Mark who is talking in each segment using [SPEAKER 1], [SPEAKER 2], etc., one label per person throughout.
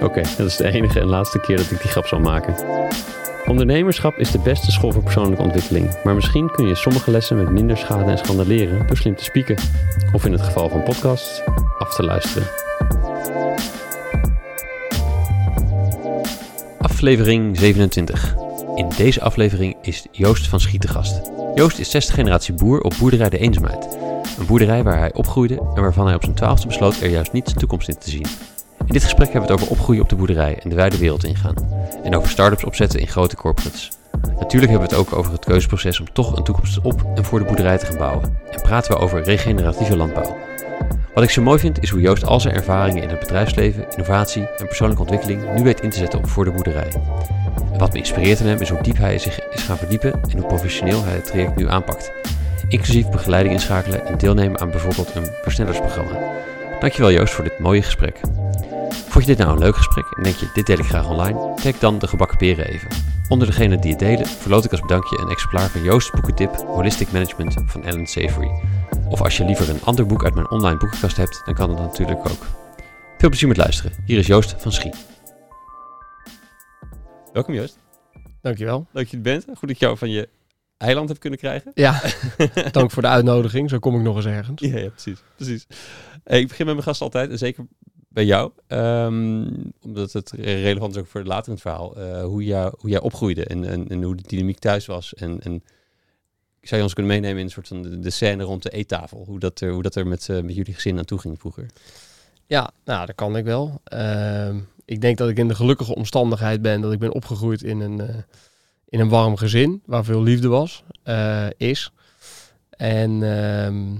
[SPEAKER 1] Oké, dat is de enige en laatste keer dat ik die grap zal maken. Ondernemerschap is de beste school voor persoonlijke ontwikkeling, maar misschien kun je sommige lessen met minder schade en schande leren door slim te spieken. Of in het geval van podcasts, af te luisteren. Aflevering 27. In deze aflevering is Joost van Schieten gast. Joost is zesde generatie boer op boerderij De Eenzaamheid. Een boerderij waar hij opgroeide en waarvan hij op zijn twaalfde besloot er juist niet zijn toekomst in te zien. In dit gesprek hebben we het over opgroeien op de boerderij en de wijde wereld ingaan. En over start-ups opzetten in grote corporates. Natuurlijk hebben we het ook over het keuzeproces om toch een toekomst op en voor de boerderij te gaan bouwen. En praten we over regeneratieve landbouw. Wat ik zo mooi vind is hoe Joost al zijn ervaringen in het bedrijfsleven, innovatie en persoonlijke ontwikkeling nu weet in te zetten op voor de boerderij. Wat me inspireert in hem is hoe diep hij zich is gaan verdiepen en hoe professioneel hij het traject nu aanpakt. Inclusief begeleiding inschakelen en deelnemen aan bijvoorbeeld een versnellersprogramma. Dankjewel Joost voor dit mooie gesprek. Vond je dit nou een leuk gesprek en denk je dit deel ik graag online? Kijk dan de gebakken peren even. Onder degene die het delen verloot ik als bedankje een exemplaar van Joost boekentip Holistic Management van Ellen Savory. Of als je liever een ander boek uit mijn online boekenkast hebt, dan kan dat natuurlijk ook. Veel plezier met luisteren. Hier is Joost van Schie. Welkom Joost.
[SPEAKER 2] Dankjewel.
[SPEAKER 1] Leuk dat je er bent. Goed dat ik jou van je eiland heb kunnen krijgen.
[SPEAKER 2] Ja, dank voor de uitnodiging. Zo kom ik nog eens ergens.
[SPEAKER 1] Ja, ja precies. precies. Hey, ik begin met mijn gast altijd, en zeker bij jou. Um, omdat het relevant is ook voor later in het verhaal. Uh, hoe, jij, hoe jij opgroeide en, en, en, hoe de dynamiek thuis was. En, en zou je ons kunnen meenemen in een soort van de, scène rond de eettafel? Hoe dat er, hoe dat er met, uh, met jullie gezin aan toe ging vroeger?
[SPEAKER 2] Ja, nou, dat kan ik wel. Uh, ik denk dat ik in de gelukkige omstandigheid ben dat ik ben opgegroeid in een, uh, in een warm gezin waar veel liefde was, is. En ehm,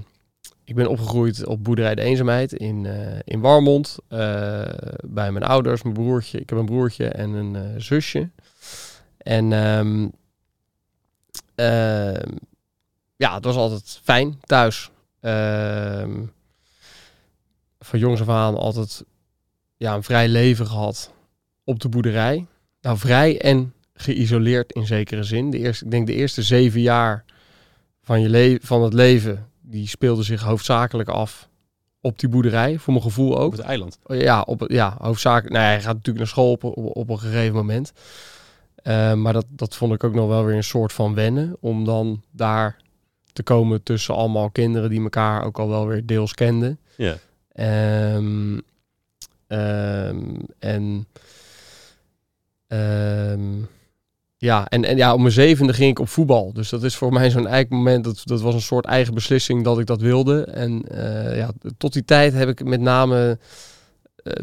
[SPEAKER 2] ik ben opgegroeid op boerderij De Eenzaamheid in, uh, in Warmond. Uh, bij mijn ouders, mijn broertje. Ik heb een broertje en een uh, zusje. En um, ja, het was altijd fijn thuis. Ehm, van jongs af aan altijd ja, een vrij leven gehad op de boerderij. Nou, vrij en geïsoleerd in zekere zin. De eerste, ik denk de eerste zeven jaar van, je le van het leven die speelde zich hoofdzakelijk af op die boerderij, voor mijn gevoel ook.
[SPEAKER 1] Op het eiland?
[SPEAKER 2] Ja, op, ja hoofdzakelijk. Nou, hij gaat natuurlijk naar school op, op, op een gegeven moment. Uh, maar dat, dat vond ik ook nog wel weer een soort van wennen. Om dan daar te komen tussen allemaal kinderen die elkaar ook al wel weer deels kenden.
[SPEAKER 1] Ja.
[SPEAKER 2] Um, um, en... Um, ja, en, en ja, om mijn zevende ging ik op voetbal. Dus dat is voor mij zo'n eigen moment. Dat, dat was een soort eigen beslissing dat ik dat wilde. En uh, ja, tot die tijd heb ik met name uh,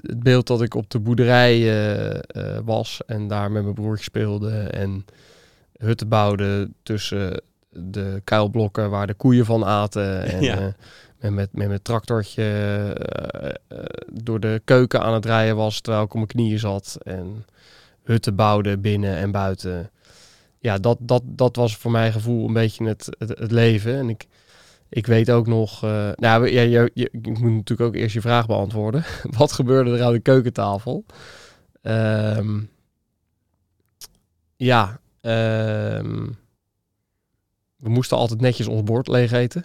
[SPEAKER 2] het beeld dat ik op de boerderij uh, was. En daar met mijn broertje speelde. En hutten bouwde tussen de kuilblokken waar de koeien van aten. En
[SPEAKER 1] Ja.
[SPEAKER 2] met, met, met mijn tractortje door de keuken aan het rijden was terwijl ik op mijn knieën zat. En hutten bouwden binnen en buiten. Ja, dat, dat, dat was voor mijn gevoel een beetje het, het, het leven. En ik, ik weet ook nog... Uh, nou, ja, je, je, ik moet natuurlijk ook eerst je vraag beantwoorden. Wat gebeurde er aan de keukentafel? Um, ja, um, we moesten altijd netjes ons bord leeg eten.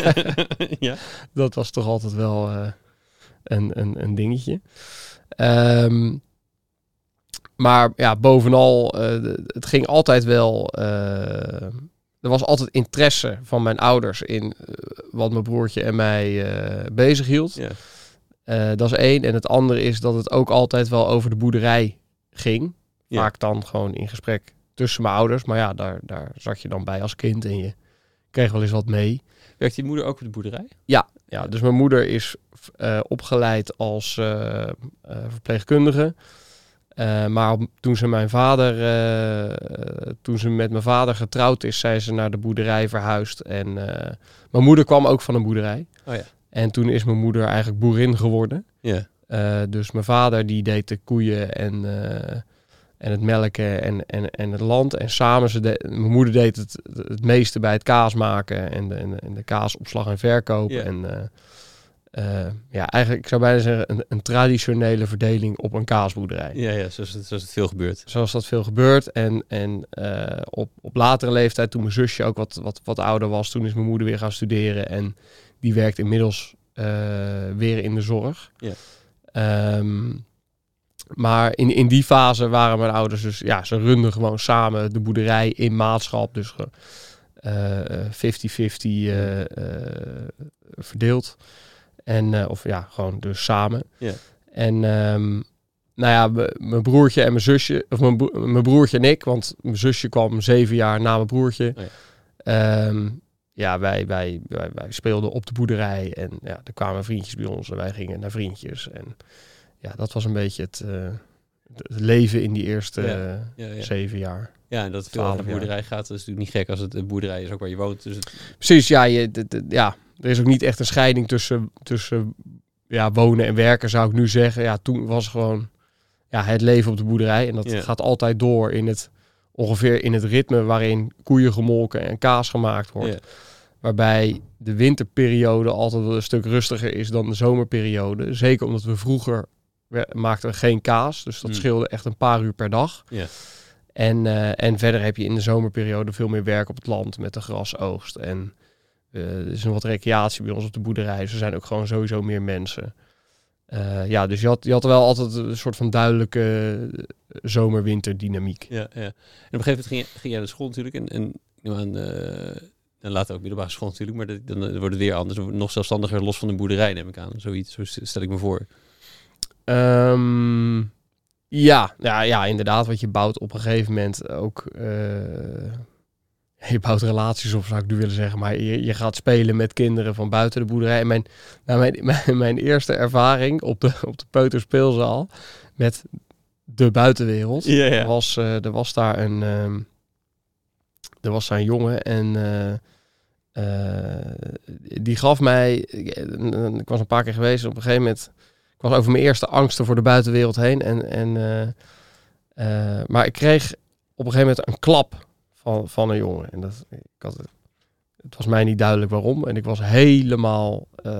[SPEAKER 1] ja.
[SPEAKER 2] Dat was toch altijd wel uh, een, een, een dingetje. Um, maar ja, bovenal, uh, het ging altijd wel. Uh, er was altijd interesse van mijn ouders in uh, wat mijn broertje en mij bezig hield.
[SPEAKER 1] Ja.
[SPEAKER 2] dat is één. En het andere is dat het ook altijd wel over de boerderij ging.
[SPEAKER 1] Ja.
[SPEAKER 2] Vaak dan gewoon in gesprek tussen mijn ouders. Maar ja, daar, daar zat je dan bij als kind en je kreeg wel eens wat mee.
[SPEAKER 1] Werkt je moeder ook op de boerderij?
[SPEAKER 2] Ja, ja dus mijn moeder is opgeleid als verpleegkundige. Uh, maar op, toen ze mijn vader, uh, toen ze met mijn vader getrouwd is, zijn ze naar de boerderij verhuisd. En uh, mijn moeder kwam ook van een boerderij.
[SPEAKER 1] Oh ja.
[SPEAKER 2] En toen is mijn moeder eigenlijk boerin geworden.
[SPEAKER 1] Ja.
[SPEAKER 2] Eh, dus mijn vader die deed de koeien en, eh, en het melken en, en, en het land. En samen, ze de, mijn moeder deed het, het meeste bij het kaas maken en de, en de, en de kaasopslag en verkoop.
[SPEAKER 1] Ja.
[SPEAKER 2] En eh, ja, eigenlijk, ik zou bijna zeggen, een, een traditionele verdeling op een kaasboerderij.
[SPEAKER 1] Ja, ja zoals, het, zoals het veel gebeurt.
[SPEAKER 2] Zoals dat veel gebeurt. En, en eh, op, op latere leeftijd, toen mijn zusje ook wat, wat, wat ouder was, toen is mijn moeder weer gaan studeren. En die werkt inmiddels eh, weer in de zorg.
[SPEAKER 1] Ja.
[SPEAKER 2] Ehm, maar in, in die fase waren mijn ouders dus, ja, ze runden gewoon samen de boerderij in maatschap. Dus ge- eh, 50-50 eh, eh, verdeeld. En, eh, of ja, gewoon dus samen. En ehm, nou ja, mijn broertje en mijn zusje, of mijn, bro- mijn broertje en ik, want mijn zusje kwam zeven jaar na mijn broertje.
[SPEAKER 1] Oh ja.
[SPEAKER 2] Ehm, ja, wij, wij, wij, wij speelden op de boerderij en ja, er kwamen vriendjes bij ons en wij gingen naar vriendjes. En ja, dat was een beetje het, eh, het leven in die eerste
[SPEAKER 1] Ja, Ja, ja.
[SPEAKER 2] zeven jaar.
[SPEAKER 1] ja en dat het veel over de
[SPEAKER 2] 12 jaar.
[SPEAKER 1] boerderij gaat, dat is natuurlijk niet gek als het een boerderij is ook waar je woont. Dus het,
[SPEAKER 2] Precies, ja, je, ja, er is ook niet echt een scheiding tussen, tussen ja, wonen en werken, zou ik nu zeggen. Ja, toen was gewoon ja, het leven op de boerderij. En dat gaat altijd door in het, ongeveer in het ritme waarin koeien gemolken en kaas gemaakt wordt. Waarbij de winterperiode altijd wel een stuk rustiger is dan de zomerperiode. Zeker omdat we vroeger maakten we geen kaas. Dus dat
[SPEAKER 1] Hmm.
[SPEAKER 2] scheelde echt een paar uur per dag.
[SPEAKER 1] Ja.
[SPEAKER 2] En, eh, en verder heb je in de zomerperiode veel meer werk op het land met de grasoogst. En eh, er is nog wat recreatie bij ons op de boerderij. Dus er zijn ook gewoon sowieso meer mensen. Eh, ja, dus je had, je had wel altijd een soort van duidelijke eh, zomer-winterdynamiek.
[SPEAKER 1] Ja, ja. En op een gegeven moment ging, je, ging jij naar school natuurlijk. En, en en later ook middelbare school natuurlijk. Maar dat- dan wordt het weer anders. Nog zelfstandiger, los van de boerderij neem ik aan. Zoiets, zo stel ik me voor.
[SPEAKER 2] Ehm, ja, ja, ja, inderdaad. Want je bouwt op een gegeven moment ook... eh, je bouwt relaties op, zou ik nu willen zeggen. Maar je, je gaat spelen met kinderen van buiten de boerderij. En mijn, nou, mijn, mijn, mijn eerste ervaring op de, op de peuterspeelzaal met de buitenwereld...
[SPEAKER 1] Ja, ja.
[SPEAKER 2] Was, eh, er was daar een... ehm, er was daar een jongen en... eh, die gaf mij... Ik, ik was een paar keer geweest. Op een gegeven moment... Ik was over mijn eerste angsten voor de buitenwereld heen. En, en, eh, eh, maar ik kreeg op een gegeven moment een klap van, van een jongen. En dat, ik had, het het was mij niet duidelijk waarom. En ik was helemaal eh,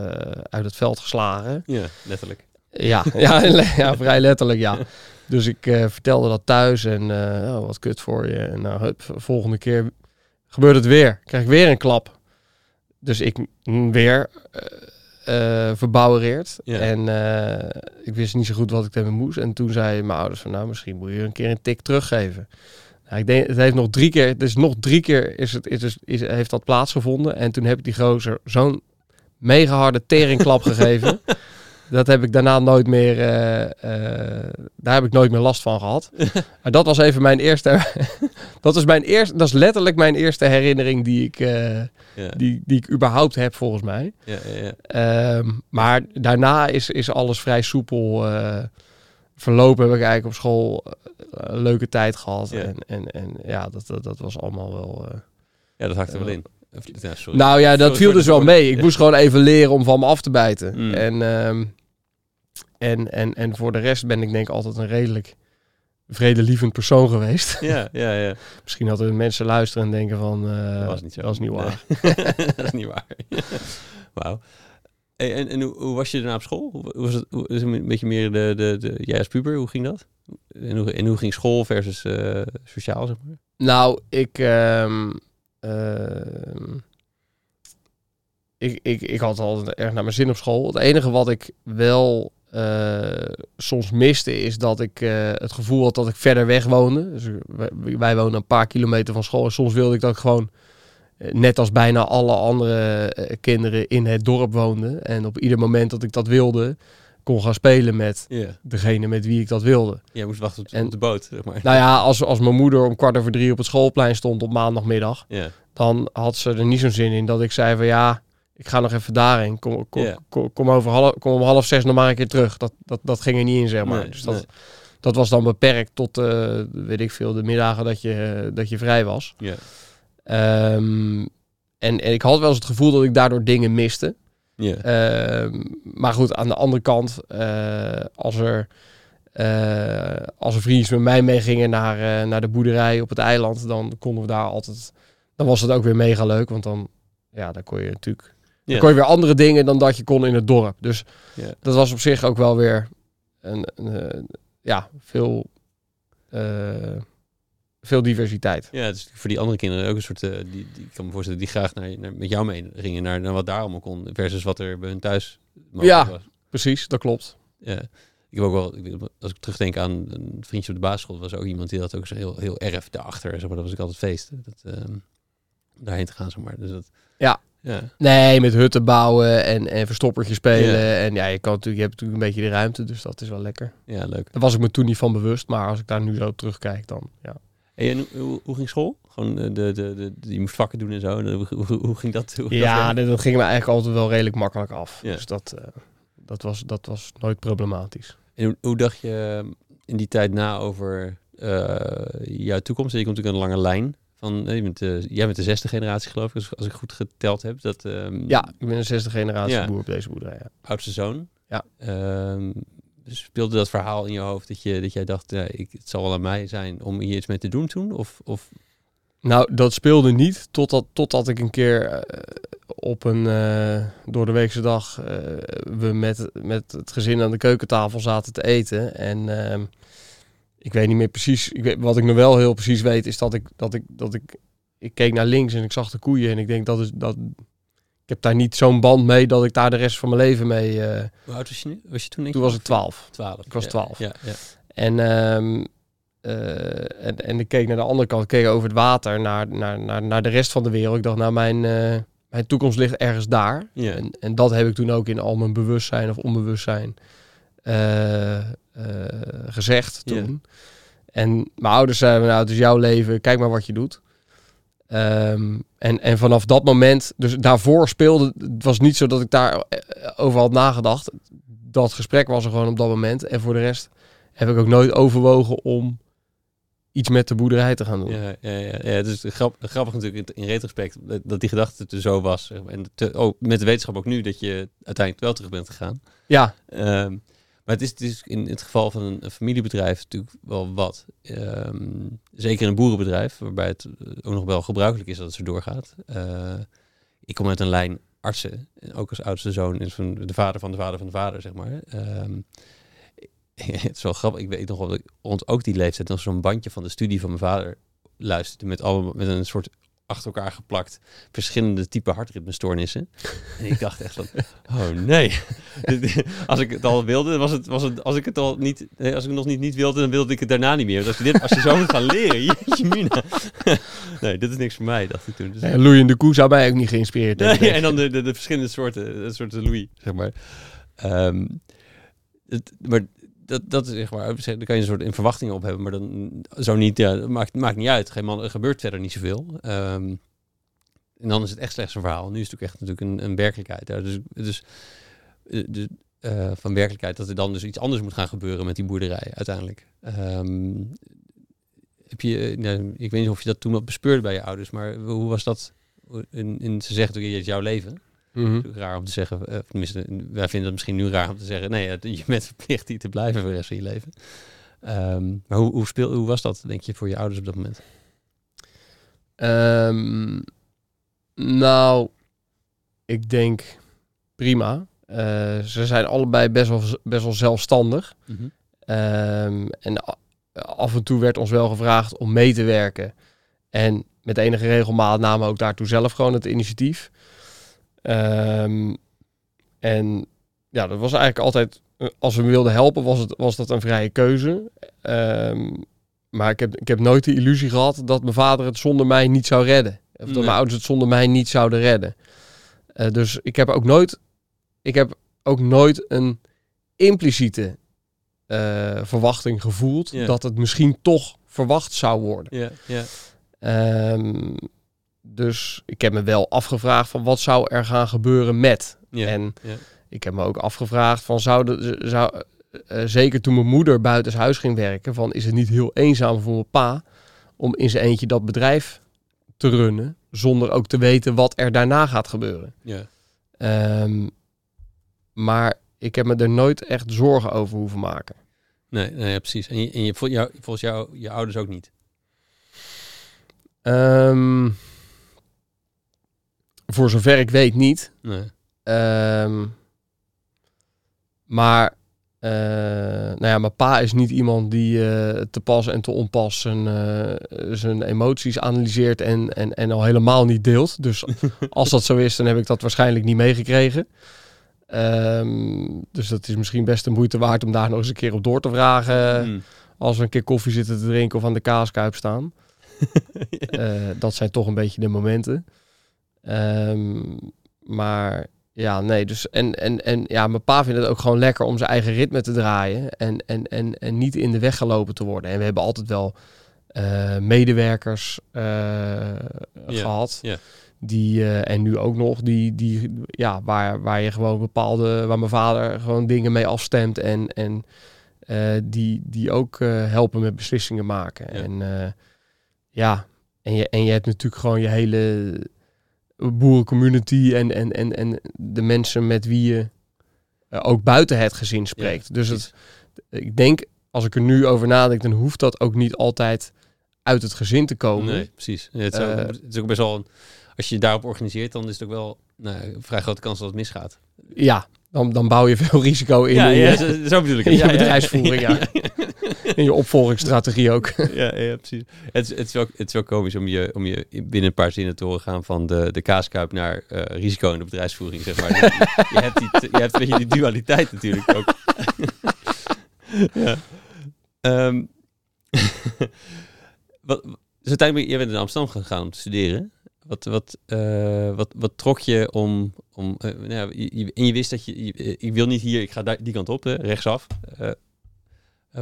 [SPEAKER 2] uit het veld geslagen.
[SPEAKER 1] Ja, letterlijk.
[SPEAKER 2] Ja, ja, ja vrij letterlijk, ja. Dus ik vertelde dat thuis en oh, wat kut voor je. En nou, hup, volgende keer gebeurt het weer. Krijg ik weer een klap. Dus ik mm, weer eh, verbouwereerd.
[SPEAKER 1] Ja.
[SPEAKER 2] En eh, ik wist niet zo goed wat ik ermee moest. En toen zei mijn ouders van, nou, misschien moet je een keer een tik teruggeven. Nou, ik denk, het heeft nog drie keer, dus nog drie keer is het, is, is, is- heeft dat plaatsgevonden. En toen heb ik die gozer zo'n mega harde teringklap gegeven. Dat heb ik daarna nooit meer, eh, eh, daar heb ik nooit meer last van gehad. maar dat was even mijn eerste, dat is mijn eerste, dat is letterlijk mijn eerste herinnering die ik, eh,
[SPEAKER 1] Ja,
[SPEAKER 2] die, die ik überhaupt heb volgens mij.
[SPEAKER 1] ja, ja, ja.
[SPEAKER 2] Ehm, maar daarna is, is alles vrij soepel verlopen. Heb ik eigenlijk op school een leuke tijd gehad.
[SPEAKER 1] Ja.
[SPEAKER 2] En, en, en ja, dat, dat, dat was allemaal wel...
[SPEAKER 1] ja, dat hakt er wel in. Of- Ja, sorry.
[SPEAKER 2] nou ja, dat
[SPEAKER 1] Sorry
[SPEAKER 2] viel dus wel mee. Ik moest gewoon even leren om van me af te bijten.
[SPEAKER 1] Mm.
[SPEAKER 2] En, ehm, en, en, en voor de rest ben ik denk ik altijd een redelijk vredelievend persoon geweest.
[SPEAKER 1] Ja, ja, ja.
[SPEAKER 2] Misschien er mensen luisteren en denken van... eh,
[SPEAKER 1] Dat was niet zo.
[SPEAKER 2] Dat is niet waar.
[SPEAKER 1] Nee. dat is niet waar. Wauw. Hey, en en hoe, hoe was je daarna op school? Hoe was het hoe, is het een beetje meer de, de, de, jij als puber, hoe ging dat? En hoe, en hoe ging school versus eh, sociaal, zeg maar?
[SPEAKER 2] Nou, ik, ehm, ehm, ik, ik, ik had altijd erg naar mijn zin op school. Het enige wat ik wel eh, soms miste is dat ik eh, het gevoel had dat ik verder weg woonde. Dus wij, wij wonen een paar kilometer van school. En soms wilde ik dat ik gewoon, eh, net als bijna alle andere eh, kinderen, in het dorp woonde. En op ieder moment dat ik dat wilde, kon gaan spelen met degene met wie ik dat wilde.
[SPEAKER 1] Jij moest wachten op,
[SPEAKER 2] En-
[SPEAKER 1] op de boot, zeg maar.
[SPEAKER 2] Nou ja, als, als mijn moeder om kwart over drie op het schoolplein stond op maandagmiddag, dan had ze er niet zo'n zin in dat ik zei van ja, ik ga nog even daarheen. Kom, kom, kom, kom over half, kom om half zes nog maar een keer terug. Dat, dat, dat ging er niet in, zeg maar.
[SPEAKER 1] Nee,
[SPEAKER 2] dus dat,
[SPEAKER 1] nee.
[SPEAKER 2] dat was dan beperkt tot, eh, weet ik veel, de middagen dat je, dat je vrij was.
[SPEAKER 1] ja.
[SPEAKER 2] Ehm, en, en ik had wel eens het gevoel dat ik daardoor dingen miste.
[SPEAKER 1] Ja.
[SPEAKER 2] Ehm, maar goed, aan de andere kant, eh, als er eh, als er vriendjes met mij meegingen naar, eh, naar de boerderij op het eiland, dan konden we daar altijd. Dan was het ook weer mega leuk, want dan, ja, dan kon je natuurlijk. Dan kon je weer andere dingen dan dat je kon in het dorp. Dus dat was op zich ook wel weer een, een, eh, ja, veel, eh, veel diversiteit.
[SPEAKER 1] Ja, het is voor die andere kinderen ook een soort... eh, die, die, ik kan me voorstellen die graag naar, naar, met jou mee gingen naar, naar wat daar allemaal kon. Versus wat er bij hun thuis mogelijk
[SPEAKER 2] Ja.
[SPEAKER 1] was.
[SPEAKER 2] Precies, dat klopt.
[SPEAKER 1] Ja. Ik heb ook wel, als ik terugdenk aan een vriendje op de basisschool, was ook iemand die had ook zo heel, heel erf daarachter. Zeg maar, dat was ik altijd feest. Dat, ehm, daarheen te gaan, zeg maar. Dus dat,
[SPEAKER 2] Ja.
[SPEAKER 1] Ja.
[SPEAKER 2] Nee, met hutten bouwen en, en verstoppertje spelen. En ja, je, kan natuurlijk, je hebt natuurlijk een beetje de ruimte, dus dat is wel lekker.
[SPEAKER 1] ja, leuk.
[SPEAKER 2] Daar was ik me toen niet van bewust, maar als ik daar nu zo terugkijk, dan ja.
[SPEAKER 1] Hey, en hoe, hoe, ging school? Gewoon de, de, de, de- je moest vakken doen en zo. Hoe, hoe, hoe ging dat? Hoe
[SPEAKER 2] Ja,
[SPEAKER 1] dat
[SPEAKER 2] dat, dat ging me eigenlijk altijd wel redelijk makkelijk af.
[SPEAKER 1] Ja.
[SPEAKER 2] Dus dat, eh, dat, was, dat was nooit problematisch.
[SPEAKER 1] En hoe, hoe dacht je ehm, in die tijd na over eh, jouw toekomst? Je komt natuurlijk een lange lijn. Van, eh, je bent, eh, jij bent de zesde generatie, geloof ik, als, als ik goed geteld heb. Dat, ehm,
[SPEAKER 2] Ja, ik ben een zesde generatie
[SPEAKER 1] Ja.
[SPEAKER 2] boer op deze boerderij. Ja.
[SPEAKER 1] oudste zoon.
[SPEAKER 2] Ja.
[SPEAKER 1] Ehm, dus speelde dat verhaal in je hoofd dat, je, dat jij dacht, ja, ik, het zal wel aan mij zijn om hier iets mee te doen toen? Of, of
[SPEAKER 2] Nou, dat speelde niet totdat, totdat ik een keer eh, op een uh, door de weekse dag uh, we met, met het gezin aan de keukentafel zaten te eten. En uh, ik weet niet meer precies. Ik weet, wat ik nog wel heel precies weet, is dat ik dat ik dat ik. Ik keek naar links en ik zag de koeien. En ik denk dat is dat. Ik heb daar niet zo'n band mee dat ik daar de rest van mijn leven mee. Uh,
[SPEAKER 1] Hoe oud was je nu? Was je toen? Denk
[SPEAKER 2] toen was ik twaalf.
[SPEAKER 1] Twaalf.
[SPEAKER 2] Ik was
[SPEAKER 1] ja,
[SPEAKER 2] twaalf.
[SPEAKER 1] Ja, ja.
[SPEAKER 2] En, um, uh, en, en ik keek naar de andere kant, ik keek over het water, naar, naar, naar, naar de rest van de wereld. Ik dacht, nou, mijn, uh, mijn toekomst ligt ergens daar.
[SPEAKER 1] Ja.
[SPEAKER 2] En, en dat heb ik toen ook in al mijn bewustzijn of onbewustzijn uh, gezegd toen. En mijn ouders zeiden, nou, het is jouw leven, kijk maar wat je doet. Um, en, en vanaf dat moment, dus daarvoor speelde, het was niet zo dat ik daar eh, over had nagedacht. Dat gesprek was er gewoon op dat moment. En voor de rest heb ik ook nooit overwogen om iets met de boerderij te gaan doen.
[SPEAKER 1] Ja, ja, ja, ja. het is grap, grappig natuurlijk in, in retrospect dat die gedachte er zo was. En te, oh, met de wetenschap ook nu dat je uiteindelijk wel terug bent gegaan.
[SPEAKER 2] Ja.
[SPEAKER 1] Um, maar het is, het is in het geval van een, familiebedrijf natuurlijk wel wat. Um, zeker een boerenbedrijf, waarbij het ook nog wel gebruikelijk is dat het zo doorgaat. Uh, ik kom uit een lijn artsen, en ook als oudste zoon is van de vader van de vader van de vader, zeg maar. Um, het is wel grappig. Ik weet nog wel dat ik rond ook die leeftijd nog zo'n bandje van de studie van mijn vader luisterde met allemaal met een soort achter elkaar geplakt verschillende type hartritmestoornissen. En ik dacht echt van, oh nee. als ik het al wilde, was het, was het, als ik het al niet, als ik het nog niet, niet wilde, dan wilde ik het daarna niet meer. Want als je, dit, als je zo moet gaan leren, jeetje mina. nee, dit is niks voor mij, dacht ik toen. Dus,
[SPEAKER 2] ja, loeiende koe zou mij ook niet geïnspireerd hebben.
[SPEAKER 1] Nee, en dan de, de, de, verschillende soorten, de soorten Louis, zeg maar. Um, het, maar dat, dat is zeg maar, daar kan je een soort in verwachtingen op hebben, maar dan zo niet, ja, dat maakt, maakt niet uit. Geen man, er gebeurt verder niet zoveel. Um, en dan is het echt slechts een verhaal. Nu is het ook echt natuurlijk een, een werkelijkheid. Dus, dus, dus uh, van werkelijkheid dat er dan dus iets anders moet gaan gebeuren met die boerderij uiteindelijk. Um, heb je, nou, ik weet niet of je dat toen wat bespeurde bij je ouders, maar hoe was dat? In, in, ze zeggen natuurlijk, jouw leven.
[SPEAKER 2] Mhm.
[SPEAKER 1] Mm -hmm. Raar om te zeggen, uh, tenminste, wij vinden het misschien nu raar om te zeggen, nee, je bent verplicht hier te blijven voor de rest van je leven. Um, maar hoe, hoe, speel, hoe was dat, denk je, voor je ouders op dat moment?
[SPEAKER 2] Um, nou, ik denk prima. Uh, ze zijn allebei best wel, best wel zelfstandig. Mm -hmm. um, en af en toe werd ons wel gevraagd om mee te werken. En met enige regelmaat namen we ook daartoe zelf gewoon het initiatief. Um, en ja, dat was eigenlijk altijd, als we me wilden helpen, was, het, was dat een vrije keuze. Um, maar ik heb, ik heb nooit de illusie gehad dat mijn vader het zonder mij niet zou redden. Of dat nee. mijn ouders het zonder mij niet zouden redden. Uh, dus ik heb ook nooit, ik heb ook nooit een impliciete uh, verwachting gevoeld dat het misschien toch verwacht zou worden.
[SPEAKER 1] Ja.
[SPEAKER 2] Um, dus ik heb me wel afgevraagd van wat zou er gaan gebeuren met.
[SPEAKER 1] Ja,
[SPEAKER 2] En
[SPEAKER 1] ja.
[SPEAKER 2] ik heb me ook afgevraagd van zou, zou uh, zeker toen mijn moeder buiten huis ging werken, van is het niet heel eenzaam voor mijn pa om in zijn eentje dat bedrijf te runnen, zonder ook te weten wat er daarna gaat gebeuren.
[SPEAKER 1] Ja.
[SPEAKER 2] Um, maar ik heb me er nooit echt zorgen over hoeven maken.
[SPEAKER 1] Nee, nee ja, precies. En, je, en je, vol- jou, volgens jou, je ouders ook niet.
[SPEAKER 2] Ehm, voor zover ik weet niet.
[SPEAKER 1] Nee.
[SPEAKER 2] Ehm, maar, eh, nou ja, mijn pa is niet iemand die eh, te pas en te onpas zijn, eh, zijn emoties analyseert en, en, en al helemaal niet deelt. Dus als dat zo is, dan heb ik dat waarschijnlijk niet meegekregen. Ehm, dus dat is misschien best de moeite waard om daar nog eens een keer op door te vragen.
[SPEAKER 1] Mm.
[SPEAKER 2] Als we een keer koffie zitten te drinken of aan de kaaskuip staan. Dat zijn toch een beetje de momenten. Ehm, maar ja, nee. Dus en, en, en ja, mijn pa vindt het ook gewoon lekker om zijn eigen ritme te draaien. En, en, en, en niet in de weg gelopen te worden. En we hebben altijd wel eh, medewerkers eh, gehad. Die, eh, en nu ook nog, die, die, ja, waar, waar je gewoon bepaalde, waar mijn vader gewoon dingen mee afstemt. En, en die, die ook helpen met beslissingen maken. En ja, en je, en je hebt natuurlijk gewoon je hele boerencommunity en, en, en, en de mensen met wie je eh, ook buiten het gezin spreekt. dus het, ik denk, als ik er nu over nadenk, dan hoeft dat ook niet altijd uit het gezin te komen.
[SPEAKER 1] Nee, precies. Ja, het, is ook,
[SPEAKER 2] Eh,
[SPEAKER 1] het is ook best wel... Een, als je je daarop organiseert, dan is het ook wel nou, een vrij grote kans dat het misgaat.
[SPEAKER 2] Ja, dan, dan bouw je veel risico in,
[SPEAKER 1] ja,
[SPEAKER 2] in,
[SPEAKER 1] ja,
[SPEAKER 2] je,
[SPEAKER 1] zo, zo bedoel ik
[SPEAKER 2] in
[SPEAKER 1] het.
[SPEAKER 2] je bedrijfsvoering, ja. in je opvolgingsstrategie ook.
[SPEAKER 1] ja, ja, precies. Het, is- het, is wel, het is wel komisch om je, om je binnen een paar zinnen te horen gaan van de, de kaaskuip naar eh, risico in de bedrijfsvoering, zeg maar. je, je hebt die, je hebt een beetje die dualiteit natuurlijk ook. ja. Ehm, wat, dus uiteindelijk, bent naar Amsterdam gegaan om te studeren. Wat, wat, eh, wat, wat trok je om... om eh, nou ja, je, en je wist dat je, je- Ik wil niet hier, ik ga daar, die kant op, hè, rechtsaf. Eh,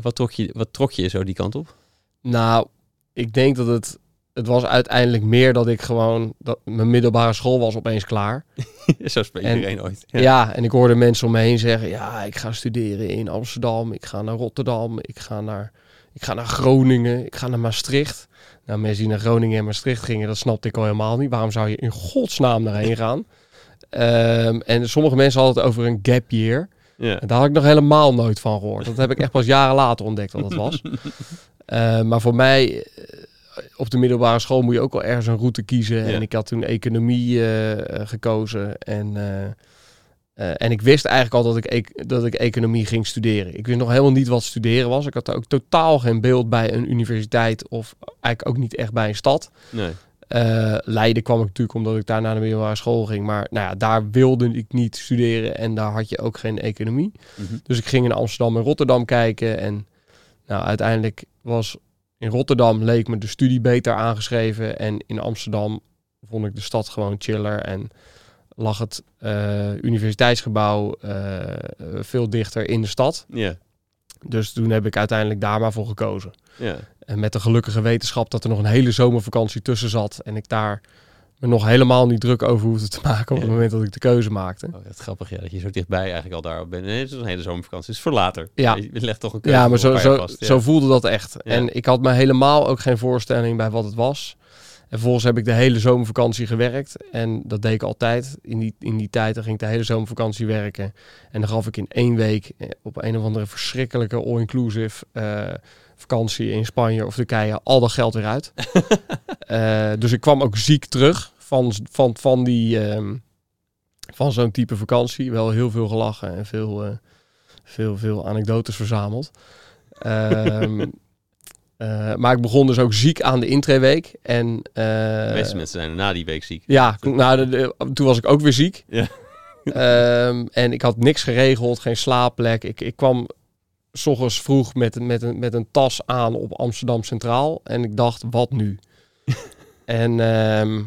[SPEAKER 1] wat, trok je, wat trok je zo die kant op?
[SPEAKER 2] Nou, ik denk dat het... Het was uiteindelijk meer dat ik gewoon... Dat mijn middelbare school was opeens klaar.
[SPEAKER 1] Zo spreekt
[SPEAKER 2] En-
[SPEAKER 1] iedereen ooit.
[SPEAKER 2] Ja. en ik hoorde mensen om me heen zeggen... Ja, ik ga studeren in Amsterdam. Ik ga naar Rotterdam. Ik ga naar, ik ga naar Groningen. Ik ga naar Maastricht. Nou, mensen die naar Groningen en Maastricht gingen... Dat snapte ik al helemaal niet. Waarom zou je in godsnaam daarheen gaan? Ehm, en sommige mensen hadden het over een gap year.
[SPEAKER 1] Ja.
[SPEAKER 2] En daar had ik nog helemaal nooit van gehoord. Dat heb ik echt pas jaren later ontdekt wat dat was. Eh, maar voor mij, eh, op de middelbare school moet je ook wel ergens een route kiezen.
[SPEAKER 1] Ja.
[SPEAKER 2] En ik had toen economie eh, gekozen. En, en ik wist eigenlijk al dat ik, dat ik economie ging studeren. Ik wist nog helemaal niet wat studeren was. Ik had ook totaal geen beeld bij een universiteit of eigenlijk ook niet echt bij een stad.
[SPEAKER 1] Nee.
[SPEAKER 2] Eh, Leiden kwam ik natuurlijk omdat ik daar naar de middelbare school ging. Maar nou ja, daar wilde ik niet studeren en daar had je ook geen economie.
[SPEAKER 1] Mhm.
[SPEAKER 2] Dus ik ging in Amsterdam en Rotterdam kijken. En nou, uiteindelijk was in Rotterdam leek me de studie beter aangeschreven. En in Amsterdam vond ik de stad gewoon chiller. En lag het eh, universiteitsgebouw eh, veel dichter in de stad.
[SPEAKER 1] Ja.
[SPEAKER 2] Dus toen heb ik uiteindelijk daar maar voor gekozen.
[SPEAKER 1] Ja.
[SPEAKER 2] En met de gelukkige wetenschap dat er nog een hele zomervakantie tussen zat. En ik daar me nog helemaal niet druk over hoefde te maken op het
[SPEAKER 1] Ja.
[SPEAKER 2] moment dat ik de keuze maakte.
[SPEAKER 1] Oh, dat grappig, ja, dat je zo dichtbij eigenlijk al daarop bent. Nee, het is een hele zomervakantie. Het is voor later.
[SPEAKER 2] Ja.
[SPEAKER 1] Je legt toch een keuze
[SPEAKER 2] Ja, maar zo, zo,
[SPEAKER 1] jaar vast. Ja.
[SPEAKER 2] zo voelde dat echt.
[SPEAKER 1] Ja.
[SPEAKER 2] En ik had me helemaal ook geen voorstelling bij wat het was. En vervolgens heb ik de hele zomervakantie gewerkt. En dat deed ik altijd. In die, in die tijd dan ging ik de hele zomervakantie werken. En dan gaf ik in één week eh, op een of andere verschrikkelijke all-inclusive eh, vakantie in Spanje of Turkije al dat geld weer uit. Eh, dus ik kwam ook ziek terug van, van, van, die, ehm, van zo'n type vakantie. Wel heel veel gelachen en veel, eh, veel, veel anekdotes verzameld. Ehm, eh, maar ik begon dus ook ziek aan de intraweek. En, eh,
[SPEAKER 1] De meeste mensen zijn na die week ziek.
[SPEAKER 2] ja, nou, de- de- toen was ik ook weer ziek.
[SPEAKER 1] Ja.
[SPEAKER 2] Ehm, en ik had niks geregeld, geen slaapplek. Ik, ik kwam s ochtends vroeg met, een- met, een, met een tas aan op Amsterdam Centraal. En ik dacht, wat nu? en ehm,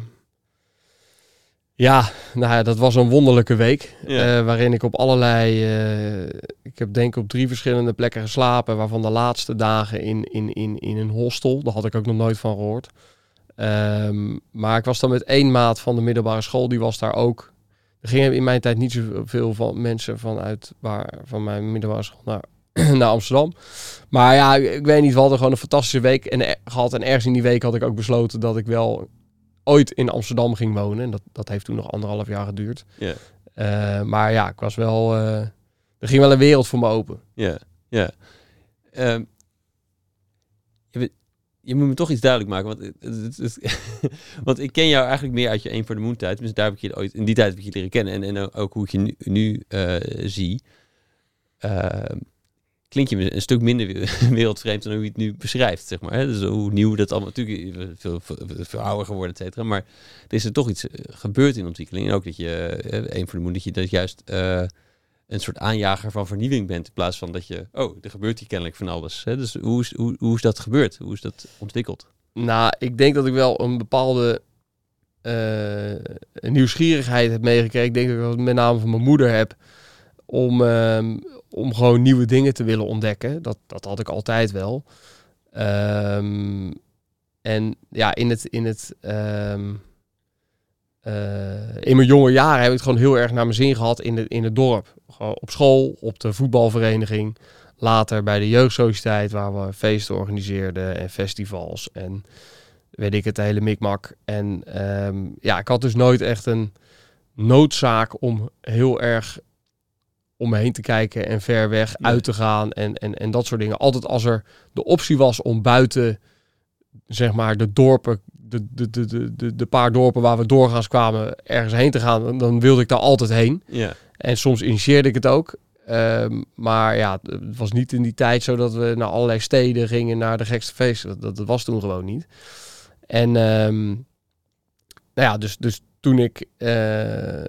[SPEAKER 2] ja, nou ja, dat was een wonderlijke week.
[SPEAKER 1] Ja.
[SPEAKER 2] eh, waarin ik op allerlei... eh, ik heb denk ik op drie verschillende plekken geslapen. Waarvan de laatste dagen in, in, in, in een hostel. Daar had ik ook nog nooit van gehoord. Ehm, maar ik was dan met één maat van de middelbare school. Die was daar ook. Er gingen in mijn tijd niet zoveel van mensen vanuit waar, van mijn middelbare school naar, naar Amsterdam. Maar ja, ik, weet niet, we hadden gewoon een fantastische week en, gehad. En ergens in die week had ik ook besloten dat ik wel ooit in Amsterdam ging wonen. En dat, dat heeft toen nog anderhalf jaar geduurd.
[SPEAKER 1] Ja.
[SPEAKER 2] Eh, maar ja, ik was wel... eh, er ging wel een wereld voor me open.
[SPEAKER 1] Ja, ja. Ehm, je, moet me toch iets duidelijk maken, want, het- het- het- want ik ken jou eigenlijk meer uit je Eén voor de Moon tijd. Dus daar heb ik je ooit, in die tijd heb ik je leren kennen. En, en ook hoe ik je nu, nu eh, zie. Ehm, klink je een stuk minder we- wereldvreemd dan hoe je het nu beschrijft, zeg maar. Dus hoe nieuw dat allemaal... Natuurlijk, veel, ouder geworden, et cetera. Maar er is er toch iets eh, gebeurd in ontwikkeling. En ook dat je, eh, Eén voor de Moon, dat je dat juist... eh, een soort aanjager van vernieuwing bent. In plaats van dat je, oh, er gebeurt hier kennelijk van alles. Hè? Dus hoe is, hoe, hoe is dat gebeurd? Hoe is dat ontwikkeld?
[SPEAKER 2] Nou, ik denk dat ik wel een bepaalde eh, nieuwsgierigheid heb meegekregen. Ik denk dat ik dat met name van mijn moeder heb. Om, ehm, om gewoon nieuwe dingen te willen ontdekken. Dat, dat had ik altijd wel. Ehm, en ja, in het... In het ehm, eh, in mijn jonge jaren heb ik het gewoon heel erg naar mijn zin gehad in, de, in het dorp. Gewoon op school, op de voetbalvereniging. Later bij de jeugdsociëteit waar we feesten organiseerden en festivals en weet ik het, hele mikmak. En ja, ik had dus nooit echt een noodzaak om heel erg om me heen te kijken en ver weg uit te gaan en, en, en dat soort dingen. Altijd als er de optie was om buiten, zeg maar, de dorpen, de, de, de, de, de, paar dorpen waar we doorgaans kwamen, ergens heen te gaan, dan- wilde ik daar altijd heen.
[SPEAKER 1] Ja,
[SPEAKER 2] En soms initieerde ik het ook. Ehm, maar ja, het was niet in die tijd zo dat we naar allerlei steden gingen, naar de gekste feesten. Dat, dat, dat was toen gewoon niet. En ehm, nou ja, dus, dus toen ik, eh,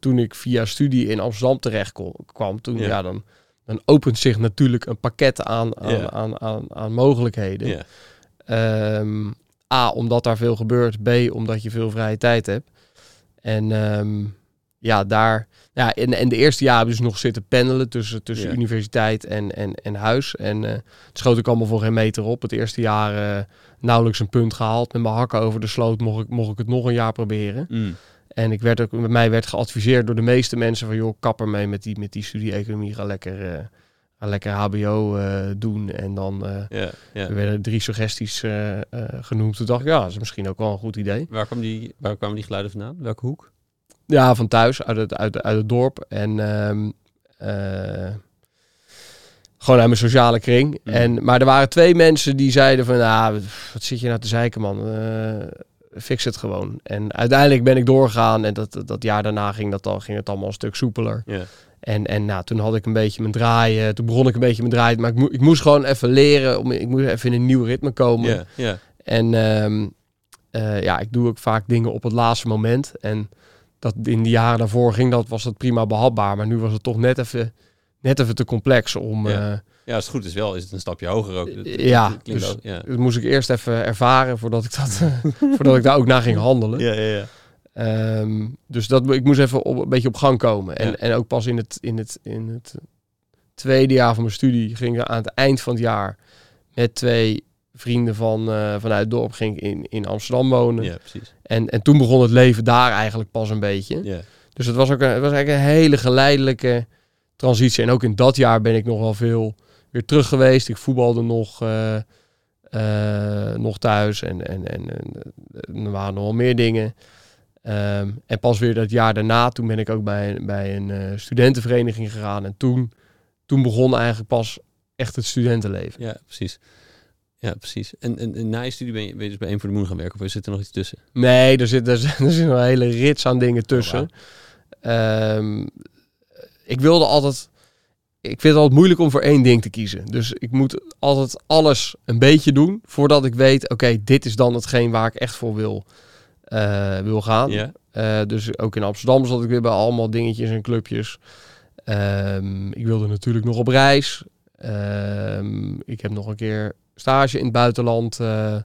[SPEAKER 2] toen ik via studie in Amsterdam terecht kwam, toen,
[SPEAKER 1] Ja.
[SPEAKER 2] ja. dan, dan opent zich natuurlijk een pakket aan, aan,
[SPEAKER 1] Ja.
[SPEAKER 2] aan, aan, aan mogelijkheden.
[SPEAKER 1] ja,
[SPEAKER 2] Ehm, A, omdat daar veel gebeurt. B, omdat je veel vrije tijd hebt. En ehm, ja, daar... Ja, en, en de eerste jaar dus nog zitten pendelen tussen, tussen universiteit en, en, en huis. En eh, het schoot ik allemaal voor geen meter op. Het eerste jaar eh, nauwelijks een punt gehaald. Met mijn hakken over de sloot mocht ik, mocht ik het nog een jaar proberen.
[SPEAKER 1] Mm.
[SPEAKER 2] En ik werd ook, bij mij werd geadviseerd door de meeste mensen van... joh, kap ermee met die, met die studie-economie. Ga lekker, eh, ga lekker hbo eh, doen. En dan... eh, er werden drie suggesties genoemd. Toen dacht ik, ja, dat is misschien ook wel een goed idee.
[SPEAKER 1] Waar, kwam die, waar kwamen die geluiden vandaan? Welke hoek?
[SPEAKER 2] Ja, van thuis, uit het, uit, uit het dorp. En ehm, eh, gewoon uit mijn sociale kring.
[SPEAKER 1] Mm.
[SPEAKER 2] En, maar er waren twee mensen die zeiden van, nou, wat zit je nou te zeiken, man? Eh, fix het gewoon. En uiteindelijk ben ik doorgegaan. En dat, dat jaar daarna ging, dat al, ging het allemaal een stuk soepeler.
[SPEAKER 1] Ja,
[SPEAKER 2] En, en nou, toen had ik een beetje mijn draaien. Toen begon ik een beetje mijn draaien. Maar ik, ik moest gewoon even leren. Om, ik moest even in een nieuw ritme komen.
[SPEAKER 1] ja, ja.
[SPEAKER 2] En ehm, eh, ja, ik doe ook vaak dingen op het laatste moment. En dat in de jaren daarvoor ging dat, was dat prima behapbaar. Maar nu was het toch net even, net even te complex om.
[SPEAKER 1] Ja.
[SPEAKER 2] eh,
[SPEAKER 1] ja, als het goed is wel, is het een stapje hoger ook. Dat-
[SPEAKER 2] Ja,
[SPEAKER 1] dat
[SPEAKER 2] dus-
[SPEAKER 1] ook- ja.
[SPEAKER 2] dat moest ik eerst even ervaren voordat ik, dat, voordat ik daar ook naar ging handelen.
[SPEAKER 1] Ja, ja, ja.
[SPEAKER 2] Ehm, dus dat, ik moest even op, een beetje op gang komen. En,
[SPEAKER 1] Ja.
[SPEAKER 2] en ook pas in het, in, het, in het tweede jaar van mijn studie ging ik aan het eind van het jaar met twee vrienden van, eh, vanuit het dorp ging ik in, in Amsterdam wonen.
[SPEAKER 1] Ja, precies.
[SPEAKER 2] En, en toen begon het leven daar eigenlijk pas een beetje.
[SPEAKER 1] Ja,
[SPEAKER 2] Dus het was ook een, het was eigenlijk een hele geleidelijke transitie. En ook in dat jaar ben ik nog wel veel weer terug geweest. Ik voetbalde nog, eh, eh, nog thuis en, en, en, en eh, er waren nog wel meer dingen. Ehm, en pas weer dat jaar daarna, toen ben ik ook bij, bij een studentenvereniging gegaan. En toen, toen begon eigenlijk pas echt het studentenleven.
[SPEAKER 1] ja, precies. Ja, precies. En, en, en na je studie ben je, ben je dus bij Eén voor de Moon gaan werken? Of zit er nog iets tussen?
[SPEAKER 2] Nee, er zit, er, zit- er zit nog een hele rits aan dingen tussen. Ehm, ik wilde altijd. Ik vind het altijd moeilijk om voor één ding te kiezen. Dus ik moet altijd alles een beetje doen voordat ik weet: oké, dit is dan hetgeen waar ik echt voor wil, eh, wil gaan.
[SPEAKER 1] Ja,
[SPEAKER 2] Eh, dus ook in Amsterdam zat ik weer bij allemaal dingetjes en clubjes. Ehm, ik wilde natuurlijk nog op reis. Ehm, ik heb nog een keer stage in het buitenland eh,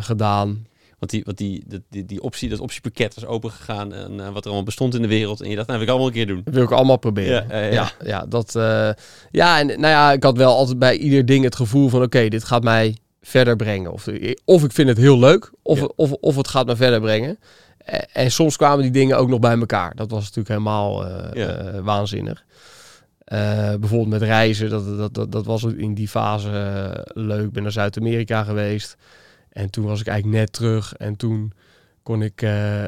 [SPEAKER 2] gedaan.
[SPEAKER 1] Want die, want die, die, die optie, dat optiepakket was opengegaan en eh, wat er allemaal bestond in de wereld. En je dacht, nou, wil ik allemaal een keer doen.
[SPEAKER 2] Dat wil ik allemaal proberen.
[SPEAKER 1] Ja, ja, ja.
[SPEAKER 2] ja, ja, dat. eh, ja, en nou ja, ik had wel altijd bij ieder ding het gevoel van: oké, dit gaat mij verder brengen. Of, of ik vind het heel leuk, of,
[SPEAKER 1] Ja.
[SPEAKER 2] of, of het gaat me verder brengen. Eh, En soms kwamen die dingen ook nog bij elkaar. Dat was natuurlijk helemaal eh, eh, waanzinnig. Eh, bijvoorbeeld met reizen, dat, dat, dat, dat was in die fase eh, leuk. Ik ben naar Zuid-Amerika geweest. En toen was ik eigenlijk net terug. En toen kon ik eh,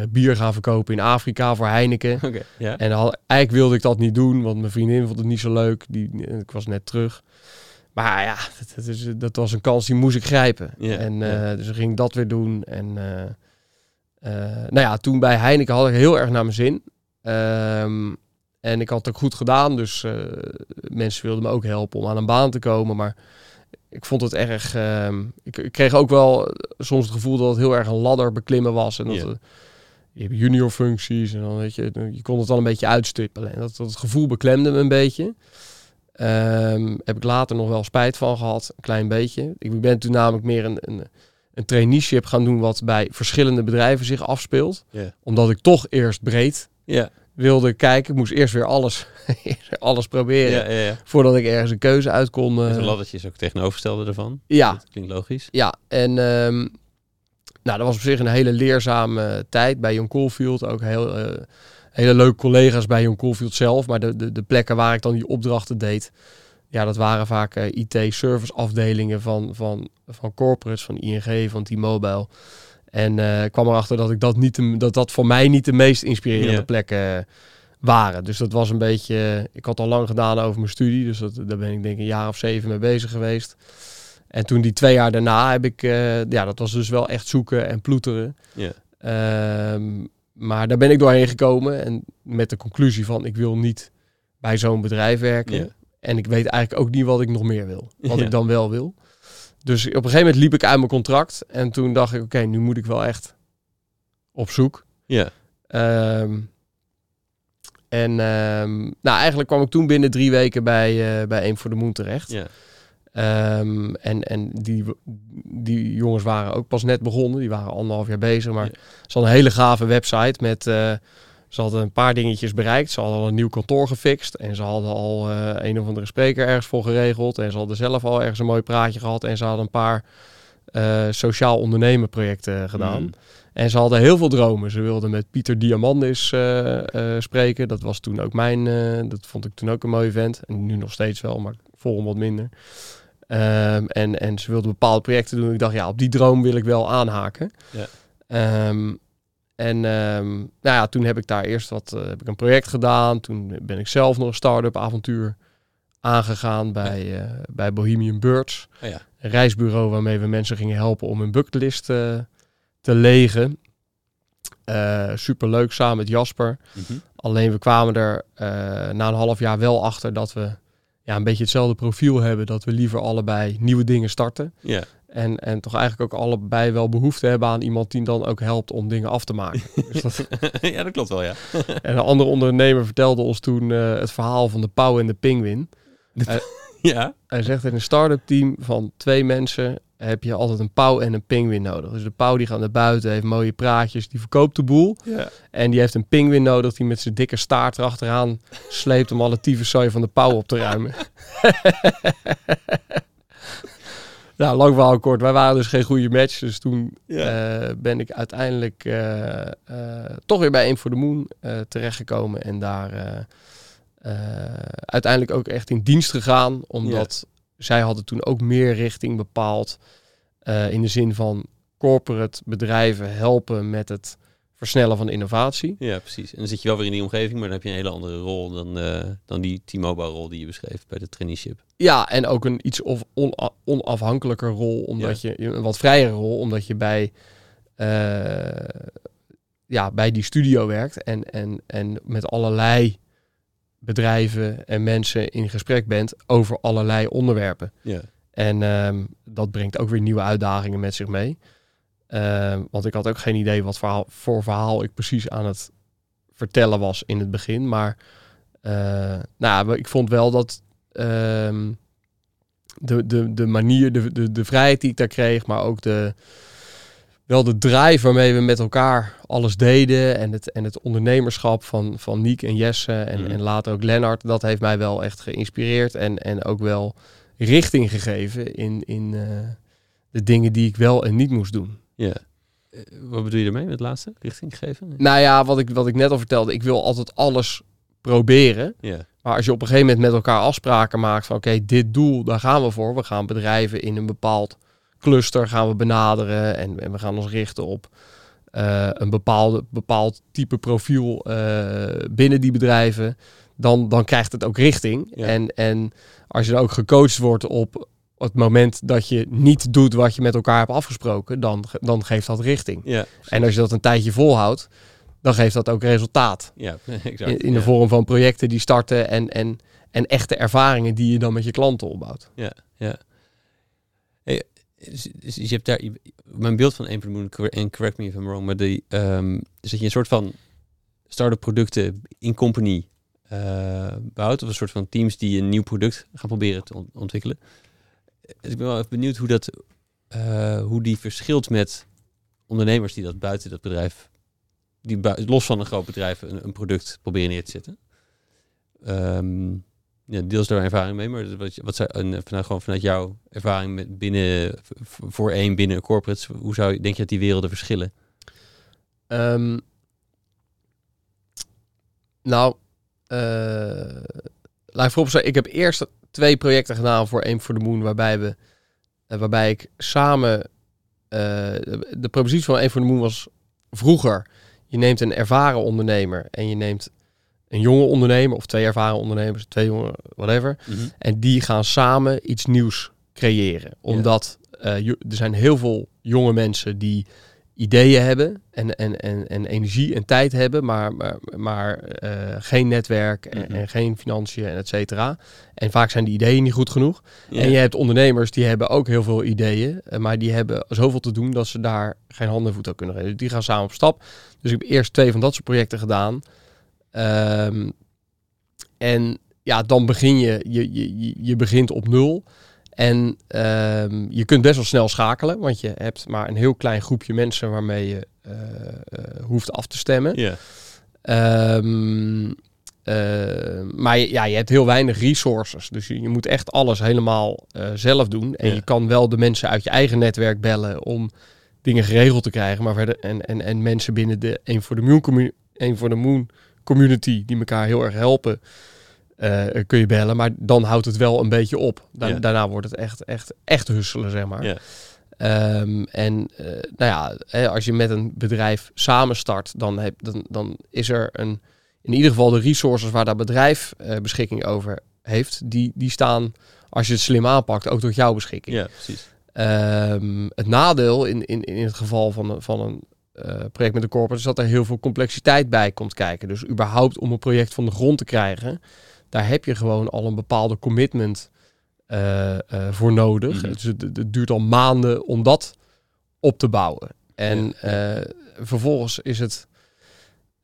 [SPEAKER 2] eh, bier gaan verkopen in Afrika voor Heineken. En al, eigenlijk wilde ik dat niet doen, want mijn vriendin vond het niet zo leuk. Die, ik was net terug. Maar ja, dat, dat is, dat was een kans die moest ik grijpen.
[SPEAKER 1] Ja,
[SPEAKER 2] en eh, dus ging ik dat weer doen. En eh, eh, nou ja, toen bij Heineken had ik heel erg naar mijn zin. Ehm, en ik had het ook goed gedaan, dus eh, mensen wilden me ook helpen om aan een baan te komen. Maar ik vond het erg. ehm, ik, ik kreeg ook wel soms het gevoel dat het heel erg een ladder beklimmen was. En dat je hebt junior functies en dan weet je, je kon het dan een beetje uitstippelen. En dat, dat gevoel beklemde me een beetje. Ehm, heb ik later nog wel spijt van gehad, een klein beetje. Ik ben toen namelijk meer een, een, een traineeship gaan doen wat bij verschillende bedrijven zich afspeelt. Omdat ik toch eerst breed
[SPEAKER 1] Ja.
[SPEAKER 2] Wilde kijken. Ik moest eerst weer alles, alles proberen
[SPEAKER 1] Ja, ja, ja.
[SPEAKER 2] voordat ik ergens een keuze uit kon.
[SPEAKER 1] En
[SPEAKER 2] eh,
[SPEAKER 1] zo'n laddertje is ook tegenovergestelde ervan.
[SPEAKER 2] ja,
[SPEAKER 1] Dat klinkt logisch.
[SPEAKER 2] ja, en ehm, nou, dat was op zich een hele leerzame tijd bij Jon Coolfield. Ook heel, eh, hele leuke collega's bij Jon Coolfield zelf. Maar de, de, de plekken waar ik dan die opdrachten deed, ja, dat waren vaak eh, IT-service afdelingen van, van, van corporates, van ING, van T-Mobile. En eh, ik kwam erachter dat, ik dat, niet de, dat dat voor mij niet de meest inspirerende plekken waren. Dus dat was een beetje... Ik had al lang gedaan over mijn studie, dus dat, daar ben ik denk ik een jaar of zeven mee bezig geweest. En toen die twee jaar daarna heb ik... eh, ja, dat was dus wel echt zoeken en ploeteren.
[SPEAKER 1] Ja.
[SPEAKER 2] Ehm, maar daar ben ik doorheen gekomen en met de conclusie van ik wil niet bij zo'n bedrijf werken. En ik weet eigenlijk ook niet wat ik nog meer wil. Wat ik dan wel wil. Dus op een gegeven moment liep ik uit mijn contract. En toen dacht ik, oké, nu moet ik wel echt op zoek.
[SPEAKER 1] Ja.
[SPEAKER 2] Ehm, en ehm, nou, eigenlijk kwam ik toen binnen drie weken bij, eh bij Eén voor de Moon terecht.
[SPEAKER 1] Ja.
[SPEAKER 2] Ehm, en en die, die jongens waren ook pas net begonnen. Die waren anderhalf jaar bezig. Maar
[SPEAKER 1] Ja.
[SPEAKER 2] ze hadden een hele gave website met... eh, ze hadden een paar dingetjes bereikt. Ze hadden al een nieuw kantoor gefixt. En ze hadden al eh, een of andere spreker ergens voor geregeld. En ze hadden zelf al ergens een mooi praatje gehad. En ze hadden een paar eh, sociaal ondernemen projecten gedaan.
[SPEAKER 1] Mhm.
[SPEAKER 2] En ze hadden heel veel dromen. Ze wilden met Pieter Diamandis eh, spreken. Dat was toen ook mijn... dat vond ik toen ook een mooi event. En nu nog steeds wel, maar hem wat minder. Ehm, en, en ze wilden bepaalde projecten doen. Ik dacht, ja, op die droom wil ik wel aanhaken.
[SPEAKER 1] Ja.
[SPEAKER 2] Ehm, en ehm, nou ja, toen heb ik daar eerst wat, eh, heb ik een project gedaan. Toen ben ik zelf nog een start-up avontuur aangegaan bij, eh, bij Bohemian Birds.
[SPEAKER 1] Oh ja.
[SPEAKER 2] Een reisbureau waarmee we mensen gingen helpen om hun bucketlist eh, te legen. Super leuk samen met Jasper.
[SPEAKER 1] Mhm.
[SPEAKER 2] Alleen we kwamen er na een half jaar wel achter dat we ja, een beetje hetzelfde profiel hebben. Dat we liever allebei nieuwe dingen starten.
[SPEAKER 1] Ja.
[SPEAKER 2] En, en toch eigenlijk ook allebei wel behoefte hebben aan iemand die dan ook helpt om dingen af te maken. dus dat,
[SPEAKER 1] ja, dat klopt wel, ja.
[SPEAKER 2] en een andere ondernemer vertelde ons toen eh, het verhaal van de pauw en de pinguïn.
[SPEAKER 1] Ja.
[SPEAKER 2] Hij zegt in een start-up team van twee mensen heb je altijd een pauw en een pinguïn nodig. Dus de pauw die gaat naar buiten, heeft mooie praatjes, die verkoopt de boel.
[SPEAKER 1] Ja.
[SPEAKER 2] En die heeft een pinguïn nodig die met zijn dikke staart erachteraan sleept om alle tyfuszooi van de pauw op te ruimen. Nou, lang verhaal kort. Wij waren dus geen goede match. Dus toen
[SPEAKER 1] Ja.
[SPEAKER 2] eh, ben ik uiteindelijk eh, eh, toch weer bij Aim for the Moon terechtgekomen. En daar uiteindelijk ook echt in dienst gegaan. Omdat zij hadden toen ook meer richting bepaald. in de zin van corporate bedrijven helpen met het versnellen van innovatie.
[SPEAKER 1] Ja, precies. En dan zit je wel weer in die omgeving, maar dan heb je een hele andere rol dan, eh, dan die T-Mobile rol die je beschreef bij de traineeship.
[SPEAKER 2] Ja, en ook een iets of ona- onafhankelijker rol, omdat je een wat vrijere rol, omdat je bij, eh, ja, bij die studio werkt en, en, en met allerlei bedrijven en mensen in gesprek bent over allerlei onderwerpen.
[SPEAKER 1] Ja.
[SPEAKER 2] En ehm, dat brengt ook weer nieuwe uitdagingen met zich mee. Ehm, want ik had ook geen idee wat verhaal, voor verhaal ik precies aan het vertellen was in het begin. Maar eh, nou, ik vond wel dat ehm, de, de, de manier, de, de, de vrijheid die ik daar kreeg, maar ook de, wel de drive waarmee we met elkaar alles deden. En het, en het ondernemerschap van, van Niek en Jesse en,
[SPEAKER 1] Mhm.
[SPEAKER 2] en later ook Lennart. Dat heeft mij wel echt geïnspireerd en, en ook wel richting gegeven in, in eh, de dingen die ik wel en niet moest doen.
[SPEAKER 1] Ja. Eh, wat bedoel je ermee met het laatste? Richting geven?
[SPEAKER 2] Nou ja, wat ik, wat ik net al vertelde, ik wil altijd alles proberen.
[SPEAKER 1] Ja.
[SPEAKER 2] Maar als je op een gegeven moment met elkaar afspraken maakt van oké, dit doel, daar gaan we voor. We gaan bedrijven in een bepaald cluster gaan we benaderen en, en we gaan ons richten op eh, een bepaalde, bepaald type profiel eh, binnen die bedrijven, dan, dan krijgt het ook richting.
[SPEAKER 1] Ja.
[SPEAKER 2] En, en als je dan ook gecoacht wordt op het moment dat je niet doet wat je met elkaar hebt afgesproken, dan, dan geeft dat richting.
[SPEAKER 1] Ja,
[SPEAKER 2] En als je dat een tijdje volhoudt, dan geeft dat ook resultaat.
[SPEAKER 1] ja, exact.
[SPEAKER 2] In, in de
[SPEAKER 1] ja.
[SPEAKER 2] vorm van projecten die starten en, en, en echte ervaringen die je dan met je klanten opbouwt.
[SPEAKER 1] Hey, dus, dus je hebt daar, mijn beeld van een Moon, en correct me if I'm wrong, maar die, ehm, is dat je een soort van start-up producten in company eh, bouwt, of een soort van teams die een nieuw product gaan proberen te ont- ontwikkelen. Dus ik ben wel even benieuwd hoe dat, eh, hoe die verschilt met ondernemers die dat buiten dat bedrijf, die los van een groot bedrijf een, een product proberen neer te zetten. Ehm, ja, deels daar ervaring mee, maar wat, wat zou, en vanuit, gewoon vanuit jouw ervaring met binnen, voor één binnen een hoe zou denk je dat die werelden verschillen?
[SPEAKER 2] Ehm, nou, eh laat ik voorop zeggen, ik heb eerst twee projecten gedaan voor Aim for the Moon, waarbij, we, eh, waarbij ik samen... eh, de, de propositie van Aim for the Moon was vroeger, je neemt een ervaren ondernemer en je neemt een jonge ondernemer of twee ervaren ondernemers, twee jonge, whatever. En die gaan samen iets nieuws creëren. Omdat eh, er zijn heel veel jonge mensen die ideeën hebben en, en, en, en energie en tijd hebben, maar, maar, maar eh, geen netwerk en,
[SPEAKER 1] Mhm.
[SPEAKER 2] en geen financiën en et cetera. En vaak zijn die ideeën niet goed genoeg. En je hebt ondernemers die hebben ook heel veel ideeën, eh, maar die hebben zoveel te doen dat ze daar geen handen en voeten kunnen geven. Dus die gaan samen op stap. Dus ik heb eerst twee van dat soort projecten gedaan. Ehm, en ja, dan begin je, je, je, je- je begint op nul. En ehm, je kunt best wel snel schakelen, want je hebt maar een heel klein groepje mensen waarmee je eh, eh, hoeft af te stemmen.
[SPEAKER 1] ja.
[SPEAKER 2] Ehm, eh, maar je- ja, je hebt heel weinig resources. Dus je, je moet echt alles helemaal zelf doen. En je kan wel de mensen uit je eigen netwerk bellen om dingen geregeld te krijgen. Maar verder, en, en, en mensen binnen de een voor de Moon, commu- een voor de Moon community die elkaar heel erg helpen, eh, kun je bellen. Maar dan houdt het wel een beetje op. Da-
[SPEAKER 1] Ja.
[SPEAKER 2] Daarna wordt het echt, echt, echt husselen, zeg maar.
[SPEAKER 1] Ja.
[SPEAKER 2] Ehm, en eh, nou ja, hè, als je met een bedrijf samen start, dan, heb, dan, dan is er een, in ieder geval de resources waar dat bedrijf eh, beschikking over heeft, die, die staan, als je het slim aanpakt, ook tot jouw beschikking.
[SPEAKER 1] ja, precies.
[SPEAKER 2] Ehm, het nadeel in, in, in het geval van, een- van een project met een corporate is dat er heel veel complexiteit bij komt kijken. Dus überhaupt om een project van de grond te krijgen, daar heb je gewoon al een bepaalde commitment eh, eh, voor nodig.
[SPEAKER 1] Mhm.
[SPEAKER 2] Dus het, het duurt al maanden om dat op te bouwen. En eh, vervolgens is het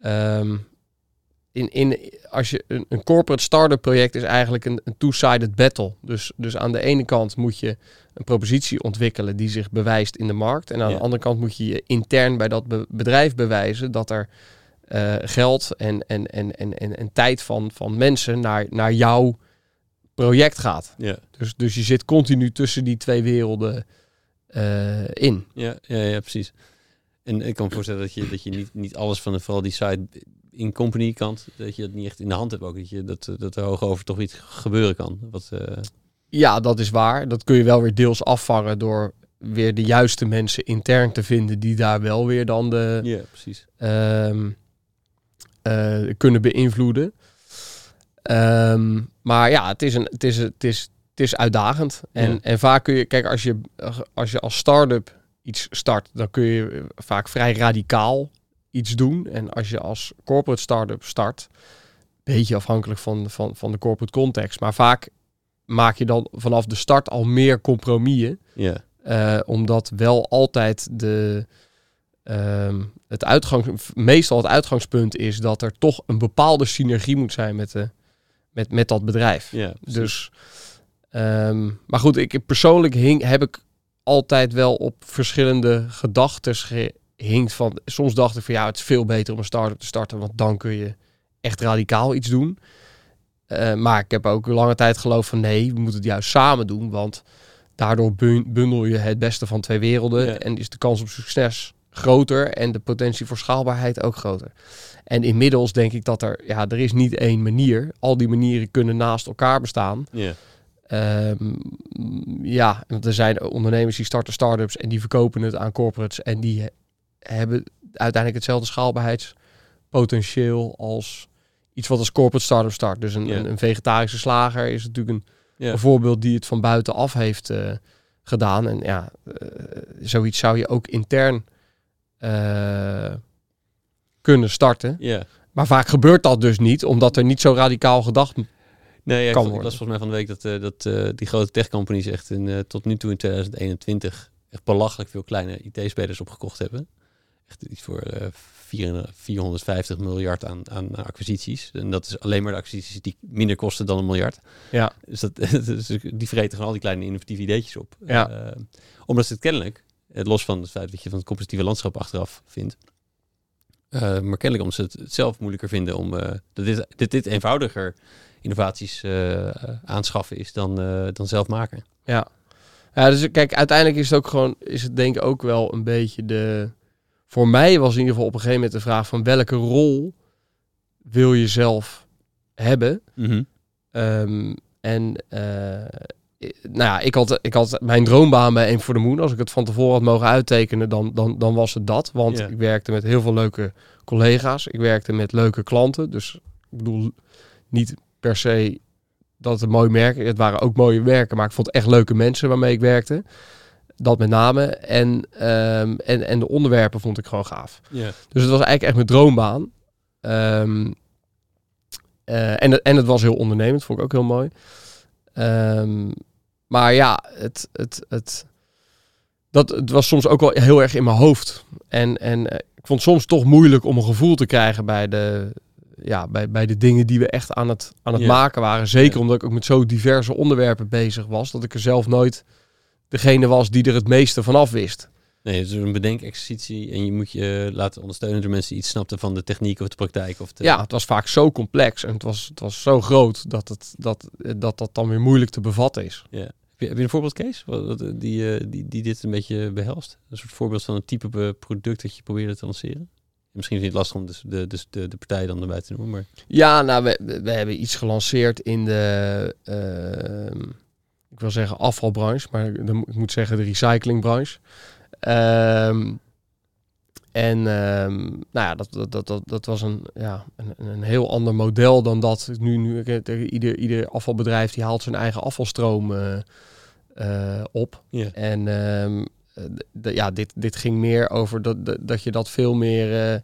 [SPEAKER 2] ehm, in, in, als je een, een corporate startup project is eigenlijk een, een two-sided battle. Dus, dus aan de ene kant moet je een propositie ontwikkelen die zich bewijst in de markt. En aan
[SPEAKER 1] Ja.
[SPEAKER 2] de andere kant moet je je intern bij dat be- bedrijf bewijzen dat er eh, geld en, en, en, en, en, en tijd van, van mensen naar, naar jouw project gaat.
[SPEAKER 1] Ja.
[SPEAKER 2] Dus, dus je zit continu tussen die twee werelden eh, in.
[SPEAKER 1] Ja, ja, ja, precies. En ik kan me voorstellen dat je, dat je niet, niet alles van de, vooral die side in company kant, dat je dat niet echt in de hand hebt ook. Dat, je, dat, dat er hoog over toch iets gebeuren kan. Wat, eh,
[SPEAKER 2] Ja, dat is waar. Dat kun je wel weer deels afvangen door weer de juiste mensen intern te vinden die daar wel weer dan de,
[SPEAKER 1] ja, precies.
[SPEAKER 2] ehm, eh, kunnen beïnvloeden. Ehm, maar ja, het is, een, het is, het is, het is uitdagend. En,
[SPEAKER 1] Ja.
[SPEAKER 2] en vaak kun je, kijk, als je als, je als start-up iets start, dan kun je vaak vrij radicaal iets doen. En als je als corporate start-up start, beetje afhankelijk van, van, van de corporate context, maar vaak maak je dan vanaf de start al meer compromissen.
[SPEAKER 1] Ja,
[SPEAKER 2] Eh, omdat wel altijd de, ehm, het uitgang, meestal het uitgangspunt is dat er toch een bepaalde synergie moet zijn met, de, met, met dat bedrijf.
[SPEAKER 1] ja.
[SPEAKER 2] Dus, ehm, maar goed, ik persoonlijk hing, heb ik altijd wel op verschillende gedachten gehinkt. Van, soms dacht ik van ja, het is veel beter om een start-up te starten, want dan kun je echt radicaal iets doen. Eh, maar ik heb ook lange tijd geloofd van nee, we moeten het juist samen doen, want daardoor bun- bundel je het beste van twee werelden
[SPEAKER 1] Ja.
[SPEAKER 2] en is de kans op succes groter en de potentie voor schaalbaarheid ook groter. En inmiddels denk ik dat er, ja, er is niet één manier. Al die manieren kunnen naast elkaar bestaan.
[SPEAKER 1] ja,
[SPEAKER 2] Ehm, ja, want er zijn ondernemers die starten start-ups en die verkopen het aan corporates en die he- hebben uiteindelijk hetzelfde schaalbaarheidspotentieel als iets wat als corporate startup start. Dus een, een, een vegetarische slager is natuurlijk een, voorbeeld die het van buitenaf heeft eh, gedaan. En ja, eh, zoiets zou je ook intern kunnen starten.
[SPEAKER 1] Ja.
[SPEAKER 2] Maar vaak gebeurt dat dus niet, omdat er niet zo radicaal gedacht
[SPEAKER 1] Nee, ja,
[SPEAKER 2] Kan
[SPEAKER 1] ik,
[SPEAKER 2] worden.
[SPEAKER 1] las volgens mij van de week dat, eh, dat eh, die grote tech-companies echt in, eh, tot nu toe in 2021 echt belachelijk veel kleine IT-spelers opgekocht hebben. Echt iets voor eh, vier- 450 miljard aan, aan acquisities. En dat is alleen maar de acquisities die minder kosten dan een miljard.
[SPEAKER 2] Ja.
[SPEAKER 1] Dus, dat, dus die vreten gewoon al die kleine innovatieve ideetjes op.
[SPEAKER 2] Ja.
[SPEAKER 1] Eh, omdat ze het kennelijk, eh, los van het feit dat je van het competitieve landschap achteraf vindt, eh, maar kennelijk omdat ze het, zelf moeilijker vinden om eh, dat dit, dit, dit eenvoudiger innovaties eh, aanschaffen is dan, eh, dan zelf maken.
[SPEAKER 2] Ja. ja, dus kijk, uiteindelijk is het ook gewoon, is het denk ik ook wel een beetje de. Voor mij was in ieder geval op een gegeven moment de vraag van welke rol wil je zelf hebben? Ehm, en eh, nou ja, ik had, ik had mijn droombaan bij Eén voor de Moon. Als ik het van tevoren had mogen uittekenen, dan, dan, dan was het dat. Want ik werkte met heel veel leuke collega's. Ik werkte met leuke klanten. Dus ik bedoel niet per se dat het mooi merken. Het waren ook mooie werken, maar ik vond echt leuke mensen waarmee ik werkte. Dat met name. En, ehm, en, en de onderwerpen vond ik gewoon gaaf. Dus het was eigenlijk echt mijn droombaan. Ehm, eh, en, en het was heel ondernemend, vond ik ook heel mooi. Ehm, maar ja, het, het, het, dat, het was soms ook wel heel erg in mijn hoofd. En, en eh, ik vond het soms toch moeilijk om een gevoel te krijgen bij de, ja, bij, bij de dingen die we echt aan het, aan het maken waren. Zeker omdat ik ook met zo diverse onderwerpen bezig was, dat ik er zelf nooit degene was die er het meeste van af wist.
[SPEAKER 1] Nee, het is een bedenkexercitie en je moet je laten ondersteunen door mensen die iets snapten van de techniek of de praktijk. Of de,
[SPEAKER 2] Ja, het was vaak zo complex en het was, het was zo groot dat, het, dat, dat dat dan weer moeilijk te bevatten is.
[SPEAKER 1] Heb je, heb je een voorbeeld, Kees, die, eh, die, die dit een beetje behelst? Een soort voorbeeld van een type product dat je probeerde te lanceren? Misschien is het niet lastig om dus de, de, de, de partij dan erbij te noemen, maar...
[SPEAKER 2] Ja, nou, we, we hebben iets gelanceerd in de, ehm, ik wil zeggen afvalbranche, maar dan, moet- ik moet zeggen de recyclingbranche. Ehm, en ehm, nou ja, dat, dat, dat, dat, dat was een, ja, een, een heel ander model dan dat. Nu, nu ieder, ieder afvalbedrijf die haalt zijn eigen afvalstroom eh, op. En d- ja, dit, dit ging meer over dat, dat, dat je dat veel meer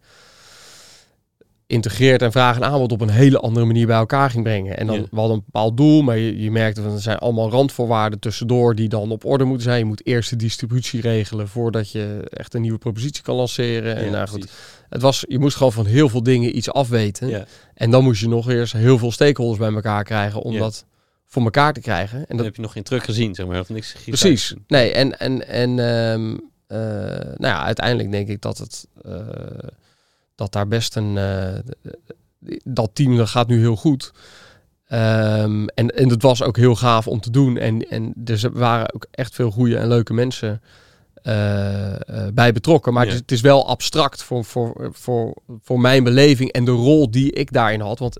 [SPEAKER 2] integreert en vraag en aanbod op een hele andere manier bij elkaar ging brengen. En dan
[SPEAKER 1] Ja.
[SPEAKER 2] we hadden een bepaald doel, maar je, je merkte van er zijn allemaal randvoorwaarden tussendoor die dan op orde moeten zijn. Je moet eerst de distributie regelen voordat je echt een nieuwe propositie kan lanceren. en nou goed, het was, je moest gewoon van heel veel dingen iets afweten.
[SPEAKER 1] Ja.
[SPEAKER 2] En dan moest je nog eerst heel veel stakeholders bij elkaar krijgen om dat voor elkaar te krijgen. En
[SPEAKER 1] Dan
[SPEAKER 2] dat,
[SPEAKER 1] heb je nog geen terug gezien, zeg maar, of niks.
[SPEAKER 2] Precies. Nee, en, en, en eh, nou ja, uiteindelijk denk ik dat het eh, dat daar best een eh, dat team dat gaat nu heel goed. Ehm, en, en het was ook heel gaaf om te doen. En, en er waren ook echt veel goede en leuke mensen eh, eh, bij betrokken. Maar
[SPEAKER 1] Ja.
[SPEAKER 2] het, is, het is wel abstract voor, voor, voor, voor mijn beleving en de rol die ik daarin had. Want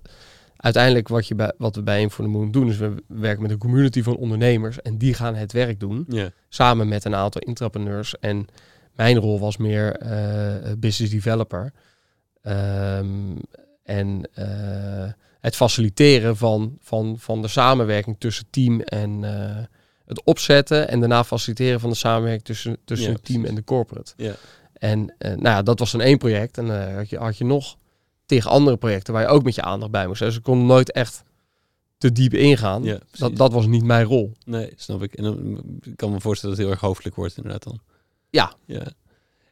[SPEAKER 2] uiteindelijk wat, je bij, wat we bij Aim for the Moon doen, is we werken met een community van ondernemers en die gaan het werk doen
[SPEAKER 1] Ja.
[SPEAKER 2] samen met een aantal intrapreneurs. En mijn rol was meer business developer. Ehm, en eh, het faciliteren van, van, van de samenwerking tussen team en eh, het opzetten. En daarna faciliteren van de samenwerking tussen, tussen
[SPEAKER 1] Ja,
[SPEAKER 2] het team
[SPEAKER 1] precies.
[SPEAKER 2] en de corporate.
[SPEAKER 1] Ja.
[SPEAKER 2] En eh, nou ja, dat was dan één project. En eh, had, je, had je nog tegen andere projecten waar je ook met je aandacht bij moest. Dus ik kon nooit echt te diep ingaan.
[SPEAKER 1] Ja,
[SPEAKER 2] dat, dat was niet mijn rol.
[SPEAKER 1] Nee, snap ik. En dan ik kan me voorstellen dat het heel erg hoofdelijk wordt inderdaad dan.
[SPEAKER 2] Ja.
[SPEAKER 1] ja.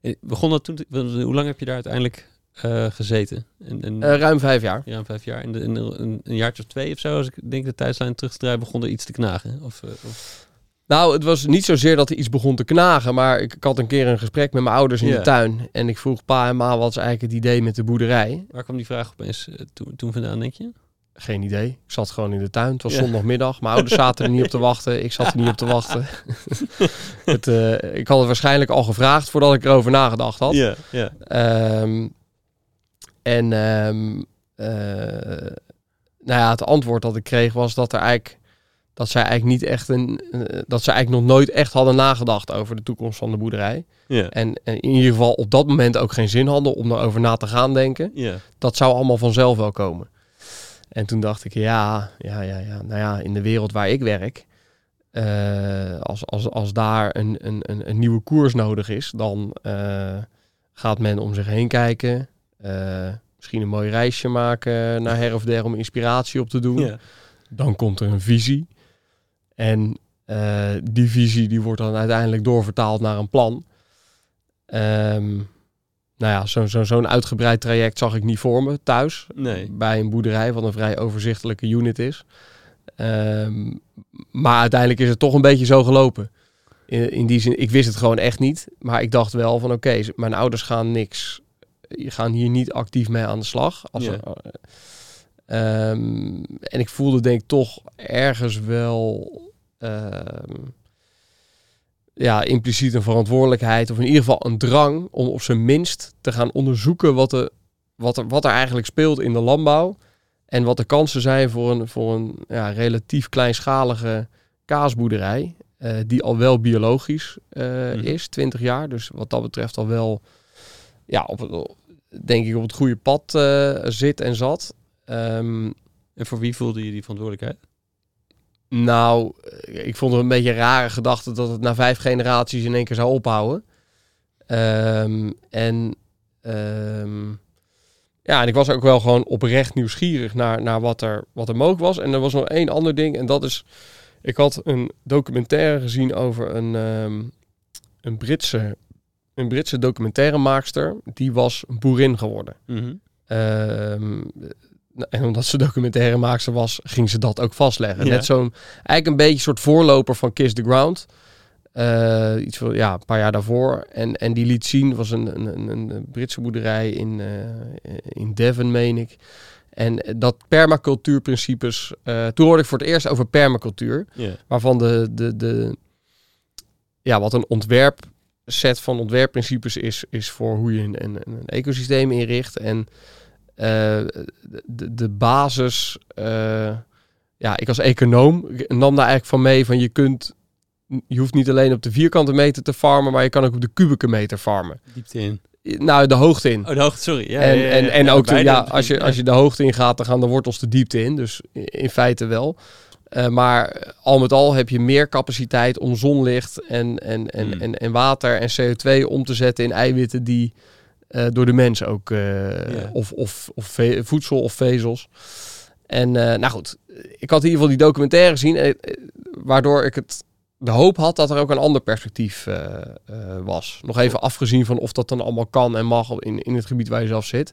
[SPEAKER 1] En begon dat toen, hoe lang heb je daar uiteindelijk eh, gezeten? En, en,
[SPEAKER 2] Eh, ruim vijf jaar.
[SPEAKER 1] ja, vijf jaar. En de- een, een jaartje of twee of zo, als ik denk de tijdslijn terug te draaien, begon er iets te knagen. Of, eh, of...
[SPEAKER 2] Nou, het was niet zozeer dat er iets begon te knagen, maar ik, ik had een keer een gesprek met mijn ouders in de tuin. En ik vroeg pa en ma wat is eigenlijk het idee met de boerderij.
[SPEAKER 1] Waar kwam die vraag opeens toen, toen vandaan, denk je?
[SPEAKER 2] Geen idee. Ik zat gewoon in de tuin. Het was
[SPEAKER 1] Ja.
[SPEAKER 2] zondagmiddag. Mijn ouders zaten er niet op te wachten. Ik zat er niet op te wachten. het, ik had het waarschijnlijk al gevraagd voordat ik erover nagedacht had.
[SPEAKER 1] Ja, ja.
[SPEAKER 2] Ehm, en ehm, eh, nou ja, het antwoord dat ik kreeg was dat er eigenlijk dat zij eigenlijk niet echt een, eh, dat zij eigenlijk nog nooit echt hadden nagedacht over de toekomst van de boerderij. En, en in ieder geval op dat moment ook geen zin hadden om erover na te gaan denken. Dat zou allemaal vanzelf wel komen. En toen dacht ik, ja, ja, ja, ja. Nou ja, in de wereld waar ik werk, eh, als, als, als daar een, een, een, een nieuwe koers nodig is, dan gaat men om zich heen kijken. Eh, misschien een mooi reisje maken naar her of der om inspiratie op te doen.
[SPEAKER 1] Ja.
[SPEAKER 2] Dan komt er een visie. En eh, die visie die wordt dan uiteindelijk doorvertaald naar een plan. Ehm, nou ja, zo'n zo, zo'n uitgebreid traject zag ik niet voor me thuis.
[SPEAKER 1] Nee.
[SPEAKER 2] Bij een boerderij, wat een vrij overzichtelijke unit is. Ehm, maar uiteindelijk is het toch een beetje zo gelopen. In, in die zin, ik wist het gewoon echt niet. Maar ik dacht wel van oké, mijn ouders gaan niks. Je gaan hier niet actief mee aan de slag. Als
[SPEAKER 1] Ja.
[SPEAKER 2] er, Ehm, en ik voelde denk ik toch ergens wel ehm, ja, impliciet een verantwoordelijkheid of in ieder geval een drang om op zijn minst te gaan onderzoeken wat, de, wat, er, wat er eigenlijk speelt in de landbouw en wat de kansen zijn voor een, voor een ja, relatief kleinschalige kaasboerderij eh, die al wel biologisch eh,
[SPEAKER 1] Mhm.
[SPEAKER 2] is, 20 jaar. Dus wat dat betreft al wel ja, op, denk ik op het goede pad eh, zit en zat. Ehm,
[SPEAKER 1] En voor wie voelde je die verantwoordelijkheid?
[SPEAKER 2] nou, ik vond het een beetje een rare gedachte dat het na vijf generaties in één keer zou ophouden. Ehm, en, ehm, ja, en ik was ook wel gewoon oprecht nieuwsgierig naar, naar wat, er, wat er mogelijk was. En er was nog één ander ding en dat is... Ik had een documentaire gezien over een, een, Britse, een Britse documentairemaakster. Die was boerin geworden.
[SPEAKER 1] Mhm.
[SPEAKER 2] Ehm, en omdat ze documentairemaakster was, ging ze dat ook vastleggen.
[SPEAKER 1] Ja.
[SPEAKER 2] Net zo'n, eigenlijk een beetje een soort voorloper van Kiss the Ground. Eh, iets van, ja, een paar jaar daarvoor. En, en die liet zien, was een, een, een, Britse boerderij in, eh, in Devon, meen ik. En dat permacultuurprincipes, eh toen hoorde ik voor het eerst over permacultuur waarvan de, de, de ja, wat een ontwerp set van ontwerpprincipes is, is voor hoe je een, een, een ecosysteem inricht. En eh, de, de basis, eh, ja, ik als econoom nam daar eigenlijk van mee van je kunt, je hoeft niet alleen op de vierkante meter te farmen, maar je kan ook op de kubieke meter farmen.
[SPEAKER 1] Diepte in.
[SPEAKER 2] Nou, de hoogte in.
[SPEAKER 1] Oh, de hoogte, sorry. Ja,
[SPEAKER 2] en,
[SPEAKER 1] ja, ja,
[SPEAKER 2] en, en ook de, ja, als, je, als je de hoogte in gaat, dan gaan de wortels de diepte in. Dus in feite wel. Eh, maar al met al heb je meer capaciteit om zonlicht en, en, en,
[SPEAKER 1] Hmm.
[SPEAKER 2] en, en water en CO2 om te zetten in eiwitten die eh, door de mens ook, eh,
[SPEAKER 1] Ja.
[SPEAKER 2] of, of, of voedsel of vezels. En nou goed, ik had in ieder geval die documentaire gezien, eh, waardoor ik het de hoop had dat er ook een ander perspectief was. Nog even afgezien van of dat dan allemaal kan en mag in, in het gebied waar je zelf zit.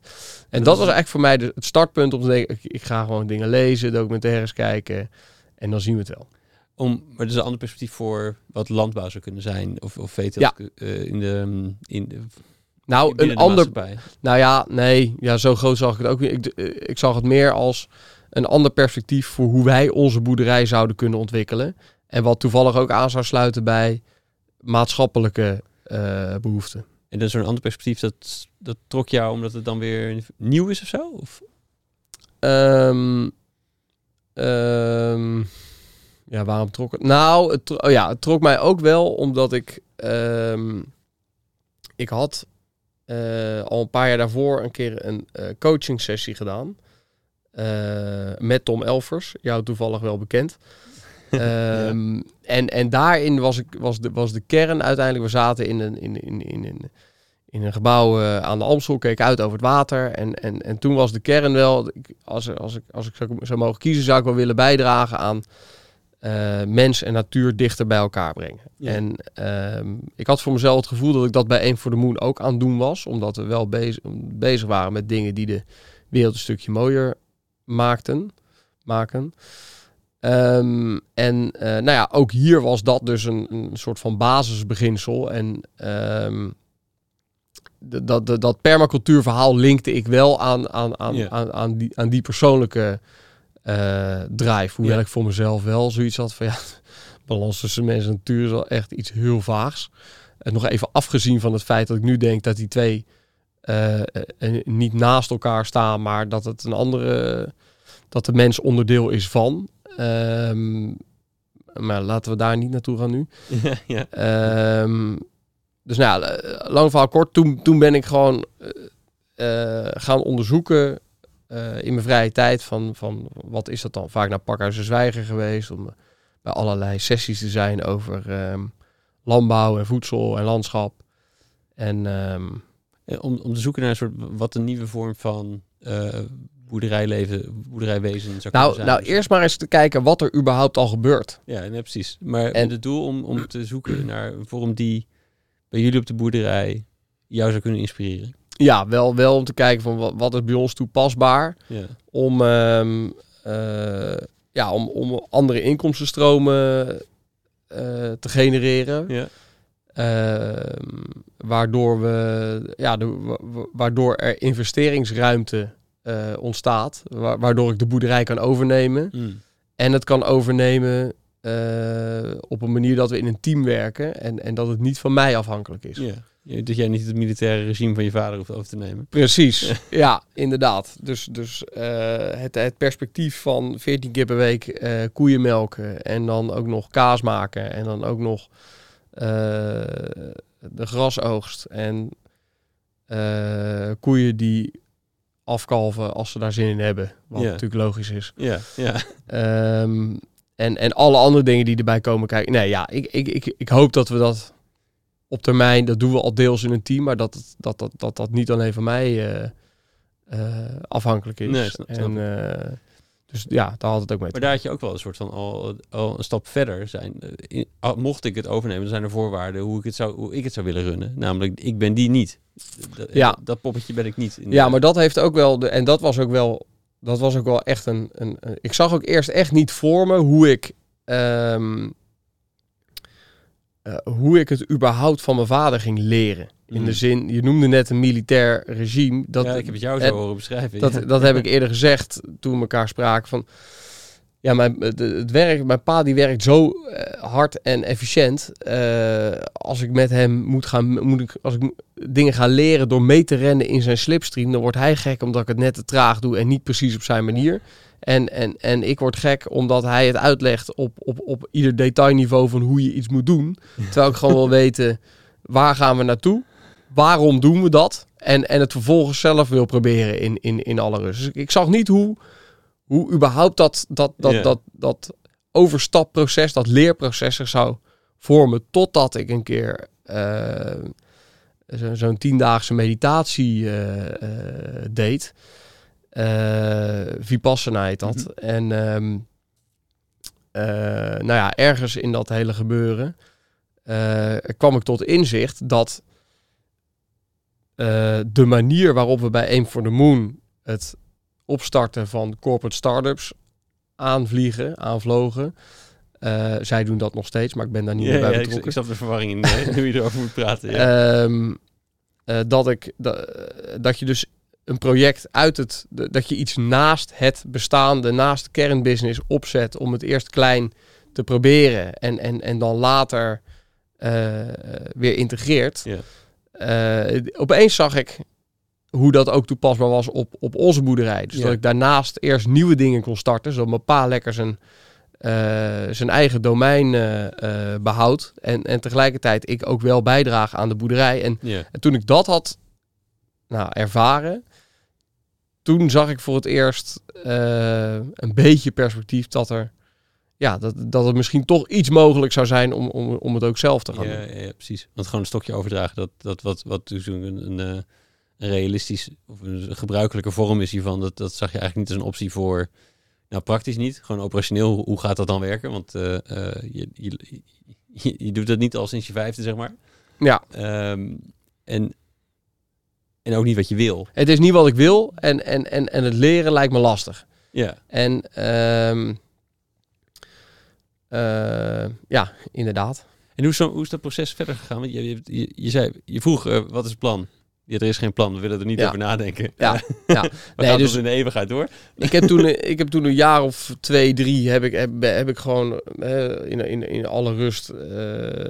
[SPEAKER 2] En dat was eigenlijk voor mij de, het startpunt om te denken, ik, ik ga gewoon dingen lezen, documentaires kijken en dan zien we het wel.
[SPEAKER 1] Om, maar dat is een ander perspectief voor wat landbouw zou kunnen zijn. Of, of weet
[SPEAKER 2] Ja.
[SPEAKER 1] in de... In de
[SPEAKER 2] Nou, een
[SPEAKER 1] de
[SPEAKER 2] ander, nou ja, nee, ja, zo groot zag ik het ook niet. Ik, eh, ik zag het meer als een ander perspectief voor hoe wij onze boerderij zouden kunnen ontwikkelen. En wat toevallig ook aan zou sluiten bij maatschappelijke eh, behoeften.
[SPEAKER 1] En dat is zo'n ander perspectief, dat, dat trok jou omdat het dan weer nieuw is of zo? Of?
[SPEAKER 2] Ehm, ehm, ja, waarom trok het? Nou, het, tro- oh ja, het trok mij ook wel omdat ik... ehm, ik had eh, al een paar jaar daarvoor een keer een eh, coaching sessie gedaan. eh, met Tom Elvers, jou toevallig wel bekend. Ehm, en, en daarin was, ik, was, de, was de kern uiteindelijk... We zaten in een, in, in, in, in, in een gebouw eh, aan de Amstel, keek uit over het water. En, en, en toen was de kern wel, als, er- als ik, als ik zou, zou mogen kiezen, zou ik wel willen bijdragen aan eh, mens en natuur dichter bij elkaar brengen.
[SPEAKER 1] Ja.
[SPEAKER 2] En ehm, ik had voor mezelf het gevoel dat ik dat bij Eén voor de Moon ook aan het doen was. Omdat we wel bezig, bezig waren met dingen die de wereld een stukje mooier maakten. Maken. Ehm, en eh, nou ja, ook hier was dat dus een, een soort van basisbeginsel. En d- dat, dat, dat permacultuurverhaal linkte ik wel aan, aan, aan, aan, aan, die, aan die persoonlijke eh drive. Hoewel ik voor mezelf wel zoiets had van ja, balans tussen mens en natuur is wel echt iets heel vaags. En nog even afgezien van het feit dat ik nu denk dat die twee eh, eh, niet naast elkaar staan, maar dat het een andere, dat de mens onderdeel is van. Ehm, Maar laten we daar niet naartoe gaan nu.
[SPEAKER 1] ja, ja.
[SPEAKER 2] Dus nou, eh, lang verhaal kort. Toen, toen ben ik gewoon eh, eh, gaan onderzoeken in mijn vrije tijd van, van wat is dat dan? Vaak naar Pakhuizen Zwijger geweest om bij allerlei sessies te zijn over ehm, landbouw en voedsel en landschap. En ehm,
[SPEAKER 1] Eh, Om, om te zoeken naar een soort wat een nieuwe vorm van eh, boerderijleven, boerderijwezen zou
[SPEAKER 2] nou,
[SPEAKER 1] kunnen zijn.
[SPEAKER 2] nou, eerst maar eens te kijken wat er überhaupt al gebeurt.
[SPEAKER 1] Ja, nee, precies. Maar
[SPEAKER 2] En-
[SPEAKER 1] het doel om, om te zoeken naar een vorm die bij jullie op de boerderij jou zou kunnen inspireren.
[SPEAKER 2] Ja, wel, wel om te kijken van wat, wat is bij ons toepasbaar
[SPEAKER 1] Ja,
[SPEAKER 2] om, ehm, eh, ja, om, om andere inkomstenstromen eh, te genereren.
[SPEAKER 1] ja.
[SPEAKER 2] Ehm, waardoor, we, ja, de, waardoor er investeringsruimte eh, ontstaat. Wa- waardoor ik de boerderij kan overnemen.
[SPEAKER 1] Mm.
[SPEAKER 2] En het kan overnemen eh, op een manier dat we in een team werken. En, en dat het niet van mij afhankelijk is.
[SPEAKER 1] ja. Dat jij niet het militaire regime van je vader hoeft over te nemen.
[SPEAKER 2] Precies, ja, inderdaad. Dus, dus eh, het, het perspectief van 14 keer per week eh, koeien melken en dan ook nog kaas maken en dan ook nog de grasoogst en koeien die afkalven als ze daar zin in hebben, wat natuurlijk logisch is.
[SPEAKER 1] Ja, ja.
[SPEAKER 2] Ehm, en, en alle andere dingen die erbij komen kijken. Nee, ja, ik, ik, ik, ik hoop dat we dat op termijn, dat doen we al deels in een team, maar dat dat, dat, dat, dat niet alleen van mij eh, eh, afhankelijk is.
[SPEAKER 1] Nee, snap- snap
[SPEAKER 2] en, eh, dus ja, daar had het ook mee
[SPEAKER 1] Maar daar had je ook wel een soort van al, al een stap verder zijn. In- mocht ik het overnemen, dan zijn er voorwaarden hoe ik het zou, hoe ik het zou willen runnen. Namelijk, ik ben die niet. Dat,
[SPEAKER 2] Ja.
[SPEAKER 1] dat, poppetje ben ik niet. In
[SPEAKER 2] Ja, maar dat heeft ook wel, de, en dat was ook wel, dat was ook wel echt een, een, een- ik zag ook eerst echt niet voor me hoe ik, ehm, eh, hoe ik het überhaupt van mijn vader ging leren. In
[SPEAKER 1] Mm.
[SPEAKER 2] de zin, je noemde net een militair regime. Dat,
[SPEAKER 1] ja, ik heb het jou zo
[SPEAKER 2] en-
[SPEAKER 1] horen beschrijven.
[SPEAKER 2] dat,
[SPEAKER 1] ja.
[SPEAKER 2] dat heb ik eerder gezegd toen we elkaar spraken van. Ja, mijn, het, het werk, mijn pa die werkt zo eh, hard en efficiënt. Eh, als ik met hem moet gaan, moet ik, als ik dingen ga leren door mee te rennen in zijn slipstream, dan wordt hij gek omdat ik het net te traag doe en niet precies op zijn manier. En, en, en ik word gek omdat hij het uitlegt op, op, op ieder detailniveau van hoe je iets moet doen. Terwijl ik gewoon wil weten, waar gaan we naartoe? Waarom doen we dat? En, en het vervolgens zelf wil proberen in, in, in alle rust. Dus ik, ik zag niet hoe, hoe überhaupt dat, dat, dat, dat, dat overstapproces, dat leerproces zich zou vormen. Totdat ik een keer eh, zo- zo'n tiendaagse meditatie eh, eh, deed. Vipassana heet dat.
[SPEAKER 1] Mhm.
[SPEAKER 2] En ehm, eh, nou ja, ergens in dat hele gebeuren kwam ik tot inzicht dat de manier waarop we bij Aim for the Moon het opstarten van corporate startups aanvliegen, aanvlogen. eh, zij doen dat nog steeds, maar ik ben daar niet
[SPEAKER 1] Ja,
[SPEAKER 2] meer bij
[SPEAKER 1] ja, ik,
[SPEAKER 2] betrokken.
[SPEAKER 1] ik snap de verwarring in eh, hoe je erover moet praten. Ja.
[SPEAKER 2] Ehm, eh, dat, ik, da- dat je dus een project uit het, dat je iets naast het bestaande, naast de kernbusiness opzet om het eerst klein te proberen en, en, en dan later weer integreert.
[SPEAKER 1] Ja.
[SPEAKER 2] Opeens zag ik hoe dat ook toepasbaar was op, op onze boerderij. Dus
[SPEAKER 1] Ja.
[SPEAKER 2] dat ik daarnaast eerst nieuwe dingen kon starten, zodat mijn pa lekker zijn, eh, zijn eigen domein eh, behoudt. En, en tegelijkertijd ik ook wel bijdraag aan de boerderij. En,
[SPEAKER 1] Ja.
[SPEAKER 2] en toen ik dat had nou, ervaren, toen zag ik voor het eerst een beetje perspectief dat er ja, dat, dat het misschien toch iets mogelijk zou zijn om, om, om het ook zelf te gaan
[SPEAKER 1] Ja,
[SPEAKER 2] doen.
[SPEAKER 1] ja, precies. Want gewoon een stokje overdragen, dat, dat wat, wat dus een, een, een realistisch of een gebruikelijke vorm is hiervan, dat, dat zag je eigenlijk niet als een optie voor, nou praktisch niet, gewoon operationeel, hoe, gaat dat dan werken? Want eh, eh, je, je, je, je doet dat niet al sinds je vijfde, zeg maar.
[SPEAKER 2] Ja,
[SPEAKER 1] Ehm, en, en ook niet wat je wil.
[SPEAKER 2] het is niet wat ik wil en, en, en, en het leren lijkt me lastig.
[SPEAKER 1] Ja,
[SPEAKER 2] En ehm, eh, ja, inderdaad.
[SPEAKER 1] En hoe is, zo, hoe is dat proces verder gegaan? Want je, je, je, zei, je vroeg, wat is het plan? Ja, er is geen plan, we willen er niet
[SPEAKER 2] Ja.
[SPEAKER 1] over nadenken.
[SPEAKER 2] Ja, ja.
[SPEAKER 1] we
[SPEAKER 2] Nee,
[SPEAKER 1] gaan
[SPEAKER 2] dus-
[SPEAKER 1] tot in de eeuwigheid door.
[SPEAKER 2] Ik heb toen, ik heb toen een jaar of twee, drie, heb ik, heb, heb ik gewoon eh, in, in, in alle rust eh,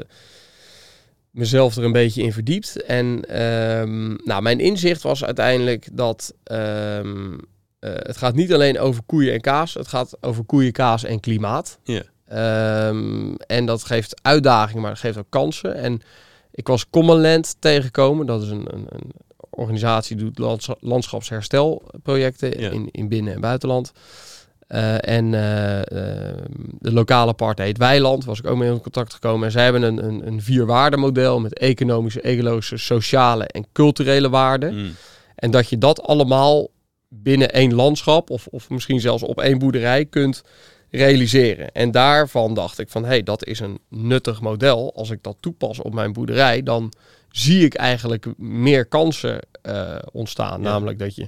[SPEAKER 2] mezelf er een beetje in verdiept. En ehm, nou, mijn inzicht was uiteindelijk dat ehm, eh, het gaat niet alleen over koeien en kaas. Het gaat over koeien, kaas en klimaat.
[SPEAKER 1] Ja.
[SPEAKER 2] Ehm, en dat geeft uitdagingen, maar dat geeft ook kansen. En ik was Commonland tegengekomen. Dat is een, een, een organisatie die doet landschapsherstelprojecten
[SPEAKER 1] Ja.
[SPEAKER 2] in, in binnen- en buitenland. Eh, en eh, eh, de lokale partij heet Weiland, was ik ook mee in contact gekomen. En zij hebben een, een, een vierwaardemodel met economische, ecologische, sociale en culturele waarden.
[SPEAKER 1] Mm.
[SPEAKER 2] En dat je dat allemaal binnen één landschap of, of misschien zelfs op één boerderij kunt realiseren. En daarvan dacht ik van, hé, hey, dat is een nuttig model. Als ik dat toepas op mijn boerderij, dan zie ik eigenlijk meer kansen eh, ontstaan.
[SPEAKER 1] Ja.
[SPEAKER 2] Namelijk dat je,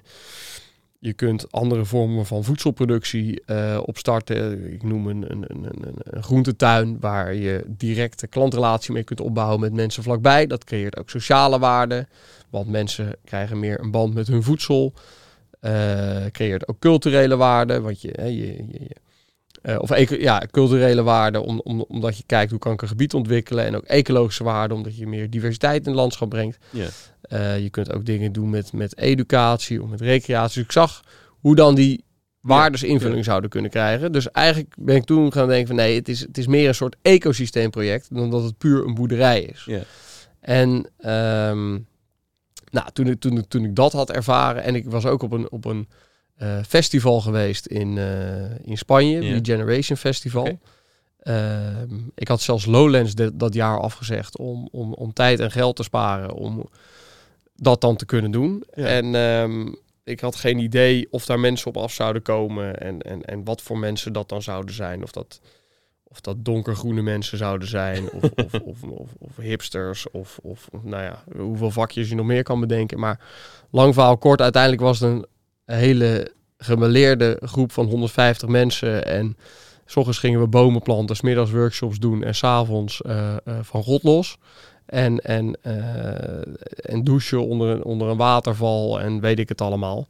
[SPEAKER 2] je kunt andere vormen van voedselproductie eh, opstarten. Ik noem een, een, een, een, een groentetuin waar je directe klantrelatie mee kunt opbouwen met mensen vlakbij. Dat creëert ook sociale waarde, want mensen krijgen meer een band met hun voedsel. Eh, creëert ook culturele waarde, want je, je, je, je- eh, of ja, culturele waarde, om, om, omdat je kijkt hoe kan ik een gebied ontwikkelen. En ook ecologische waarde, omdat je meer diversiteit in het landschap brengt.
[SPEAKER 1] Ja.
[SPEAKER 2] Eh, je kunt ook dingen doen met, met educatie of met recreatie. Dus ik zag hoe dan die waardes invulling zouden kunnen krijgen. Dus eigenlijk ben ik toen gaan denken van nee, het is, het is meer een soort ecosysteemproject dan dat het puur een boerderij is.
[SPEAKER 1] Ja.
[SPEAKER 2] En ehm, nou, toen, ik, toen, toen ik dat had ervaren en ik was ook op een, op een eh, festival geweest in, eh, in Spanje,
[SPEAKER 1] Ja.
[SPEAKER 2] Regeneration Festival. Ehm, ik had zelfs Lowlands de- dat jaar afgezegd om, om, om tijd en geld te sparen om dat dan te kunnen doen.
[SPEAKER 1] Ja.
[SPEAKER 2] En ehm, ik had geen idee of daar mensen op af zouden komen en, en, en wat voor mensen dat dan zouden zijn. Of dat, of dat donkergroene mensen zouden zijn, of, of, of, of, of hipsters, of, of nou ja, hoeveel vakjes je nog meer kan bedenken. Maar lang verhaal kort, uiteindelijk was het een hele gemeleerde groep van 150 mensen. En s gingen we bomen planten, 's middags workshops doen en s'avonds eh eh van God los. En, en, eh, en douchen onder, een- onder een waterval en weet ik het allemaal.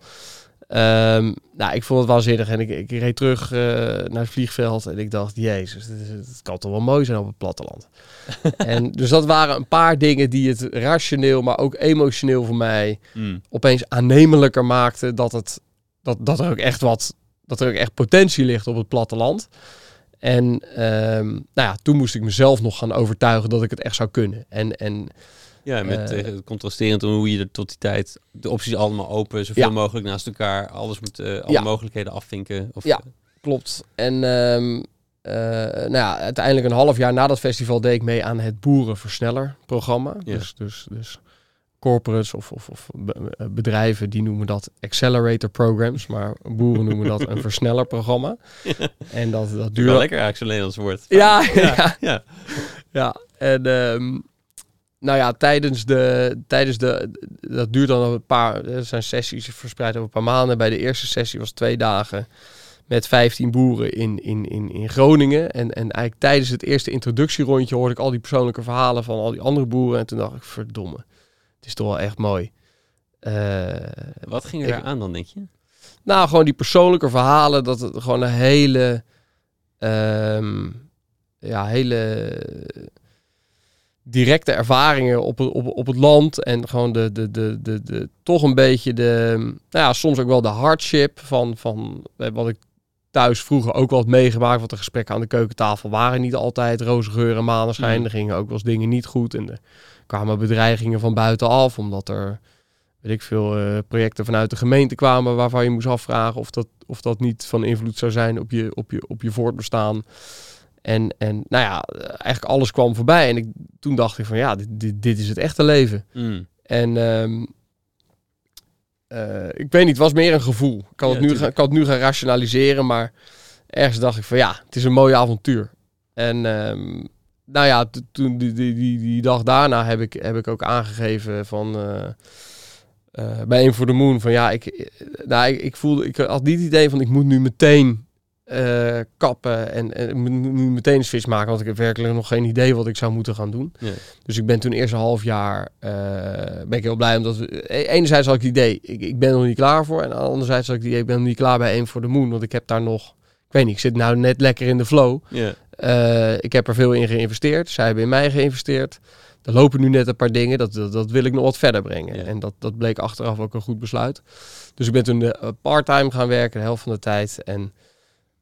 [SPEAKER 2] Ehm, nou, ik vond het waanzinnig en ik, ik reed terug eh, naar het vliegveld en ik dacht, jezus, het kan toch wel mooi zijn op het platteland. en dus dat waren een paar dingen die het rationeel, maar ook emotioneel voor mij
[SPEAKER 1] Mm.
[SPEAKER 2] opeens aannemelijker maakten dat, het, dat, dat er ook echt wat, dat er ook echt potentie ligt op het platteland. En ehm, nou ja, toen moest ik mezelf nog gaan overtuigen dat ik het echt zou kunnen. En, en
[SPEAKER 1] Ja, met
[SPEAKER 2] eh,
[SPEAKER 1] contrasterend hoe je er tot die tijd de opties allemaal open, zoveel
[SPEAKER 2] Ja.
[SPEAKER 1] mogelijk naast elkaar, alles moet, eh, alle
[SPEAKER 2] Ja.
[SPEAKER 1] mogelijkheden afvinken. Of,
[SPEAKER 2] Ja. klopt. En ehm, eh, nou ja, uiteindelijk een half jaar na dat festival deed ik mee aan het Boerenversneller-programma.
[SPEAKER 1] Ja.
[SPEAKER 2] Dus, dus, dus corporates of, of, of be- bedrijven die noemen dat accelerator programs, maar boeren noemen dat een versnellerprogramma. En dat, dat
[SPEAKER 1] Duur
[SPEAKER 2] duurde
[SPEAKER 1] wel lekker eigenlijk zo'n Nederlands woord.
[SPEAKER 2] Ja, ja,
[SPEAKER 1] ja.
[SPEAKER 2] ja. En ehm, nou ja, tijdens de, tijdens de, dat duurt dan een paar, er zijn sessies verspreid over een paar maanden. Bij de eerste sessie was twee dagen met 15 boeren in, in, in, in Groningen. En, en eigenlijk tijdens het eerste introductierondje hoorde ik al die persoonlijke verhalen van al die andere boeren. En toen dacht ik, verdomme, het is toch wel echt mooi. Eh,
[SPEAKER 1] Wat ging er
[SPEAKER 2] Ik-
[SPEAKER 1] aan dan, denk je?
[SPEAKER 2] nou, gewoon die persoonlijke verhalen, dat het gewoon een hele, ehm, ja, hele directe ervaringen op het, op, op het land en gewoon de, de, de, de, de, toch een beetje de, nou ja, soms ook wel de hardship van, van eh, wat ik thuis vroeger ook wel had meegemaakt, want de gesprekken aan de keukentafel waren niet altijd roze geur en maneschijn.
[SPEAKER 1] Mm.
[SPEAKER 2] Er gingen ook wel eens dingen niet goed en er kwamen bedreigingen van buitenaf, omdat er weet ik veel, eh, projecten vanuit de gemeente kwamen waarvan je moest afvragen of dat, of dat niet van invloed zou zijn op je, op je, op je voortbestaan. En, en nou ja, eigenlijk alles kwam voorbij. En ik, toen dacht ik van ja, dit, dit, dit is het echte leven.
[SPEAKER 1] Mm.
[SPEAKER 2] En ehm, eh, ik weet niet, het was meer een gevoel. Ik kan,
[SPEAKER 1] Ja,
[SPEAKER 2] het nu, gaan,
[SPEAKER 1] tuurlijk.
[SPEAKER 2] kan het nu gaan rationaliseren, maar ergens dacht ik van ja, het is een mooi avontuur. En ehm, nou ja, toen die, die, die, die dag daarna heb ik, heb ik ook aangegeven van eh, eh, bij een voor de Moon van ja, ik, nou, ik, ik voelde, ik had niet het idee van ik moet nu meteen eh, kappen en, en nu meteen een switch maken, want ik heb werkelijk nog geen idee wat ik zou moeten gaan doen.
[SPEAKER 1] Ja.
[SPEAKER 2] Dus ik ben toen eerst een half jaar eh, ben ik heel blij omdat we e- enerzijds had ik het idee ik, ik ben er nog niet klaar voor en anderzijds had ik het idee ik ben nog niet klaar bij één voor de Moon, want ik heb daar nog ik weet niet, ik zit nou net lekker in de flow.
[SPEAKER 1] Ja.
[SPEAKER 2] Eh, ik heb er veel in geïnvesteerd. Zij hebben in mij geïnvesteerd. Er lopen nu net een paar dingen. Dat, dat, dat wil ik nog wat verder brengen. En dat, dat bleek achteraf ook een goed besluit. Dus ik ben toen part-time gaan werken, de helft van de tijd. En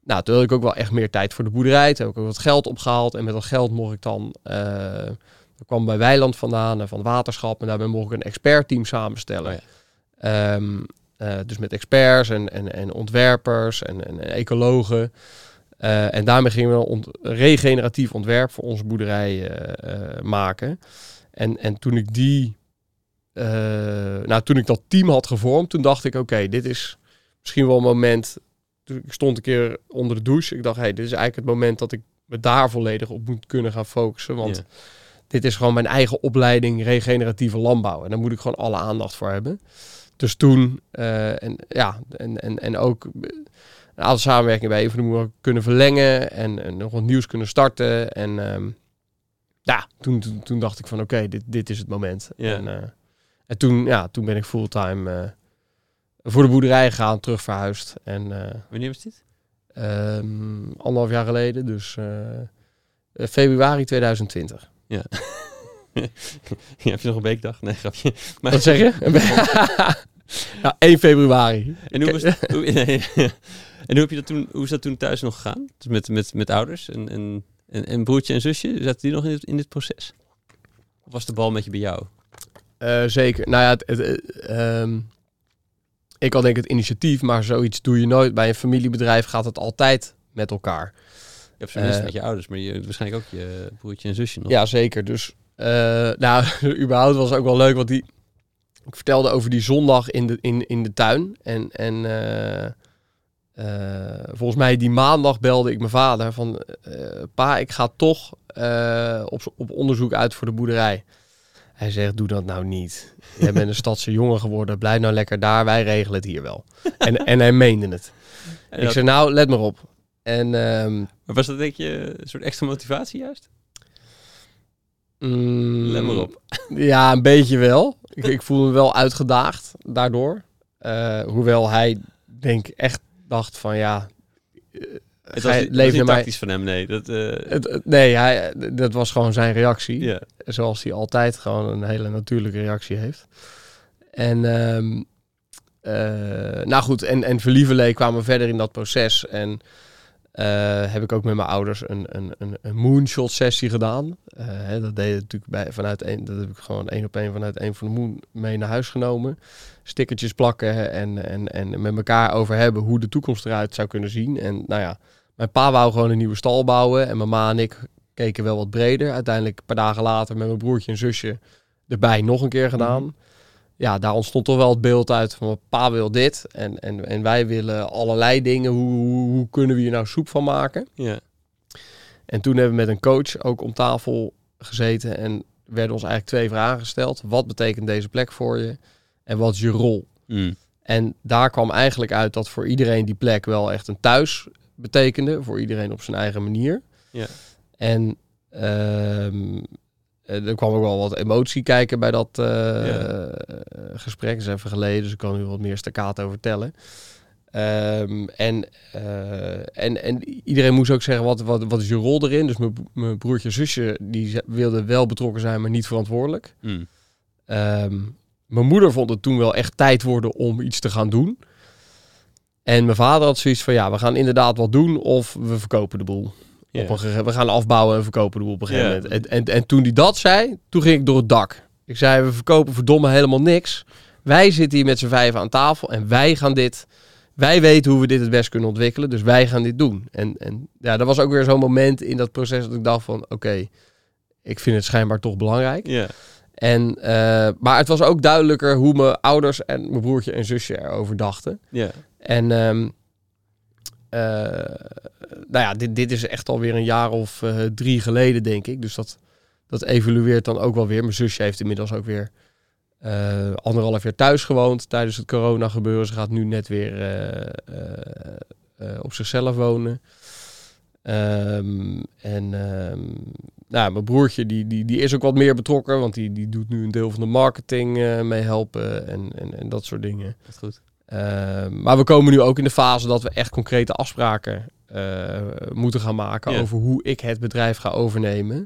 [SPEAKER 2] nou, toen had ik ook wel echt meer tijd voor de boerderij. Toen heb ik ook wat geld opgehaald. En met dat geld mocht ik dan... eh ik kwam bij Weiland vandaan en van waterschap. En daarbij mocht ik een expertteam samenstellen.
[SPEAKER 1] Oh
[SPEAKER 2] Ehm, eh, dus met experts en, en, en ontwerpers en, en, en ecologen. Eh, en daarmee gingen we een ont- regeneratief ontwerp voor onze boerderij eh, eh, maken. En, en toen ik die, eh, nou toen ik dat team had gevormd, toen dacht ik, oké, dit is misschien wel een moment. Ik stond een keer onder de douche. Ik dacht, hey, dit is eigenlijk het moment dat ik me daar volledig op moet kunnen gaan focussen. Want dit is gewoon mijn eigen opleiding regeneratieve landbouw. En daar moet ik gewoon alle aandacht voor hebben. Dus toen, eh, en ja, en, en, en ook een aantal samenwerkingen bij Even de Moer kunnen verlengen en, en nog wat nieuws kunnen starten. En ehm, ja, toen, toen, toen dacht ik van oké, dit, dit is het moment.
[SPEAKER 1] Ja.
[SPEAKER 2] En, eh, en toen, ja, toen ben ik fulltime eh, voor de boerderij gegaan, terug verhuisd. En eh,
[SPEAKER 1] Wanneer was dit?
[SPEAKER 2] ehm, anderhalf jaar geleden, dus eh, eh, februari 2020.
[SPEAKER 1] ja, heb je nog een weekdag? Nee, grapje. Maar,
[SPEAKER 2] Wat zeg je? ja, 1 februari.
[SPEAKER 1] En hoe, was het, hoe, nee, en hoe, heb je dat toen, hoe is dat toen thuis nog gegaan? Dus met, met, met ouders en, en, en, en broertje en zusje? Zaten die nog in dit, in dit proces? Of was de bal met je bij jou?
[SPEAKER 2] Eh, zeker. Nou ja, het, het, eh, ehm, ik had denk ik het initiatief, maar zoiets doe je nooit. Bij een familiebedrijf gaat het altijd met elkaar.
[SPEAKER 1] Je hebt
[SPEAKER 2] Eh,
[SPEAKER 1] met je ouders, maar je, waarschijnlijk ook je broertje en zusje nog.
[SPEAKER 2] Ja, zeker. Dus, eh, nou, überhaupt was het ook wel leuk, want die, ik vertelde over die zondag in de, in, in de tuin. En, en eh, volgens mij die maandag belde ik mijn vader van, pa, ik ga toch op, op onderzoek uit voor de boerderij. Hij zegt, doe dat nou niet. Jij bent een stadse jongen geworden, blijf nou lekker daar, wij regelen het hier wel. En, en hij meende het.
[SPEAKER 1] En
[SPEAKER 2] Ik
[SPEAKER 1] dat-
[SPEAKER 2] zei, nou, let maar op. En ehm,
[SPEAKER 1] maar was dat denk je een soort extra motivatie juist?
[SPEAKER 2] mm,
[SPEAKER 1] Let maar op.
[SPEAKER 2] Ja, een beetje wel. Ik, ik voel me wel uitgedaagd daardoor. Eh, hoewel hij, denk ik, echt dacht van ja...
[SPEAKER 1] Het was, niet- het was
[SPEAKER 2] leeft
[SPEAKER 1] niet tactisch van hem, nee. Dat, eh,
[SPEAKER 2] Het, nee, hij, dat was gewoon zijn reactie. Zoals hij altijd gewoon een hele natuurlijke reactie heeft. En eh, nou goed, en, en voor Lieverlee kwamen verder in dat proces. En eh, heb ik ook met mijn ouders een, een, een, een moonshot sessie gedaan. Hè, dat deed ik natuurlijk bij, vanuit een, dat heb ik gewoon één op één vanuit een van de moon mee naar huis genomen. Stickertjes plakken en, en, en met elkaar over hebben hoe de toekomst eruit zou kunnen zien. En nou ja, mijn pa wou gewoon een nieuwe stal bouwen. En mijn ma en ik keken wel wat breder. Uiteindelijk een paar dagen later met mijn broertje en zusje erbij nog een keer gedaan. Ja, daar ontstond toch wel het beeld uit van mijn pa wil dit. En, en, en wij willen allerlei dingen. Hoe, hoe, hoe kunnen we hier nou soep van maken?
[SPEAKER 1] ja.
[SPEAKER 2] En toen hebben we met een coach ook om tafel gezeten. En werden ons eigenlijk twee vragen gesteld. Wat betekent deze plek voor je? En wat is je rol?
[SPEAKER 1] Mm.
[SPEAKER 2] En daar kwam eigenlijk uit dat voor iedereen die plek wel echt een thuis betekende. Voor iedereen op zijn eigen manier.
[SPEAKER 1] Ja.
[SPEAKER 2] En ehm, eh, er kwam ook wel wat emotie kijken bij dat eh,
[SPEAKER 1] Ja.
[SPEAKER 2] gesprek. Dat is even geleden, dus ik kan nu wat meer staccato vertellen. Ehm, en, eh, en, en iedereen moest ook zeggen, wat, wat, wat is je rol erin? Dus mijn, broertje en zusje, die wilden wel betrokken zijn, maar niet verantwoordelijk.
[SPEAKER 1] Mm.
[SPEAKER 2] Ehm, mijn moeder vond het toen wel echt tijd worden om iets te gaan doen. En mijn vader had zoiets van, ja, we gaan inderdaad wat doen of we verkopen de boel. Op een we gaan afbouwen en verkopen de boel op een gegeven moment. En, en, en toen hij dat zei, toen ging ik door het dak. Ik zei, we verkopen verdomme helemaal niks. Wij zitten hier met z'n vijven aan tafel en wij gaan dit... Wij weten hoe we dit het best kunnen ontwikkelen, dus wij gaan dit doen. En, en ja, dat was ook weer zo'n moment in dat proces dat ik dacht van... Oké, ik vind het schijnbaar toch belangrijk.
[SPEAKER 1] Ja.
[SPEAKER 2] En, eh, maar het was ook duidelijker hoe mijn ouders en mijn broertje en zusje erover dachten.
[SPEAKER 1] Ja.
[SPEAKER 2] En ehm, eh, nou ja, dit, dit is echt alweer een jaar of eh, drie geleden, denk ik. Dus dat, dat evolueert dan ook wel weer. Mijn zusje heeft inmiddels ook weer eh, anderhalf jaar thuis gewoond tijdens het corona gebeuren. Ze gaat nu net weer op zichzelf wonen. Ehm, en ehm, nou, mijn broertje die, die, die is ook wat meer betrokken, want die, die doet nu een deel van de marketing mee helpen en, en, en dat soort dingen.
[SPEAKER 1] Dat is goed.
[SPEAKER 2] Ehm, maar we komen nu ook in de fase dat we echt concrete afspraken eh, moeten gaan maken
[SPEAKER 1] Ja.
[SPEAKER 2] over hoe ik het bedrijf ga overnemen.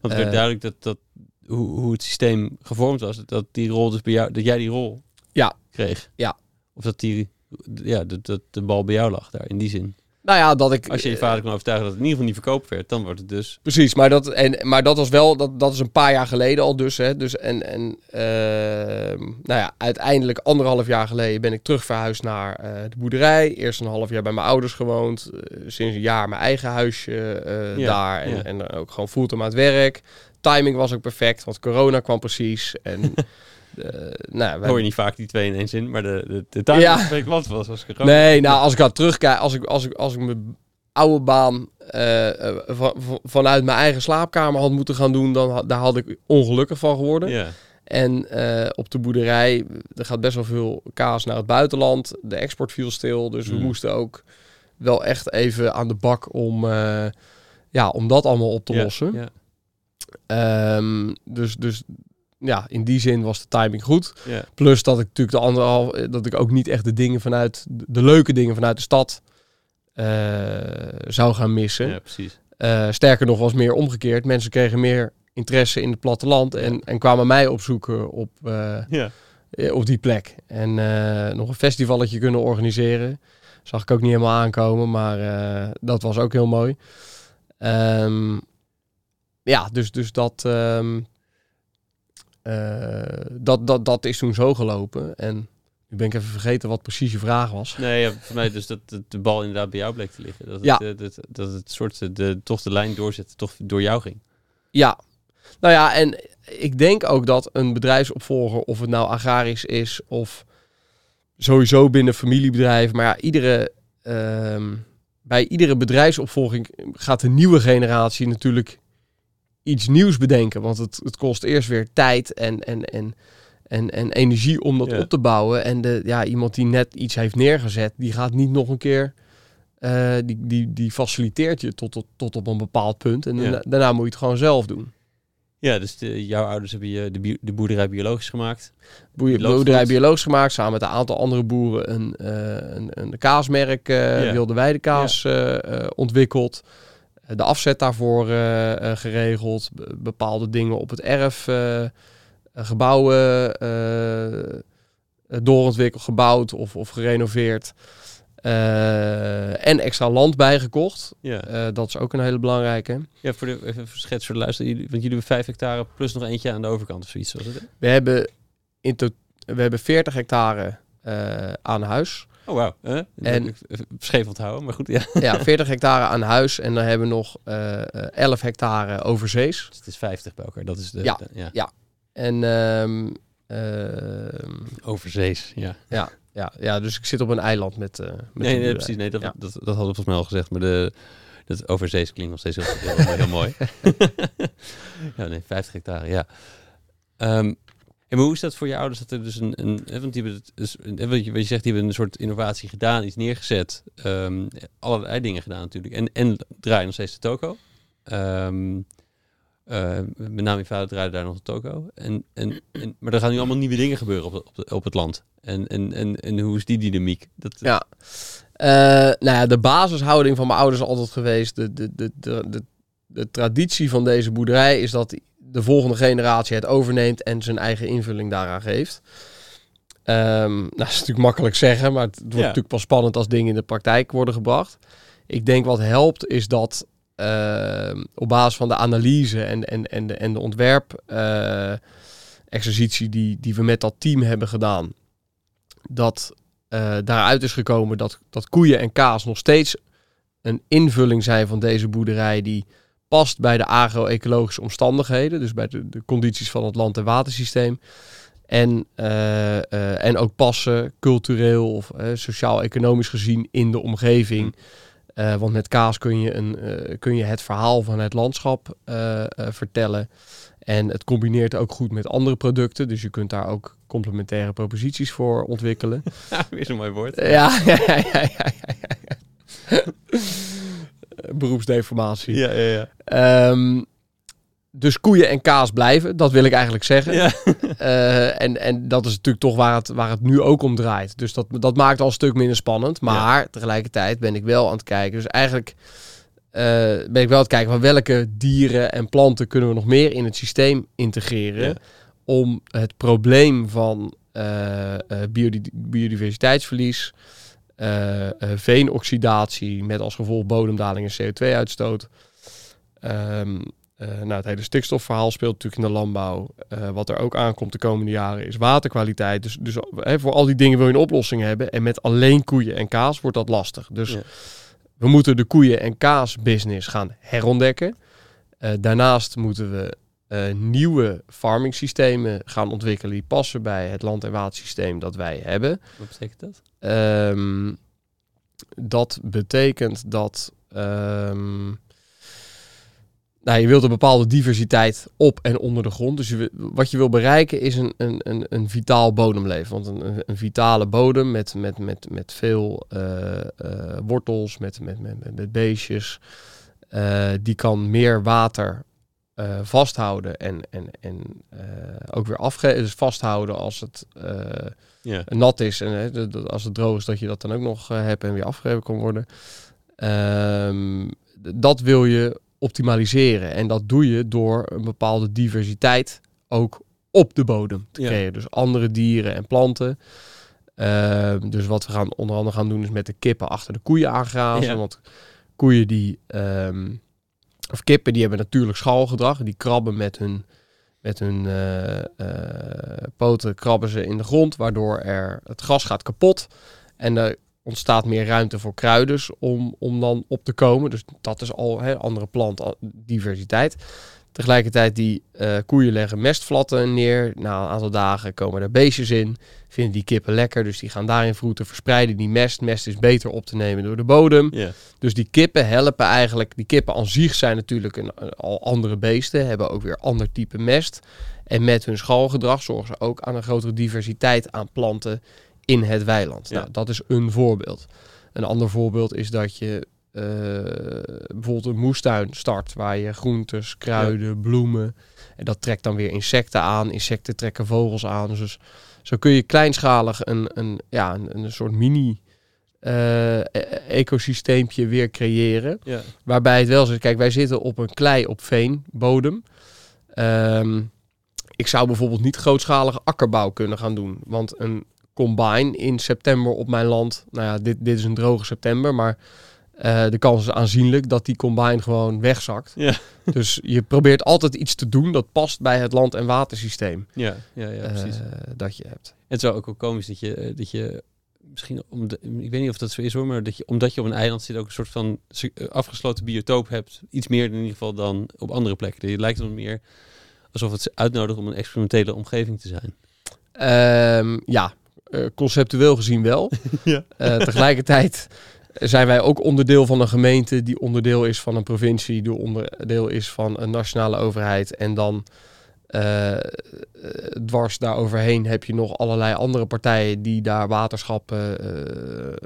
[SPEAKER 1] Want het werd
[SPEAKER 2] Eh,
[SPEAKER 1] duidelijk dat, dat hoe, hoe het systeem gevormd was, dat die rol dus bij jou, dat jij die rol
[SPEAKER 2] Ja.
[SPEAKER 1] kreeg.
[SPEAKER 2] Ja.
[SPEAKER 1] Of dat die, ja, dat, dat de bal bij jou lag daar, in die zin.
[SPEAKER 2] Nou ja, dat ik...
[SPEAKER 1] Als je je vader kan overtuigen dat het in ieder geval niet verkoop werd, dan wordt het dus...
[SPEAKER 2] Precies, maar dat, en, maar dat was wel, dat, dat is een paar jaar geleden al dus. Hè, dus en, en ehm, nou ja, uiteindelijk anderhalf jaar geleden ben ik terug verhuisd naar eh, de boerderij. Eerst een half jaar bij mijn ouders gewoond. Eh, sinds een jaar mijn eigen huisje eh,
[SPEAKER 1] Ja,
[SPEAKER 2] daar. En,
[SPEAKER 1] ja.
[SPEAKER 2] en ook gewoon fulltime aan het werk. Timing was ook perfect, want corona kwam precies. En eh, nou, we
[SPEAKER 1] Hoor je niet vaak die twee in één zin, maar de, de, de timing
[SPEAKER 2] Ja.
[SPEAKER 1] ja. was, was, was gewoon...
[SPEAKER 2] Nee, nou, als ik aan terugkijk, als ik, als ik, als ik mijn oude baan eh, eh, van, van- vanuit mijn eigen slaapkamer had moeten gaan doen, dan had, daar had ik ongelukkig van geworden.
[SPEAKER 1] Ja,
[SPEAKER 2] En eh, op de boerderij, er gaat best wel veel kaas naar het buitenland. De export viel stil, dus we
[SPEAKER 1] Mm.
[SPEAKER 2] moesten ook wel echt even aan de bak om, eh, ja, om dat allemaal op te
[SPEAKER 1] ja,
[SPEAKER 2] lossen.
[SPEAKER 1] Ja,
[SPEAKER 2] Ehm, dus, dus ja, in die zin was de timing goed. Plus dat ik natuurlijk de anderhalf, eh, dat ik ook niet echt de dingen vanuit, de leuke dingen vanuit de stad eh, zou gaan missen.
[SPEAKER 1] ja, precies.
[SPEAKER 2] Eh, sterker nog, was meer omgekeerd. Mensen kregen meer interesse in het platteland en, en kwamen mij opzoeken op, op die plek. En nog een festivalletje kunnen organiseren. Zag ik ook niet helemaal aankomen, maar dat was ook heel mooi. Ehm, ja, dus, dus dat, ehm, eh, dat, dat, dat is toen zo gelopen. En nu ben ik even vergeten wat precies je vraag was.
[SPEAKER 1] Nee, ja, voor mij dus dat dat de bal inderdaad bij jou bleek te liggen. Dat het,
[SPEAKER 2] Ja.
[SPEAKER 1] eh, dat, dat het soort eh, de, toch de lijn doorzetten, toch door jou ging.
[SPEAKER 2] Ja, nou ja, en ik denk ook dat een bedrijfsopvolger, of het nou agrarisch is of sowieso binnen familiebedrijf, maar ja, iedere, ehm, bij iedere bedrijfsopvolging gaat de nieuwe generatie natuurlijk iets nieuws bedenken. Want het, het kost eerst weer tijd en, en, en, en, en energie om dat
[SPEAKER 1] Ja.
[SPEAKER 2] op te bouwen. En de, ja, iemand die net iets heeft neergezet, die gaat niet nog een keer. eh, die, die, die faciliteert je tot, tot, tot op een bepaald punt. En
[SPEAKER 1] Ja.
[SPEAKER 2] daarna, daarna moet je het gewoon zelf doen.
[SPEAKER 1] Ja, dus de, jouw ouders hebben je de, de boerderij biologisch gemaakt.
[SPEAKER 2] Boerderij biologisch gemaakt, samen met een aantal andere boeren een, eh, een, een kaasmerk, eh
[SPEAKER 1] Ja.
[SPEAKER 2] wilde weidekaas ontwikkeld. Eh, De afzet daarvoor eh, eh, geregeld. Be- bepaalde dingen op het erf, gebouwen doorontwikkeld, gebouwd of, of gerenoveerd. En extra land bijgekocht.
[SPEAKER 1] Ja,
[SPEAKER 2] dat is ook een hele belangrijke.
[SPEAKER 1] ja voor de even schets voor de. Jullie- Want jullie hebben vijf hectare plus nog eentje aan de overkant of zoiets. Was het?
[SPEAKER 2] We hebben, in we hebben 40 hectare aan huis.
[SPEAKER 1] Oh, wauw. Huh?
[SPEAKER 2] En-
[SPEAKER 1] ik- Scheef onthouden, maar goed. Ja.
[SPEAKER 2] Ja, 40 hectare aan huis en dan hebben we nog eh, eh, 11 hectare overzees.
[SPEAKER 1] Dus het is 50 bij elkaar. Dat is de,
[SPEAKER 2] Ja.
[SPEAKER 1] de- ja.
[SPEAKER 2] En ehm, ehm,
[SPEAKER 1] overzees. Ja.
[SPEAKER 2] ja, ja, ja, dus ik zit op een eiland met. eh met
[SPEAKER 1] Nee, nee, precies. Nee, dat,
[SPEAKER 2] Ja.
[SPEAKER 1] dat, dat hadden we volgens mij al gezegd. Maar de, dat overzees klinkt nog steeds heel, heel, heel mooi. ja, nee, 50 hectare, ja. Ehm, en hoe is dat voor je ouders? Dat er dus een, een want die hebben dus, je, wat je zegt, die hebben een soort innovatie gedaan, iets neergezet. Ehm, allerlei dingen gedaan natuurlijk. En, en draaien nog steeds de toko. Ehm, eh, met name vader draaide daar nog de toko. En, en, en, maar er gaan nu allemaal nieuwe dingen gebeuren op, op het land. En, en, en, en hoe is die dynamiek? Dat,
[SPEAKER 2] Ja. Eh, nou ja, de basishouding van mijn ouders is altijd geweest. De, de, de, de, de, de traditie van deze boerderij is dat de volgende generatie het overneemt en zijn eigen invulling daaraan geeft. Ehm, nou, dat is natuurlijk makkelijk zeggen, maar het, wordt
[SPEAKER 1] Ja.
[SPEAKER 2] natuurlijk pas spannend als dingen in de praktijk worden gebracht. Ik denk wat helpt is dat ehm, op basis van de analyse en, en, en de, en de ontwerp eh, exercitie die, die we met dat team hebben gedaan, dat eh, daaruit is gekomen dat, dat koeien en kaas nog steeds een invulling zijn van deze boerderij die past bij de agro-ecologische omstandigheden, dus bij de, de condities van het land- en watersysteem. En, eh, eh, en ook passen cultureel of eh, sociaal-economisch gezien in de omgeving. Eh, want met kaas kun je, een, kun je het verhaal van het landschap vertellen. En het combineert ook goed met andere producten. Dus je kunt daar ook complementaire proposities voor ontwikkelen.
[SPEAKER 1] weer zo'n mooi woord.
[SPEAKER 2] Ja, ja, ja, ja, ja, ja. Beroepsdeformatie.
[SPEAKER 1] Ja, ja, ja.
[SPEAKER 2] Ehm, dus koeien en kaas blijven, dat wil ik eigenlijk zeggen.
[SPEAKER 1] ja.
[SPEAKER 2] Eh, en, en dat is natuurlijk toch waar het, waar het nu ook om draait. Dus dat, dat maakt al een stuk minder spannend. Maar tegelijkertijd ben ik wel aan het kijken. Dus eigenlijk eh, ben ik wel aan het kijken van welke dieren en planten kunnen we nog meer in het systeem integreren.
[SPEAKER 1] Ja.
[SPEAKER 2] Om het probleem van eh, eh, biodi- biodiversiteitsverlies eh, veenoxidatie met als gevolg bodemdaling en CO2-uitstoot. Ehm, eh, nou, het hele stikstofverhaal speelt natuurlijk in de landbouw. Wat er ook aankomt de komende jaren is waterkwaliteit. Dus, dus voor al die dingen wil je een oplossing hebben. En met alleen koeien en kaas wordt dat lastig. Dus
[SPEAKER 1] Ja.
[SPEAKER 2] we moeten de koeien- en kaasbusiness gaan herontdekken. Daarnaast moeten we eh, nieuwe farming systemen gaan ontwikkelen die passen bij het land- en watersysteem dat wij hebben.
[SPEAKER 1] Wat betekent dat?
[SPEAKER 2] Ehm, dat betekent dat ehm, nou, je wilt een bepaalde diversiteit op en onder de grond. Dus je, wat je wil bereiken is een, een, een, een vitaal bodemleven. Want een, een, vitale bodem met, met, met, met veel eh, eh, wortels, met, met, met, met, met beestjes, die kan meer water eh, vasthouden en, en, en eh, ook weer afgeven. Dus vasthouden als het eh, nat is en hè, als het droog is, dat je dat dan ook nog hebt en weer afgegeven kan worden. Ehm, dat wil je optimaliseren. En dat doe je door een bepaalde diversiteit ook op de bodem te creëren. Dus andere dieren en planten. Ehm, dus wat we gaan onder andere gaan doen is met de kippen achter de koeien aangrazen. Want koeien die, ehm, of kippen die hebben natuurlijk schalgedrag. Die krabben met hun, met hun eh, eh, poten krabben ze in de grond, waardoor er het gras gaat kapot. En er ontstaat meer ruimte voor kruiders om, om dan op te komen. Dus dat is al hè, andere plantdiversiteit. Tegelijkertijd die eh, koeien leggen mestvlatten neer. Na een aantal dagen komen er beestjes in. Vinden die kippen lekker, dus die gaan daarin vroeten. Verspreiden die mest. Mest is beter op te nemen door de bodem. Dus die kippen helpen eigenlijk. Die kippen aan zich zijn natuurlijk een, al andere beesten. Hebben ook weer ander type mest. En met hun schalgedrag zorgen ze ook aan een grotere diversiteit aan planten in het weiland. Nou, dat is een voorbeeld. Een ander voorbeeld is dat je eh, bijvoorbeeld een moestuin start waar je groentes, kruiden, bloemen. En dat trekt dan weer insecten aan. Insecten trekken vogels aan. Dus zo kun je kleinschalig een, een, ja, een, een soort mini eh, e- ecosysteempje weer creëren.
[SPEAKER 1] Ja.
[SPEAKER 2] Waarbij het wel zo is, kijk, wij zitten op een klei op veen bodem. Ehm, ik zou bijvoorbeeld niet grootschalige akkerbouw kunnen gaan doen. Want een combine in september op mijn land, nou ja, dit, dit is een droge september, maar eh, de kans is aanzienlijk dat die combine gewoon wegzakt.
[SPEAKER 1] Ja.
[SPEAKER 2] Dus je probeert altijd iets te doen dat past bij het land- en watersysteem
[SPEAKER 1] Ja, ja, ja, precies.
[SPEAKER 2] eh, dat je hebt.
[SPEAKER 1] Het zou ook wel komisch dat je, eh, dat je misschien, om de, ik weet niet of dat zo is hoor, maar dat je, omdat je op een eiland zit ook een soort van afgesloten biotoop hebt. Iets meer in ieder geval dan op andere plekken. Het lijkt wel meer alsof het uitnodigt om een experimentele omgeving te zijn.
[SPEAKER 2] Ehm, ja, conceptueel gezien wel.
[SPEAKER 1] Ja.
[SPEAKER 2] Tegelijkertijd zijn wij ook onderdeel van een gemeente die onderdeel is van een provincie, die onderdeel is van een nationale overheid. En dan eh, eh, dwars daaroverheen heb je nog allerlei andere partijen die daar waterschappen, eh,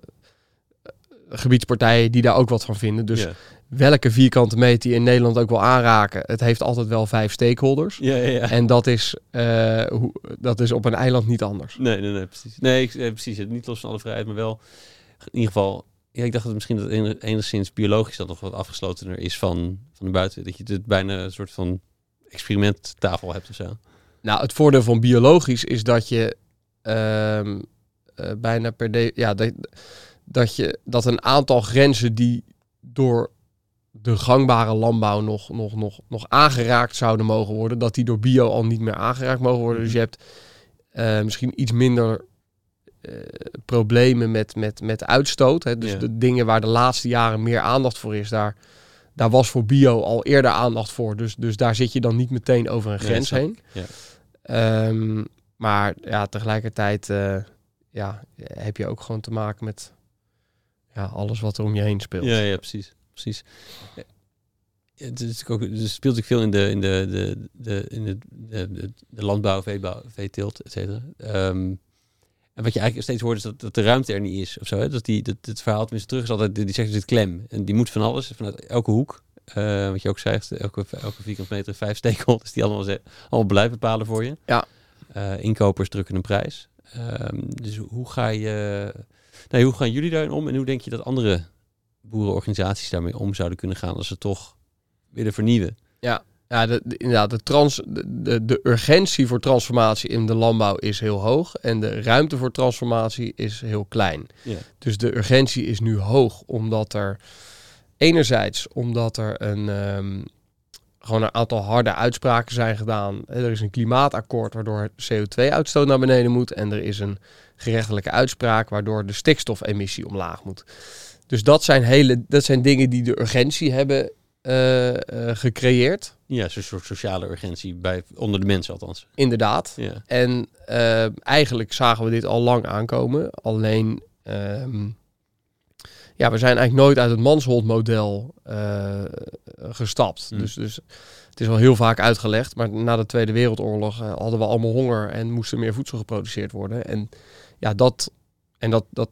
[SPEAKER 2] gebiedspartijen die daar ook wat van vinden. Dus welke vierkante meter je in Nederland ook wil aanraken, het heeft altijd wel vijf stakeholders.
[SPEAKER 1] Ja, ja, ja.
[SPEAKER 2] En dat is, eh, hoe, dat is op een eiland niet anders.
[SPEAKER 1] Nee, nee, nee, precies. Nee, ik, eh, precies. Niet los van alle vrijheid, maar wel in ieder geval. Ik dacht dat misschien dat enig- enigszins biologisch dat nog wat afgeslotener is van, van de buiten. Dat je het bijna een soort van experimenttafel hebt of zo.
[SPEAKER 2] Nou, het voordeel van biologisch is dat je ehm, eh, bijna per de, ja, dat, dat je dat een aantal grenzen die door de gangbare landbouw nog, nog, nog, nog aangeraakt zouden mogen worden, dat die door bio al niet meer aangeraakt mogen worden. Dus je hebt eh, misschien iets minder problemen met, met, met uitstoot. Hè? Dus
[SPEAKER 1] Ja.
[SPEAKER 2] de dingen waar de laatste jaren meer aandacht voor is, daar, daar was voor bio al eerder aandacht voor. Dus, dus daar zit je dan niet meteen over een grens heen.
[SPEAKER 1] Ja.
[SPEAKER 2] Ehm, maar ja, tegelijkertijd eh, ja, heb je ook gewoon te maken met ja, alles wat er om je heen speelt.
[SPEAKER 1] Ja, ja, precies. precies. Ja, Het, is ook, speelt natuurlijk veel in de, in de, de, de, in de, de, de, de landbouw, veebouw, veeteelt, et cetera. Ehm, en wat je eigenlijk steeds hoort is dat, dat de ruimte er niet is of zo. Hè? Dat die, dat, het verhaal tenminste terug is altijd, die zegt er zit klem. En die moet van alles, vanuit elke hoek. Eh, wat je ook zegt, elke, elke vierkante meter vijf stakeholders die allemaal, allemaal beleid bepalen voor je.
[SPEAKER 2] Ja.
[SPEAKER 1] Eh, inkopers drukken een prijs. Ehm, dus hoe ga je, nou, hoe gaan jullie daarin om en hoe denk je dat andere boerenorganisaties daarmee om zouden kunnen gaan als ze toch willen vernieuwen?
[SPEAKER 2] Ja, de, de- inderdaad, de, trans, de, de, de urgentie voor transformatie in de landbouw is heel hoog en de ruimte voor transformatie is heel klein.
[SPEAKER 1] Ja.
[SPEAKER 2] Dus de urgentie is nu hoog, omdat er enerzijds omdat er een, ehm, gewoon een aantal harde uitspraken zijn gedaan. Er is een klimaatakkoord waardoor CO2-uitstoot naar beneden moet en er is een gerechtelijke uitspraak waardoor de stikstofemissie omlaag moet. Dus dat zijn, hele, dat zijn dingen die de urgentie hebben eh, eh, gecreëerd.
[SPEAKER 1] Ja, zo'n soort sociale urgentie bij, onder de mensen althans.
[SPEAKER 2] Inderdaad.
[SPEAKER 1] Ja.
[SPEAKER 2] En eh, eigenlijk zagen we dit al lang aankomen. Alleen, ehm, ja, we zijn eigenlijk nooit uit het Mansholt-model eh, gestapt.
[SPEAKER 1] Hmm.
[SPEAKER 2] Dus, dus het is wel heel vaak uitgelegd. Maar na de Tweede Wereldoorlog hadden we allemaal honger en moest er meer voedsel geproduceerd worden. En ja, dat, en dat, dat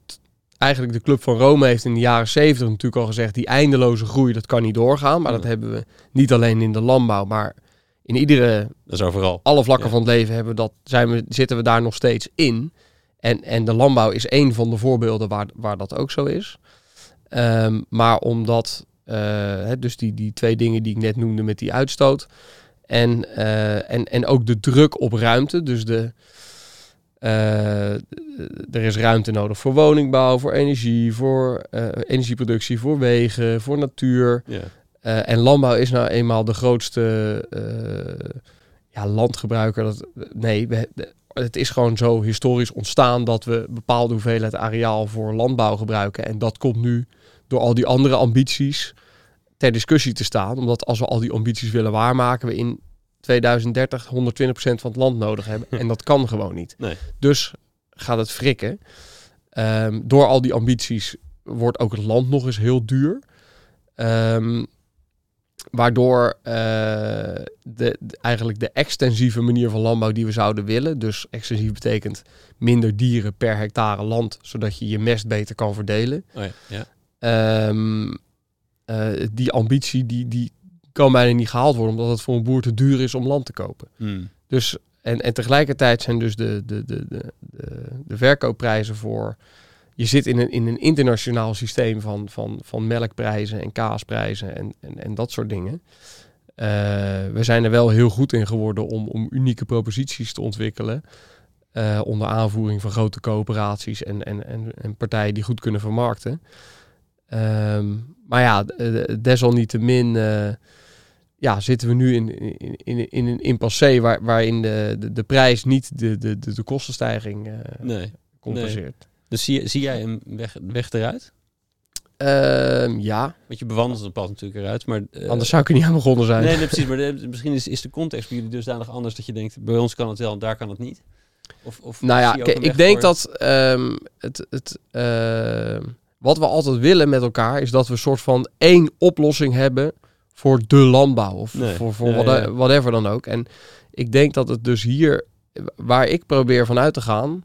[SPEAKER 2] eigenlijk de Club van Rome heeft in de jaren 70 natuurlijk al gezegd, die eindeloze groei, dat kan niet doorgaan. Maar dat
[SPEAKER 1] Ja.
[SPEAKER 2] hebben we niet alleen in de landbouw, maar in iedere
[SPEAKER 1] Dat is overal.
[SPEAKER 2] alle vlakken
[SPEAKER 1] Ja.
[SPEAKER 2] van het leven hebben we dat, zijn we, zitten we daar nog steeds in. En, en de landbouw is één van de voorbeelden waar, waar dat ook zo is. Ehm, maar omdat, eh, dus die, die twee dingen die ik net noemde met die uitstoot. En, eh, en, en ook de druk op ruimte. Dus de, er is ruimte nodig voor woningbouw, voor energie, voor eh, energieproductie, voor wegen, voor natuur.
[SPEAKER 1] Ja.
[SPEAKER 2] Eh, en landbouw is nou eenmaal de grootste eh, ja, landgebruiker. Dat, nee, we, het is gewoon zo historisch ontstaan dat we bepaalde hoeveelheid areaal voor landbouw gebruiken. En dat komt nu door al die andere ambities ter discussie te staan. Omdat als we al die ambities willen waarmaken, we in 2030 120% van het land nodig hebben. En dat kan gewoon niet.
[SPEAKER 1] Nee.
[SPEAKER 2] Dus gaat het frikken. Ehm, door al die ambities wordt ook het land nog eens heel duur. Ehm, waardoor eh, de, de- eigenlijk de extensieve manier van landbouw die we zouden willen. Dus extensief betekent minder dieren per hectare land, zodat je je mest beter kan verdelen.
[SPEAKER 1] Oh ja. ja.
[SPEAKER 2] Ehm, eh, die ambitie die, die kan bijna niet gehaald worden, omdat het voor een boer te duur is om land te kopen.
[SPEAKER 1] Hmm.
[SPEAKER 2] Dus, en, en tegelijkertijd zijn dus de, de, de, de, de, verkoopprijzen voor. Je zit in een, in een internationaal systeem van, van, van melkprijzen en kaasprijzen en, en, en dat soort dingen. Eh, we zijn er wel heel goed in geworden om, om unieke proposities te ontwikkelen. eh, onder aanvoering van grote coöperaties en, en, en, en partijen die goed kunnen vermarkten. Ehm, maar ja, desalniettemin eh, ja, zitten we nu in, in, in, in een impasse waar, waarin de, de, de prijs niet de, de, de, de kostenstijging eh,
[SPEAKER 1] Nee.
[SPEAKER 2] compenseert.
[SPEAKER 1] Dus zie, zie jij een weg, weg eruit?
[SPEAKER 2] Ehm, ja,
[SPEAKER 1] Want je bewandelt het pad natuurlijk eruit, maar... eh,
[SPEAKER 2] anders zou ik er niet aan begonnen zijn.
[SPEAKER 1] Nee, nee, precies. Maar de- misschien is, is de context bij jullie dusdanig anders dat je denkt, bij ons kan het wel en daar kan het niet. Of, of
[SPEAKER 2] Nou ja, ik denk
[SPEAKER 1] voor-
[SPEAKER 2] dat ehm, het, het, ehm, wat we altijd willen met elkaar is dat we een soort van één oplossing hebben voor de landbouw of
[SPEAKER 1] Nee.
[SPEAKER 2] voor, voor
[SPEAKER 1] Ja,
[SPEAKER 2] whate-
[SPEAKER 1] ja.
[SPEAKER 2] whatever dan ook. En ik denk dat het dus hier, waar ik probeer vanuit te gaan,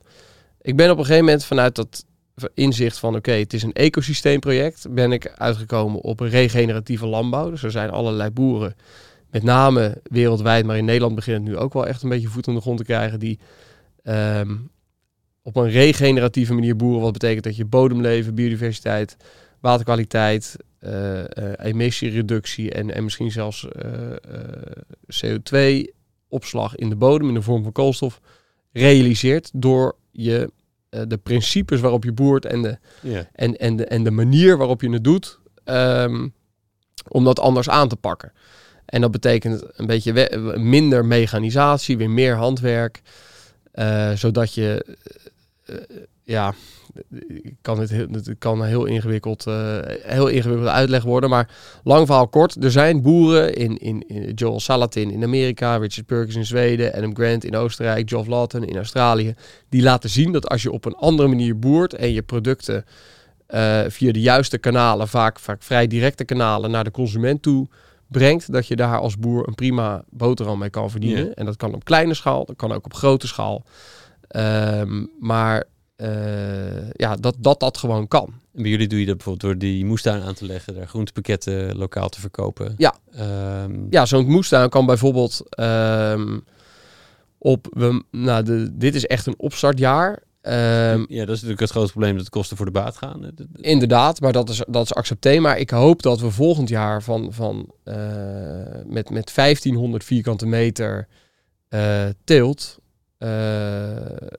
[SPEAKER 2] ik ben op een gegeven moment vanuit dat inzicht van oké, het is een ecosysteemproject, ben ik uitgekomen op een regeneratieve landbouw. Dus er zijn allerlei boeren, met name wereldwijd, maar in Nederland begint het nu ook wel echt een beetje voet aan de grond te krijgen, die ehm, op een regeneratieve manier boeren. Wat betekent dat je bodemleven, biodiversiteit, waterkwaliteit, emissiereductie en, en misschien zelfs eh, eh, CO2-opslag in de bodem in de vorm van koolstof realiseert door je eh, de principes waarop je boert en de, en, en, de, en de manier waarop je het doet, ehm, om dat anders aan te pakken. En dat betekent een beetje we- minder mechanisatie, weer meer handwerk, eh, zodat je, eh, eh, ja, ik kan het heel, het kan heel ingewikkeld, eh, heel ingewikkeld uitleg worden, maar lang verhaal kort, er zijn boeren in, in, in Joel Salatin in Amerika, Richard Perkins in Zweden, Adam Grant in Oostenrijk, Geoff Lawton in Australië, die laten zien dat als je op een andere manier boert en je producten eh, via de juiste kanalen, vaak, vaak vrij directe kanalen, naar de consument toe brengt, dat je daar als boer een prima boterham mee kan verdienen. En dat kan op kleine schaal, dat kan ook op grote schaal. Ehm, maar ja, dat, dat dat gewoon kan.
[SPEAKER 1] En bij jullie doe je dat bijvoorbeeld door die moestuin aan te leggen, daar groentepakketten lokaal te verkopen.
[SPEAKER 2] Ja.
[SPEAKER 1] Ehm,
[SPEAKER 2] Ja, zo'n moestuin kan bijvoorbeeld ehm, op, we, nou de, dit is echt een opstartjaar. Ehm,
[SPEAKER 1] ja, dat is natuurlijk het grote probleem dat de kosten voor de baat gaan.
[SPEAKER 2] Inderdaad, maar dat is, dat is accepteer. Maar ik hoop dat we volgend jaar van, van, eh, met, met 1500 vierkante meter eh, teelt eh,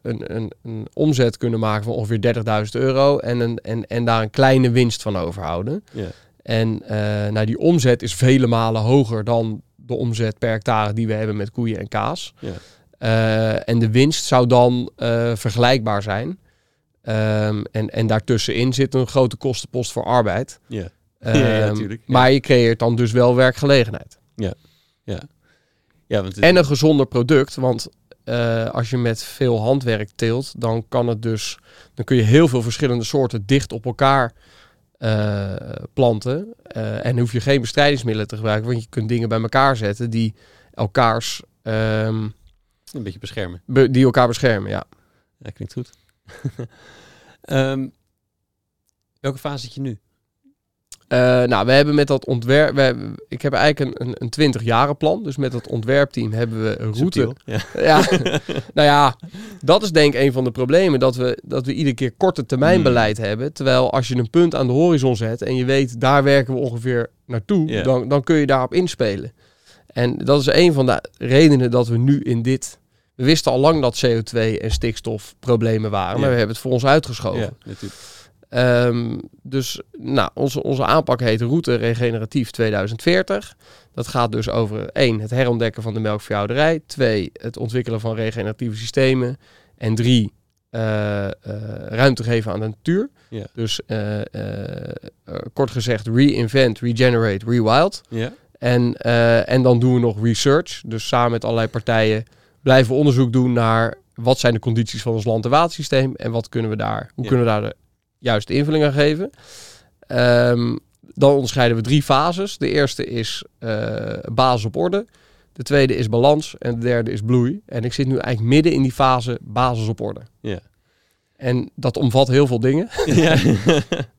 [SPEAKER 2] een, een, een omzet kunnen maken van ongeveer 30.000 euro en, een, en, en daar een kleine winst van overhouden.
[SPEAKER 1] Ja.
[SPEAKER 2] En eh, nou, die omzet is vele malen hoger dan de omzet per hectare die we hebben met koeien en kaas.
[SPEAKER 1] Ja.
[SPEAKER 2] Eh, en de winst zou dan eh, vergelijkbaar zijn. Ehm, en, en daartussenin zit een grote kostenpost voor arbeid.
[SPEAKER 1] Ja. Ja, ja,
[SPEAKER 2] Ehm,
[SPEAKER 1] ja.
[SPEAKER 2] Maar je creëert dan dus wel werkgelegenheid.
[SPEAKER 1] ja, want het-
[SPEAKER 2] En een gezonder product. Want eh, als je met veel handwerk teelt, dan kan het dus. Dan kun je heel veel verschillende soorten dicht op elkaar eh, planten. Eh, en hoef je geen bestrijdingsmiddelen te gebruiken. Want je kunt dingen bij elkaar zetten die elkaars. ehm,
[SPEAKER 1] een beetje beschermen.
[SPEAKER 2] be- die elkaar beschermen. Ja.
[SPEAKER 1] Ja, klinkt goed. Ehm, welke fase zit je nu?
[SPEAKER 2] Eh, nou, we hebben met dat ontwerp. We ik heb eigenlijk een, een, een 20 jaren plan. Dus met dat ontwerpteam hebben we een route.
[SPEAKER 1] Subtiel. Ja.
[SPEAKER 2] Ja, nou ja, dat is denk ik een van de problemen. Dat we, dat we iedere keer korte termijn
[SPEAKER 1] Hmm.
[SPEAKER 2] beleid hebben. Terwijl als je een punt aan de horizon zet en je weet, daar werken we ongeveer naartoe, dan, dan kun je daarop inspelen. En dat is een van de redenen dat we nu in dit... We wisten al lang dat CO2 en stikstof problemen waren, maar we hebben het voor ons uitgeschoven.
[SPEAKER 1] ja, natuurlijk.
[SPEAKER 2] Ehm, dus nou, onze, onze aanpak heet Route Regeneratief 2040. Dat gaat dus over één, het herontdekken van de melkveehouderij. Twee, het ontwikkelen van regeneratieve systemen. En drie, eh, eh, ruimte geven aan de natuur. Dus eh, kort gezegd, reinvent, regenerate, rewild.
[SPEAKER 1] Ja.
[SPEAKER 2] En, en dan doen we nog research. Dus samen met allerlei partijen blijven we onderzoek doen naar wat zijn de condities van ons land- en watersysteem en wat kunnen we daar, hoe kunnen we daar de juiste invulling aan geven. Ehm, dan onderscheiden we drie fases. De eerste is eh, basis op orde. De tweede is balans en de derde is bloei. En ik zit nu eigenlijk midden in die fase basis op orde.
[SPEAKER 1] Ja.
[SPEAKER 2] En dat omvat heel veel dingen.
[SPEAKER 1] ja.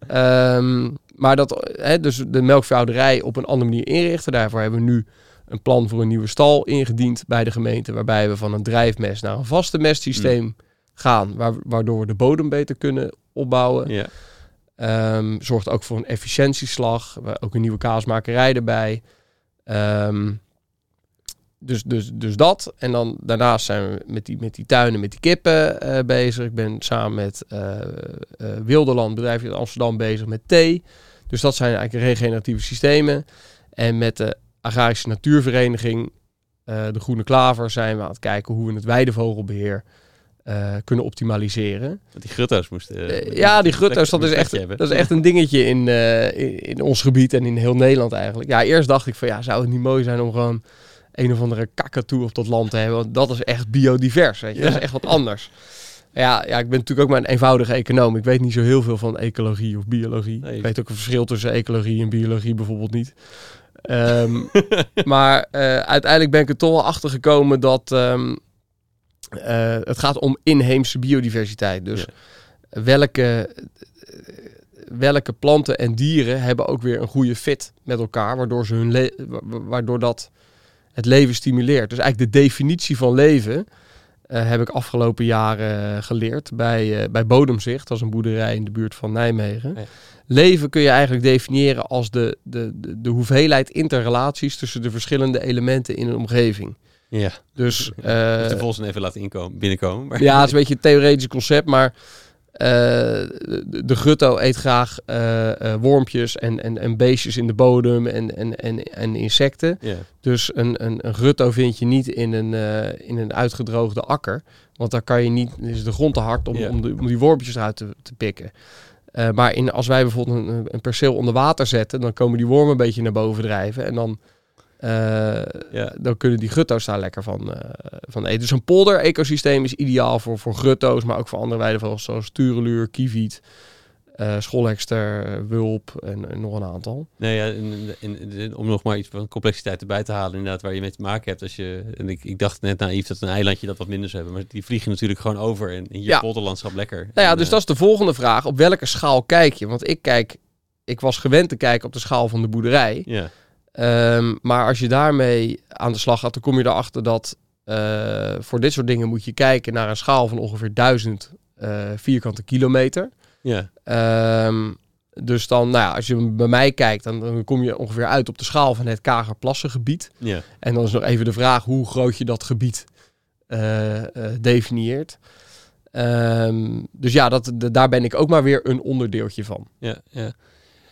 [SPEAKER 2] Ehm, maar dat, hè, dus de melkveehouderij op een andere manier inrichten. Daarvoor hebben we nu een plan voor een nieuwe stal ingediend bij de gemeente. Waarbij we van een drijfmest naar een vaste mestsysteem gaan. Waar, waardoor we de bodem beter kunnen opbouwen.
[SPEAKER 1] ja.
[SPEAKER 2] Ehm, zorgt ook voor een efficiëntieslag. We ook een nieuwe kaasmakerij erbij. Ehm, dus, dus, dus dat. En dan daarnaast zijn we met die, met die tuinen, met die kippen eh, bezig. Ik ben samen met eh, Wilderland, bedrijf in Amsterdam, bezig met thee. Dus dat zijn eigenlijk regeneratieve systemen. En met de Agrarische Natuurvereniging, de Groene Klaver, zijn we aan het kijken hoe we het weidevogelbeheer eh, kunnen optimaliseren.
[SPEAKER 1] Die grutto's moesten...
[SPEAKER 2] Eh, ja, die grutto's, dat is, echt,
[SPEAKER 1] hebben.
[SPEAKER 2] dat is echt een dingetje in, eh, in, in ons gebied en in heel Nederland eigenlijk. Ja, eerst dacht ik van ja, zou het niet mooi zijn om gewoon een of andere kakatoe op dat land te hebben. Want dat is echt biodivers, weet je. Dat is echt wat anders. Ja, ja, ik ben natuurlijk ook maar een eenvoudige econoom. Ik weet niet zo heel veel van ecologie of biologie.
[SPEAKER 1] Nee.
[SPEAKER 2] Ik weet ook een verschil tussen ecologie en biologie bijvoorbeeld niet. Ehm, maar uiteindelijk ben ik er toch wel achter gekomen dat ehm, eh, het gaat om inheemse biodiversiteit. Dus welke, welke planten en dieren hebben ook weer een goede fit met elkaar, waardoor, ze hun waardoor dat het leven stimuleert. Dus eigenlijk de definitie van leven eh, heb ik afgelopen jaren geleerd bij, eh, bij Bodemzicht. Dat is een boerderij in de buurt van Nijmegen.
[SPEAKER 1] Ja.
[SPEAKER 2] Leven kun je eigenlijk definiëren als de, de, de, de hoeveelheid interrelaties tussen de verschillende elementen in een omgeving.
[SPEAKER 1] Ja.
[SPEAKER 2] Dus,
[SPEAKER 1] Dus
[SPEAKER 2] eh,
[SPEAKER 1] de volsen even laten inkomen, binnenkomen. Maar...
[SPEAKER 2] ja, het is een beetje een theoretisch concept, maar eh, de, de grutto eet graag eh, eh, wormpjes en, en, en beestjes in de bodem en, en, en, en insecten. Dus een, een, een grutto vind je niet in een, eh, in een uitgedroogde akker. Want daar kan je niet, is de grond te hard om, om, de, om die wormpjes eruit te, te pikken. Eh, maar in, als wij bijvoorbeeld een, een perceel onder water zetten, dan komen die wormen een beetje naar boven drijven. En dan, eh,
[SPEAKER 1] Ja.
[SPEAKER 2] dan kunnen die grutto's daar lekker van, eh, van eten. Dus een polder-ecosysteem is ideaal voor, voor grutto's, maar ook voor andere weidevogels zoals tureluur, kieviet, eh scholhekster, wulp en, en nog een aantal.
[SPEAKER 1] Nee, ja, en- en- en- om nog maar iets van complexiteit erbij te halen, inderdaad, waar je mee te maken hebt. Als je, en ik, ik dacht net naïef dat een eilandje dat wat minder zou hebben, maar die vliegen natuurlijk gewoon over en in je
[SPEAKER 2] Ja.
[SPEAKER 1] polderlandschap lekker.
[SPEAKER 2] Nou ja, dus
[SPEAKER 1] eh,
[SPEAKER 2] dat is de volgende vraag. Op welke schaal kijk je? Want ik kijk, ik was gewend te kijken op de schaal van de boerderij.
[SPEAKER 1] Ja,
[SPEAKER 2] Ehm, maar als je daarmee aan de slag gaat, dan kom je erachter dat eh, voor dit soort dingen moet je kijken naar een schaal van ongeveer 1000 eh, vierkante kilometer.
[SPEAKER 1] Ja.
[SPEAKER 2] Ehm, dus dan, nou ja, als je bij mij kijkt, dan, dan kom je ongeveer uit op de schaal van het Kagerplassengebied.
[SPEAKER 1] Ja.
[SPEAKER 2] En dan is nog even de vraag hoe groot je dat gebied eh, definieert. Ehm, dus ja, dat, de- daar ben ik ook maar weer een onderdeeltje van.
[SPEAKER 1] Ja, ja.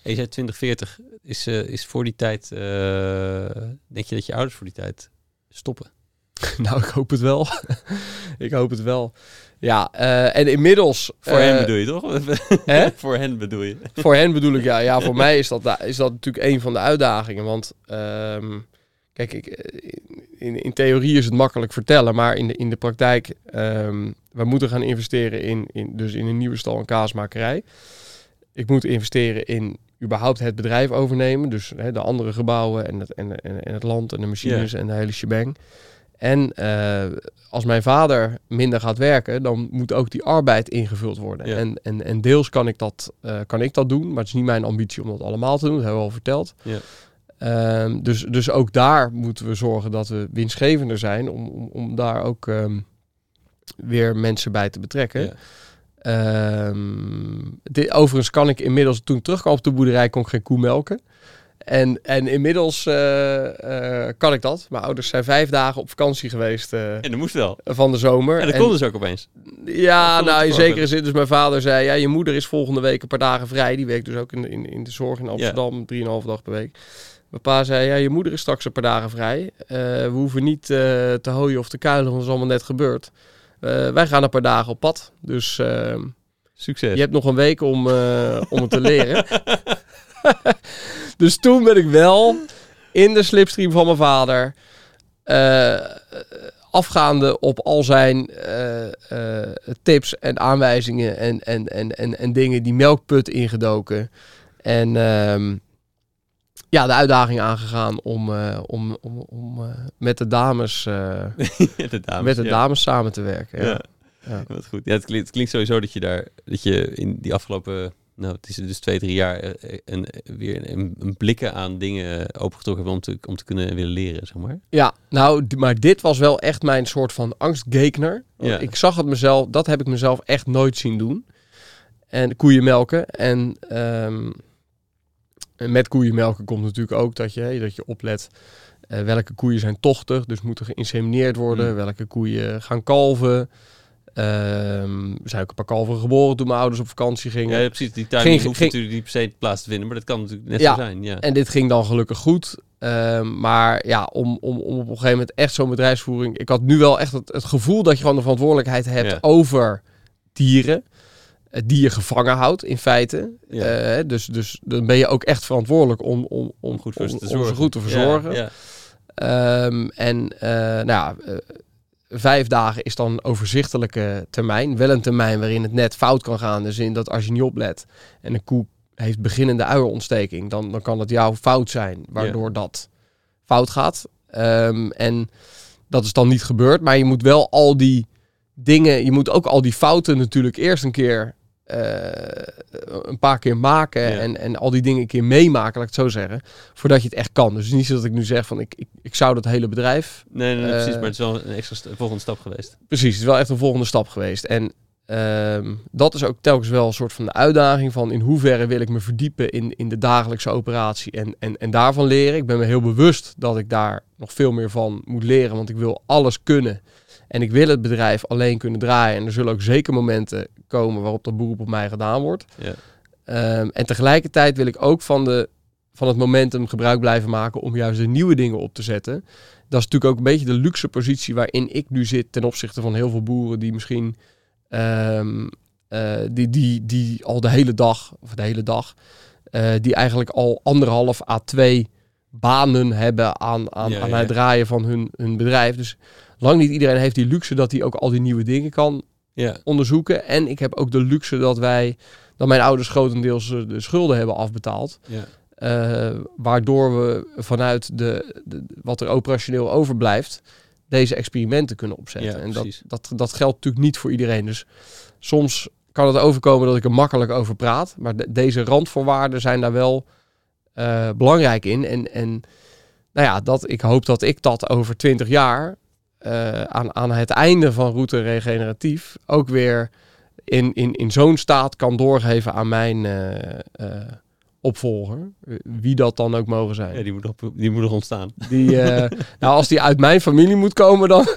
[SPEAKER 1] En je zei 2040. Is, eh, is voor die tijd... eh, denk je dat je ouders voor die tijd stoppen?
[SPEAKER 2] nou, ik hoop het wel. ik hoop het wel. Ja, eh, en inmiddels...
[SPEAKER 1] Voor hen bedoel je toch?
[SPEAKER 2] hè?
[SPEAKER 1] voor hen bedoel je.
[SPEAKER 2] Voor hen bedoel ik, ja. Ja, voor mij is dat, is dat natuurlijk een van de uitdagingen. Want, ehm, kijk, ik, in, in theorie is het makkelijk vertellen. Maar in de, in de praktijk, ehm we moeten gaan investeren in, in, dus in een nieuwe stal en kaasmakerij. Ik moet investeren in überhaupt het bedrijf overnemen. Dus hè, de andere gebouwen en het, en, en, en het land en de machines en de hele shebang. En eh, als mijn vader minder gaat werken, dan moet ook die arbeid ingevuld worden. En, en, en deels kan ik, dat, eh, kan ik dat doen, maar het is niet mijn ambitie om dat allemaal te doen. Dat hebben we al verteld. Ehm, dus, dus ook daar moeten we zorgen dat we winstgevender zijn om, om, om daar ook ehm, weer mensen bij te betrekken.
[SPEAKER 1] Ja.
[SPEAKER 2] Ehm, dit, overigens kan ik inmiddels, toen ik terugkwam op de boerderij, kon ik geen koe melken. En, en inmiddels eh, eh, kan ik dat. Mijn ouders zijn vijf dagen op vakantie geweest eh,
[SPEAKER 1] En dat moest wel.
[SPEAKER 2] van de zomer.
[SPEAKER 1] En dat
[SPEAKER 2] En-
[SPEAKER 1] kon dus ook opeens.
[SPEAKER 2] ja, nou in zekere zin. Dus mijn vader zei, ja, je moeder is volgende week een paar dagen vrij. Die werkt dus ook in, in, in de zorg in Amsterdam, drieënhalve dag per week. Mijn pa zei, ja, je moeder is straks een paar dagen vrij. We hoeven niet te hooien of te kuilen, want dat is allemaal net gebeurd. Eh, wij gaan een paar dagen op pad. Dus eh,
[SPEAKER 1] Succes.
[SPEAKER 2] je hebt nog een week om, eh, om het te leren. dus toen ben ik wel in de slipstream van mijn vader. eh, afgaande op al zijn tips en aanwijzingen en, en, en, en, en dingen die melkput ingedoken. En ehm, ja, de uitdaging aangegaan om, eh, om, om, om eh, met de dames, eh,
[SPEAKER 1] de dames,
[SPEAKER 2] met de
[SPEAKER 1] ja.
[SPEAKER 2] dames samen te werken. Ja.
[SPEAKER 1] Ja.
[SPEAKER 2] Ja.
[SPEAKER 1] Wat goed. Ja, het klinkt, het klinkt sowieso dat je daar, dat je in die afgelopen, nou, het is dus twee, drie jaar, een, weer een, een blikken aan dingen opengetrokken hebt om te, om te kunnen willen leren, zeg maar.
[SPEAKER 2] Ja, nou, maar dit was wel echt mijn soort van angstgekner. Ik zag het mezelf, dat heb ik mezelf echt nooit zien doen. En koeien melken. En, ehm, en met koeien melken komt natuurlijk ook dat je, dat je oplet eh, welke koeien zijn tochtig, dus moeten geïnsemineerd worden.
[SPEAKER 1] Mm.
[SPEAKER 2] Welke koeien gaan kalven. Ehm, er zijn ook een paar kalveren geboren toen mijn ouders op vakantie gingen.
[SPEAKER 1] Ja, precies. Die timing
[SPEAKER 2] Geen-
[SPEAKER 1] hoeft
[SPEAKER 2] geen-
[SPEAKER 1] natuurlijk niet per se plaats te vinden, maar dat kan natuurlijk net
[SPEAKER 2] Ja.
[SPEAKER 1] zo zijn. Ja.
[SPEAKER 2] En dit ging dan gelukkig goed. Ehm, maar ja, om, om, om op een gegeven moment echt zo'n bedrijfsvoering. Ik had nu wel echt het, het gevoel dat je gewoon de verantwoordelijkheid hebt
[SPEAKER 1] Ja.
[SPEAKER 2] over dieren. Die je gevangen houdt in feite.
[SPEAKER 1] Ja.
[SPEAKER 2] Eh, dus, dus dan ben je ook echt verantwoordelijk om, om, om,
[SPEAKER 1] om goed voor ze te
[SPEAKER 2] om
[SPEAKER 1] zorgen.
[SPEAKER 2] goed te verzorgen.
[SPEAKER 1] Ja, ja.
[SPEAKER 2] Ehm, en eh, nou ja, eh, vijf dagen is dan een overzichtelijke termijn. Wel een termijn waarin het net fout kan gaan. Dus in dat als je niet oplet en een koe heeft beginnende uierontsteking, dan, dan kan het jouw fout zijn, waardoor dat fout gaat. Ehm, en dat is dan niet gebeurd, maar je moet wel al die dingen, je moet ook al die fouten natuurlijk eerst een keer een paar keer maken
[SPEAKER 1] Ja.
[SPEAKER 2] en, en al die dingen een keer meemaken, laat ik het zo zeggen, voordat je het echt kan. Dus niet zo dat ik nu zeg van ik, ik, ik zou dat hele bedrijf.
[SPEAKER 1] Nee, nee, nee, precies.
[SPEAKER 2] Eh,
[SPEAKER 1] Maar het is wel een extra st- volgende stap geweest.
[SPEAKER 2] Precies, het is wel echt een volgende stap geweest. En ehm, dat is ook telkens wel een soort van de uitdaging van in hoeverre wil ik me verdiepen in, in de dagelijkse operatie en, en, en daarvan leren. Ik ben me heel bewust dat ik daar nog veel meer van moet leren, want ik wil alles kunnen. En ik wil het bedrijf alleen kunnen draaien. En er zullen ook zeker momenten komen waarop dat beroep op mij gedaan wordt.
[SPEAKER 1] Ja.
[SPEAKER 2] Ehm, en tegelijkertijd wil ik ook van, de, van het momentum gebruik blijven maken om juist de nieuwe dingen op te zetten. Dat is natuurlijk ook een beetje de luxe positie waarin ik nu zit ten opzichte van heel veel boeren die misschien ehm, eh, die, die, die al de hele dag, of de hele dag, eh, die eigenlijk al anderhalf à twee banen hebben aan, aan,
[SPEAKER 1] Ja,
[SPEAKER 2] aan
[SPEAKER 1] ja.
[SPEAKER 2] het draaien van hun, hun bedrijf. Dus lang niet iedereen heeft die luxe dat hij ook al die nieuwe dingen kan
[SPEAKER 1] Ja.
[SPEAKER 2] onderzoeken. En ik heb ook de luxe dat wij, dat mijn ouders grotendeels eh, de schulden hebben afbetaald.
[SPEAKER 1] Ja.
[SPEAKER 2] Eh, waardoor we vanuit de, de, wat er operationeel overblijft, deze experimenten kunnen opzetten.
[SPEAKER 1] Ja,
[SPEAKER 2] en dat, dat, dat geldt natuurlijk niet voor iedereen. Dus soms kan het overkomen dat ik er makkelijk over praat. Maar de- deze randvoorwaarden zijn daar wel eh, belangrijk in. En, en nou ja, dat, ik hoop dat ik dat over twintig jaar eh, aan, aan het einde van route regeneratief ook weer in, in, in zo'n staat kan doorgeven aan mijn eh, eh, opvolger. Wie dat dan ook mogen zijn.
[SPEAKER 1] Ja, die moet nog, die moet nog ontstaan.
[SPEAKER 2] Die, nou, als die uit mijn familie moet komen, dan,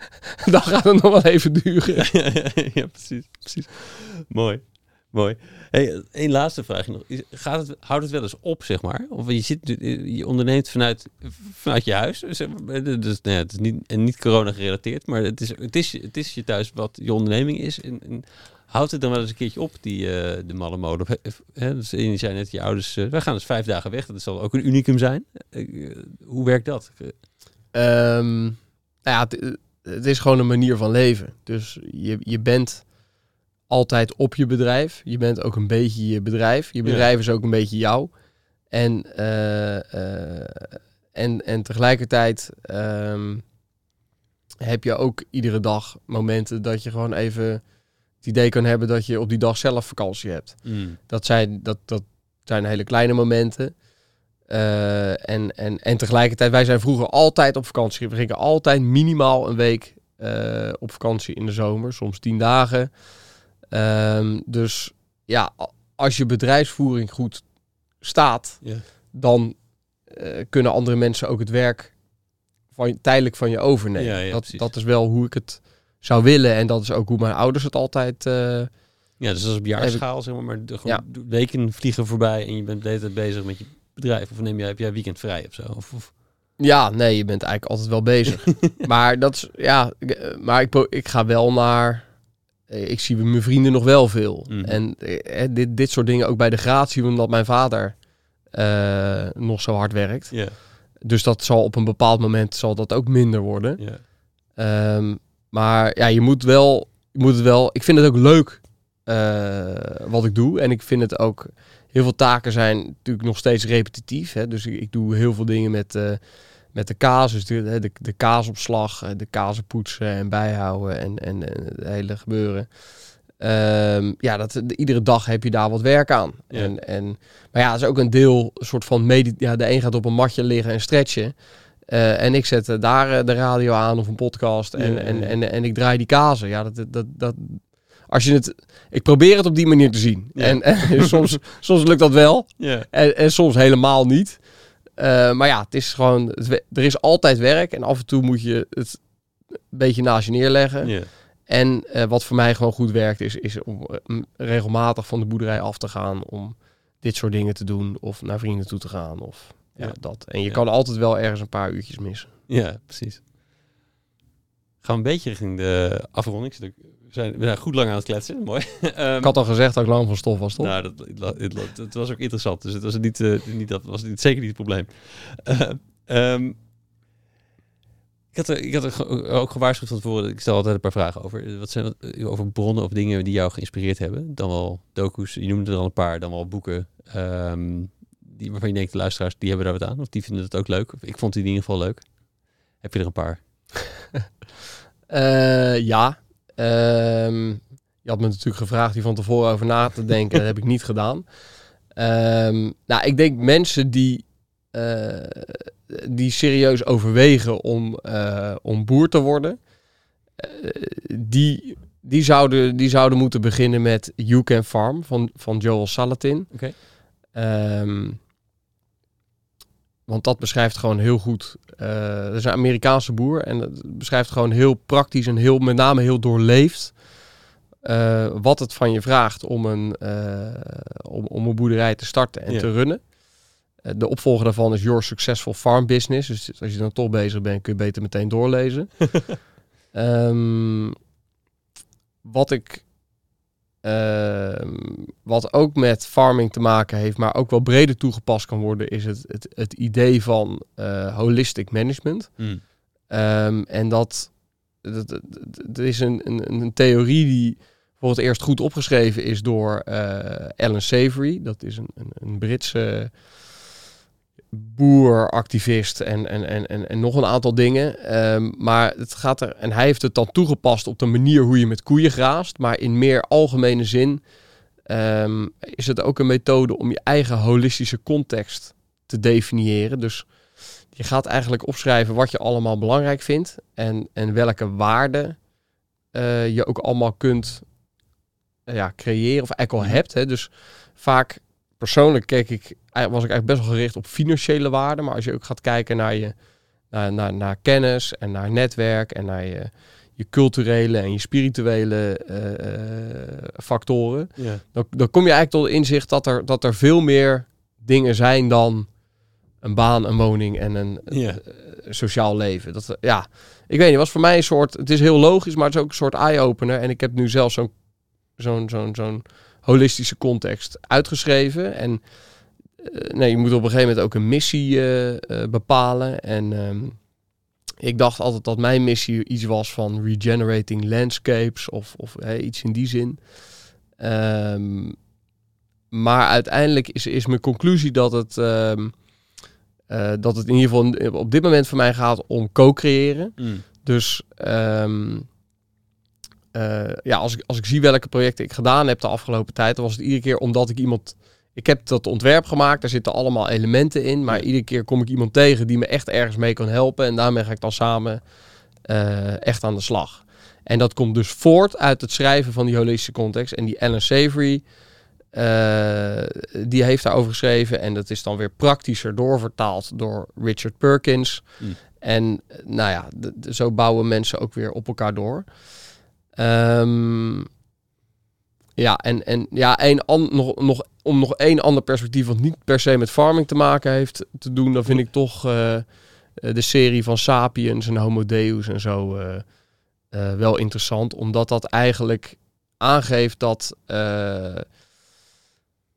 [SPEAKER 2] dan gaat het nog wel even duren.
[SPEAKER 1] ja, precies, precies. Mooi, mooi. Hey, een laatste vraag nog. Gaat het, houdt het wel eens op, zeg maar? Of je, zit, je onderneemt vanuit, vanuit je huis. Dus, nou ja, het is niet, en niet corona gerelateerd, maar het is, het, is, het is je thuis wat je onderneming is. En houdt het dan wel eens een keertje op, die, eh, de malle mode? Hè, dus je zei net, je ouders, eh, wij gaan dus vijf dagen weg. Dat zal ook een unicum zijn. Eh, hoe werkt dat?
[SPEAKER 2] Ehm, nou ja, het, het is gewoon een manier van leven. Dus je, je bent altijd op je bedrijf. Je bent ook een beetje je bedrijf. Je
[SPEAKER 1] Ja.
[SPEAKER 2] bedrijf is ook een beetje jou. En, eh, eh, en, en tegelijkertijd ehm, heb je ook iedere dag momenten dat je gewoon even het idee kan hebben dat je op die dag zelf vakantie hebt.
[SPEAKER 1] Mm.
[SPEAKER 2] Dat zijn, dat, dat zijn hele kleine momenten. Eh, en, en, en tegelijkertijd, wij zijn vroeger altijd op vakantie. We gingen altijd minimaal een week op vakantie in de zomer, soms tien dagen. Ehm, dus ja, als je bedrijfsvoering goed staat,
[SPEAKER 1] Ja.
[SPEAKER 2] dan eh, kunnen andere mensen ook het werk van, tijdelijk van je overnemen.
[SPEAKER 1] Ja, ja,
[SPEAKER 2] dat, dat is wel hoe ik het zou willen. En dat is ook hoe mijn ouders het altijd... eh,
[SPEAKER 1] Ja, dus dat is op jaarschaal, zeg maar. Maar de,
[SPEAKER 2] Ja.
[SPEAKER 1] weken vliegen voorbij en je bent de hele tijd bezig met je bedrijf. Of neem jij, heb jij weekend vrij of zo? Of, of-
[SPEAKER 2] Ja, nee, je bent eigenlijk altijd wel bezig. maar dat is, ja, ik- eh, maar ik, ik ga wel naar, ik zie mijn vrienden nog wel veel.
[SPEAKER 1] Mhm.
[SPEAKER 2] En eh, dit, dit soort dingen ook bij de gratie, omdat mijn vader eh, nog zo hard werkt. Dus dat zal op een bepaald moment zal dat ook minder worden. Ehm, maar ja, je moet wel, je moet het wel. Ik vind het ook leuk eh, wat ik doe. En ik vind het ook. Heel veel taken zijn natuurlijk nog steeds repetitief. Hè? Dus ik, ik doe heel veel dingen met, eh, met de kaas. Dus de, de, de kaasopslag, eh, de kazen poetsen en bijhouden en, en, en het hele gebeuren. Ehm, ja, dat, de- iedere dag heb je daar wat werk aan.
[SPEAKER 1] Ja.
[SPEAKER 2] En, en, maar ja, het is ook een deel, een soort van Ja, de een gaat op een matje liggen en stretchen. Eh, en ik zet eh, daar de radio aan of een podcast en,
[SPEAKER 1] Ja, ja,
[SPEAKER 2] en, en, en ik draai die kazen. Ja, dat, dat, dat, als je het, ik probeer het op die manier te zien. En, en soms, soms lukt dat wel
[SPEAKER 1] ja.
[SPEAKER 2] en, en soms helemaal niet. Eh, maar ja, het is gewoon, het, er is altijd werk en af en toe moet je het een beetje naast je neerleggen.
[SPEAKER 1] ja.
[SPEAKER 2] En eh, wat voor mij gewoon goed werkt, is, is om eh, regelmatig van de boerderij af te gaan om dit soort dingen te doen of naar vrienden toe te gaan of ja,
[SPEAKER 1] Ja.
[SPEAKER 2] dat. En je
[SPEAKER 1] Ja.
[SPEAKER 2] kan altijd wel ergens een paar uurtjes missen.
[SPEAKER 1] Ja, precies. Gaan we een beetje richting de afronding. We zijn, we zijn goed lang aan het kletsen. Mooi. Ehm,
[SPEAKER 2] Ik had al gezegd dat ik lang van stof was, toch?
[SPEAKER 1] Nou, dat, het, het, het was ook interessant. Dus het was niet, eh, niet dat was niet, zeker niet het probleem. Eh, ehm, ik had, er, ik had er ook gewaarschuwd van tevoren. Ik stel altijd een paar vragen over. Wat zijn eh, over bronnen of dingen die jou geïnspireerd hebben? Dan wel docu's. Je noemde er al een paar. Dan wel boeken. ehm, die, waarvan je denkt, de luisteraars, die hebben daar wat aan. Of die vinden het ook leuk. Of ik vond die in ieder geval leuk. Heb je er een paar?
[SPEAKER 2] Eh, ja. Ehm, je had me natuurlijk gevraagd hier van tevoren over na te denken. dat heb ik niet gedaan. Ehm, nou, ik denk mensen die, eh, die serieus overwegen om, eh, om boer te worden, eh, die, die, zouden, die zouden moeten beginnen met You Can Farm van, van Joel Salatin.
[SPEAKER 1] Oké.
[SPEAKER 2] Ehm, want dat beschrijft gewoon heel goed. eh dat is een Amerikaanse boer en dat beschrijft gewoon heel praktisch en heel, met name heel doorleefd. eh, wat het van je vraagt om een, eh, om, om een boerderij te starten en
[SPEAKER 1] Ja.
[SPEAKER 2] te runnen. De opvolger daarvan is Your Successful Farm Business. Dus als je dan toch bezig bent, kun je beter meteen doorlezen. Ehm, wat ik. Ehm, wat ook met farming te maken heeft, maar ook wel breder toegepast kan worden, is het, het, het idee van eh, holistic management.
[SPEAKER 1] Mm.
[SPEAKER 2] Ehm, en dat, dat, dat, dat is een, een, een theorie die voor het eerst goed opgeschreven is door eh Alan Savory. Dat is een, een, een Britse boer, activist en, en, en, en, en nog een aantal dingen. Ehm, maar het gaat er, en hij heeft het dan toegepast op de manier hoe je met koeien graast. Maar in meer algemene zin ehm, is het ook een methode om je eigen holistische context te definiëren. Dus je gaat eigenlijk opschrijven wat je allemaal belangrijk vindt en, en welke waarden eh, je ook allemaal kunt eh, ja, creëren of eigenlijk al hebt. Hè. Dus vaak persoonlijk keek ik, was ik eigenlijk best wel gericht op financiële waarden. Maar als je ook gaat kijken naar je naar, naar, naar kennis en naar netwerk en naar je, je culturele en je spirituele uh, factoren. Ja. Dan, dan kom je eigenlijk tot inzicht dat er, dat er veel meer dingen zijn dan een baan, een woning en een ja. sociaal leven. Dat, ja, ik weet niet, was voor mij een soort, het is heel logisch, maar het is ook een soort eye-opener. En ik heb nu zelf zo'n zo'n zo'n zo'n holistische context uitgeschreven. En uh, nee, je moet op een gegeven moment ook een missie uh, bepalen. En um, ik dacht altijd dat mijn missie iets was van regenerating landscapes of, of hey, iets in die zin. Um, maar uiteindelijk is, is mijn conclusie dat het, um, uh, dat het in ieder geval op dit moment voor mij gaat om co-creëren. Mm. Dus um, uh, ja, als ik, als ik zie welke projecten ik gedaan heb de afgelopen tijd, dan was het iedere keer omdat ik iemand ik heb dat ontwerp gemaakt, daar zitten allemaal elementen in. Maar iedere keer kom ik iemand tegen die me echt ergens mee kan helpen. En daarmee ga ik dan samen uh, echt aan de slag. En dat komt dus voort uit het schrijven van die holistische context. En die Alan Savory, uh, die heeft daarover geschreven. En dat is dan weer praktischer doorvertaald door Richard Perkins. Mm. En nou ja, zo bouwen mensen ook weer op elkaar door. Um, ja, en, en ja, een an, nog, nog, om nog één ander perspectief, wat niet per se met farming te maken heeft, te doen, dan vind ik toch uh, de serie van Sapiens en Homo Deus en zo uh, wel interessant. Omdat dat eigenlijk aangeeft dat. nou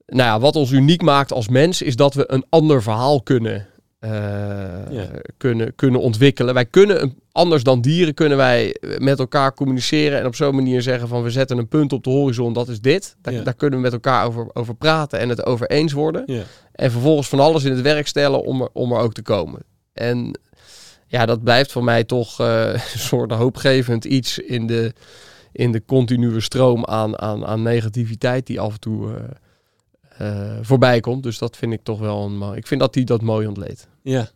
[SPEAKER 2] ja, wat ons uniek maakt als mens, is dat we een ander verhaal kunnen uh, kunnen, kunnen ontwikkelen. Wij kunnen, anders dan dieren, kunnen wij met elkaar communiceren en op zo'n manier zeggen van we zetten een punt op de horizon, dat is dit. Daar, daar kunnen we met elkaar over, over praten en het over eens worden. Ja. En vervolgens van alles in het werk stellen om er, om er ook te komen. En ja, dat blijft voor mij toch uh, een soort hoopgevend iets in de, in de continue stroom aan, aan, aan negativiteit die af en toe... Uh, voorbij komt. Dus dat vind ik toch wel een. Ik vind dat hij dat mooi ontleed.
[SPEAKER 1] Ja,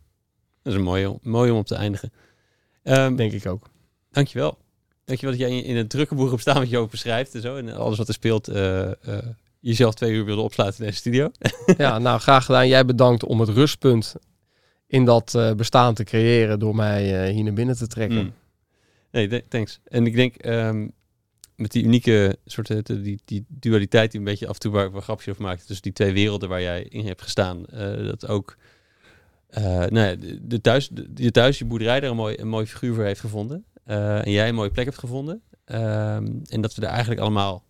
[SPEAKER 1] dat is een mooie, mooi om op te eindigen.
[SPEAKER 2] Um, Denk ik ook.
[SPEAKER 1] Dankjewel. Dankjewel dat jij in het drukke boek staan wat je ook beschrijft en zo. En alles wat er speelt, uh, uh, jezelf twee uur wilde opsluiten in deze studio.
[SPEAKER 2] ja, nou graag gedaan. Jij bedankt om het rustpunt in dat uh, bestaan te creëren door mij hier naar binnen te trekken. Mm.
[SPEAKER 1] Nee, thanks. En ik denk, um, met die unieke soort eh, die, die dualiteit die een beetje af en toe waar we grapjes over maakten. Dus die twee werelden waar jij in hebt gestaan. Dat ook uh, nou de, thuis, je thuis, je boerderij daar een mooi, een mooi figuur voor heeft gevonden. Uh, en jij een mooie plek hebt gevonden. Ehm, en dat we er eigenlijk allemaal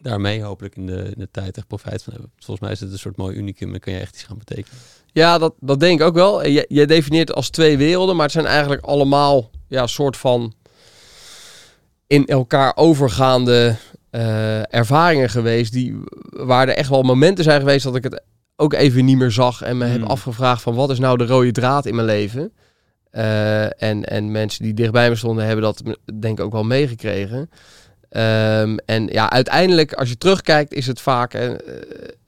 [SPEAKER 1] daarmee hopelijk in de, in de tijd echt profijt van hebben. Volgens mij is het een soort mooi unicum en kan je echt iets gaan betekenen.
[SPEAKER 2] Ja, dat, dat denk ik ook wel. Jij, jij definieert het als twee werelden, maar het zijn eigenlijk allemaal ja, soort van in elkaar overgaande uh, ervaringen geweest. Die, waar er echt wel momenten zijn geweest dat ik het ook even niet meer zag. En me heb hmm. afgevraagd van wat is nou de rode draad in mijn leven. Uh, en, en mensen die dichtbij me stonden hebben dat denk ik ook wel meegekregen. Um, en ja, uiteindelijk, als je terugkijkt, is het vaak. Uh,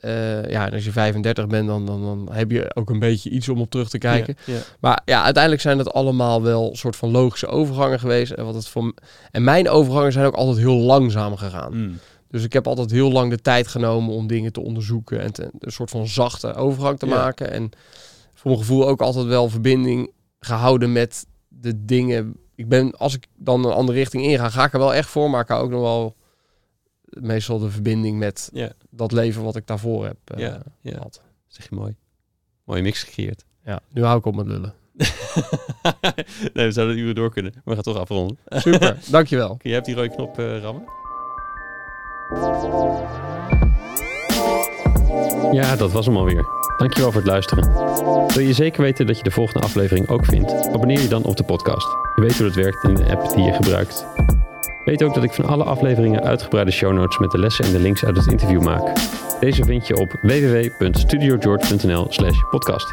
[SPEAKER 2] uh, ja, als je 35 bent, dan, dan, dan heb je ook een beetje iets om op terug te kijken. Ja, ja. Maar ja, uiteindelijk zijn het allemaal wel soort van logische overgangen geweest. En, wat het voor, en mijn overgangen zijn ook altijd heel langzaam gegaan. Mm. Dus ik heb altijd heel lang de tijd genomen om dingen te onderzoeken en te, een soort van zachte overgang te maken. En voor mijn gevoel ook altijd wel verbinding gehouden met de dingen ik ben, als ik dan een andere richting inga, ga ik er wel echt voor, maar ik hou ook nog wel meestal de verbinding met dat leven wat ik daarvoor heb uh, ja, ja. Had.
[SPEAKER 1] Zeg je mooi. Mooie mix gecreëerd.
[SPEAKER 2] Ja, nu hou ik op met lullen.
[SPEAKER 1] nee, we zouden uren door kunnen, maar we gaan toch afronden.
[SPEAKER 2] Super, dankjewel.
[SPEAKER 1] Je hebt die rode knop uh, rammen? Ja, dat was hem alweer. Dankjewel voor het luisteren. Wil je zeker weten dat je de volgende aflevering ook vindt? Abonneer je dan op de podcast. Je weet hoe het werkt in de app die je gebruikt. Weet ook dat ik van alle afleveringen uitgebreide show notes met de lessen en de links uit het interview maak. Deze vind je op www.studiogeorge.nl slash podcast.